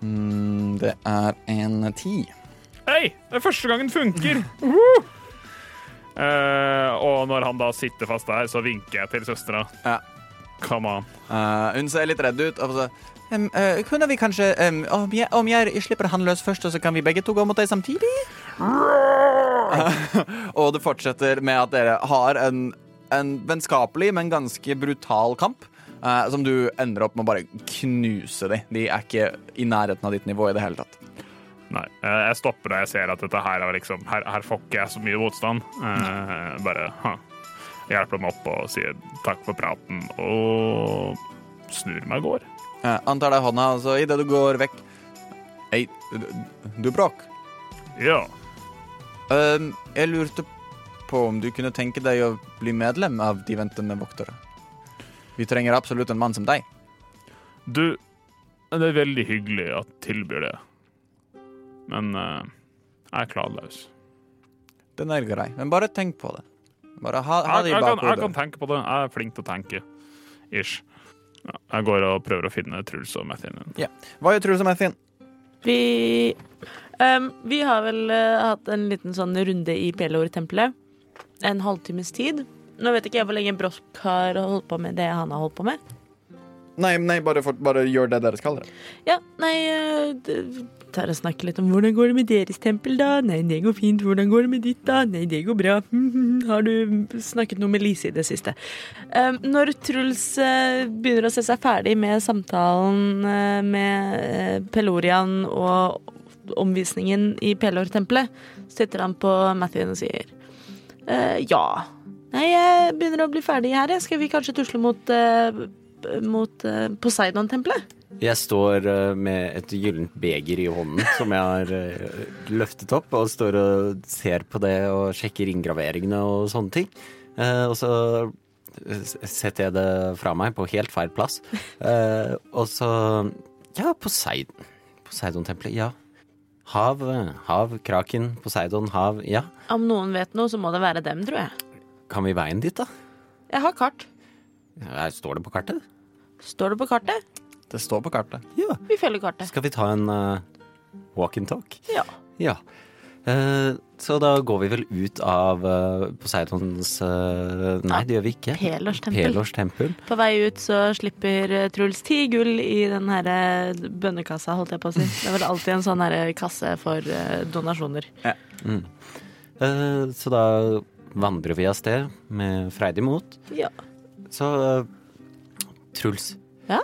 Mm, det er en ti. Hei, det er første gangen funker! [LAUGHS] Woo! uh, og når han da sitter fast der, så vinker jeg til søstera. Ja. Come on. Uh, hun ser litt redd ut. Og så, Em, eh, kunne vi kanskje um, om, jeg, om jeg slipper han løs først, så kan vi begge to gå mot deg samtidig? [LAUGHS] og det fortsetter med at dere har en, en vennskapelig, men ganske brutal kamp. Eh, som du ender opp med å bare knuse de. De er ikke i nærheten av ditt nivå i det hele tatt. Nei, eh, jeg stopper da jeg ser at dette her er liksom Her, her får ikke jeg så mye motstand. Uh, bare ha, hjelper dem opp og sier takk for praten, og snur meg og går. Uh, antar deg hånda, altså, så idet du går vekk Hei, du, du Bråk. Ja. Uh, jeg lurte på om du kunne tenke deg å bli medlem av De ventende voktere. Vi trenger absolutt en mann som deg. Du, det er veldig hyggelig at du tilbyr det, men uh, jeg er kladløs. Den er grei, men bare tenk på det. Bare ha, ha det Jeg, i jeg, kan, jeg kan tenke på det. Jeg er flink til å tenke. Ish. Jeg går og prøver å finne Truls og Mathien. Hva gjør Truls og Mathien? Vi um, Vi har vel uh, hatt en liten sånn runde i Pelor-tempelet. En halvtimes tid. Nå vet ikke jeg hvor lenge Brosk har holdt på med det han har holdt på med. Nei, nei bare, for, bare gjør det dere skal. Ja, nei eh, Tar og snakker litt om hvordan går det med deres tempel, da? Nei, det går fint. Hvordan går det med ditt, da? Nei, det går bra. [LAUGHS] Har du snakket noe med Lise i det siste? Um, når Truls eh, begynner å se seg ferdig med samtalen eh, med eh, Pelorian og omvisningen i Pelor-tempelet, sitter han på Matthew og sier eh, ja. Nei, jeg begynner å bli ferdig her. Skal vi kanskje tusle mot, eh, mot eh, Poseidon-tempelet? Jeg står eh, med et gyllent beger i hånden som jeg har løftet opp, og står og ser på det og sjekker inngraveringene og sånne ting. Og så setter jeg det fra meg på helt feil plass. Og så Ja, Poseidon. Poseidon-tempelet, ja. Hav, hav, kraken, Poseidon, hav, ja. Om noen vet noe, så må det være dem, tror jeg. Kan vi veien dit, da? Jeg har kart. Her står det på kartet? Står det på kartet? Det står på kartet. Ja. Vi følger kartet. Skal vi ta en uh, walk and talk? Ja. Ja. Uh, så da går vi vel ut av uh, Poseidons uh, Nei, det gjør vi ikke. Pelors tempel. Pelors tempel. På vei ut så slipper Truls ti gull i den herre bønnekassa, holdt jeg på å si. Det er vel alltid en sånn herre kasse for donasjoner. Eh, så da vandrer vi av sted med freidig mot. Ja. Så Truls. Ja?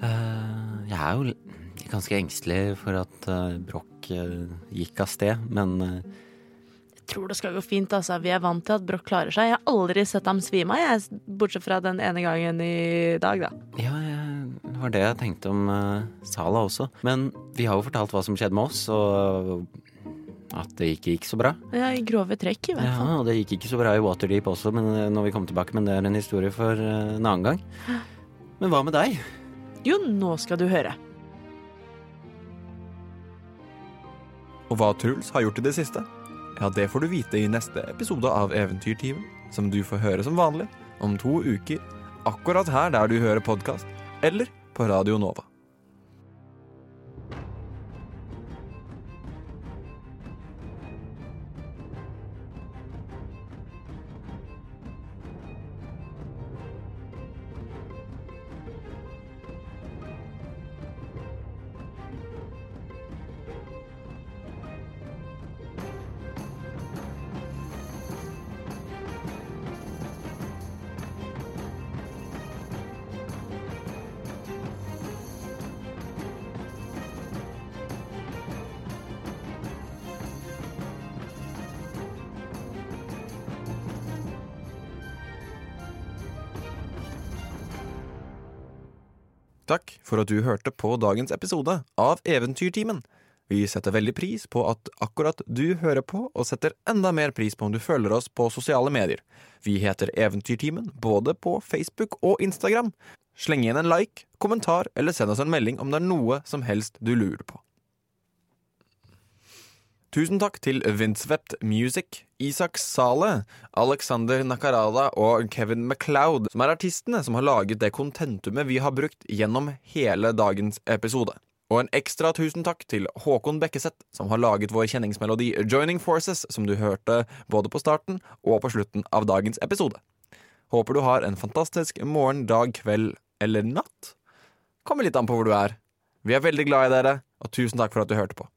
Uh, jeg er jo ganske engstelig for at uh, Broch eh, gikk av sted, men Jeg tror det skal gå fint, altså. Vi er vant til at Broch klarer seg. Jeg har aldri sett ham svime av, jeg, bortsett fra den ene gangen i dag, da. Ja, det var det jeg tenkte om Sala også. Men vi har jo fortalt hva som skjedde med oss, og at det ikke gikk så bra. Ja, I grove trekk, i hvert Ja, fall. og det gikk ikke så bra i Waterdeep også, men eh, når vi kom tilbake, men det er en historie for eh, en annen gang. Men hva med deg? Jo, nå skal du høre. Og hva Truls har gjort i det siste? Ja, det får du vite i neste episode av Eventyrtimen, som du får høre som vanlig om to uker, akkurat her der du hører podkast, eller på Radio Nova. For at du hørte på dagens episode av Eventyrtimen. Vi setter veldig pris på at akkurat du hører på, og setter enda mer pris på om du følger oss på sosiale medier. Vi heter Eventyrtimen både på Facebook og Instagram. Sleng igjen en like, kommentar eller send oss en melding om det er noe som helst du lurer på. Tusen takk til Windswept Music, Isak Sale, Alexander Nakarada og Kevin MacLeod, som er artistene som har laget det kontentumet vi har brukt gjennom hele dagens episode. Og en ekstra tusen takk til Håkon Bekkeseth, som har laget vår kjenningsmelodi Joining Forces, som du hørte både på starten og på slutten av dagens episode. Håper du har en fantastisk morgen, dag, kveld eller natt. Kommer litt an på hvor du er. Vi er veldig glad i dere, og tusen takk for at du hørte på.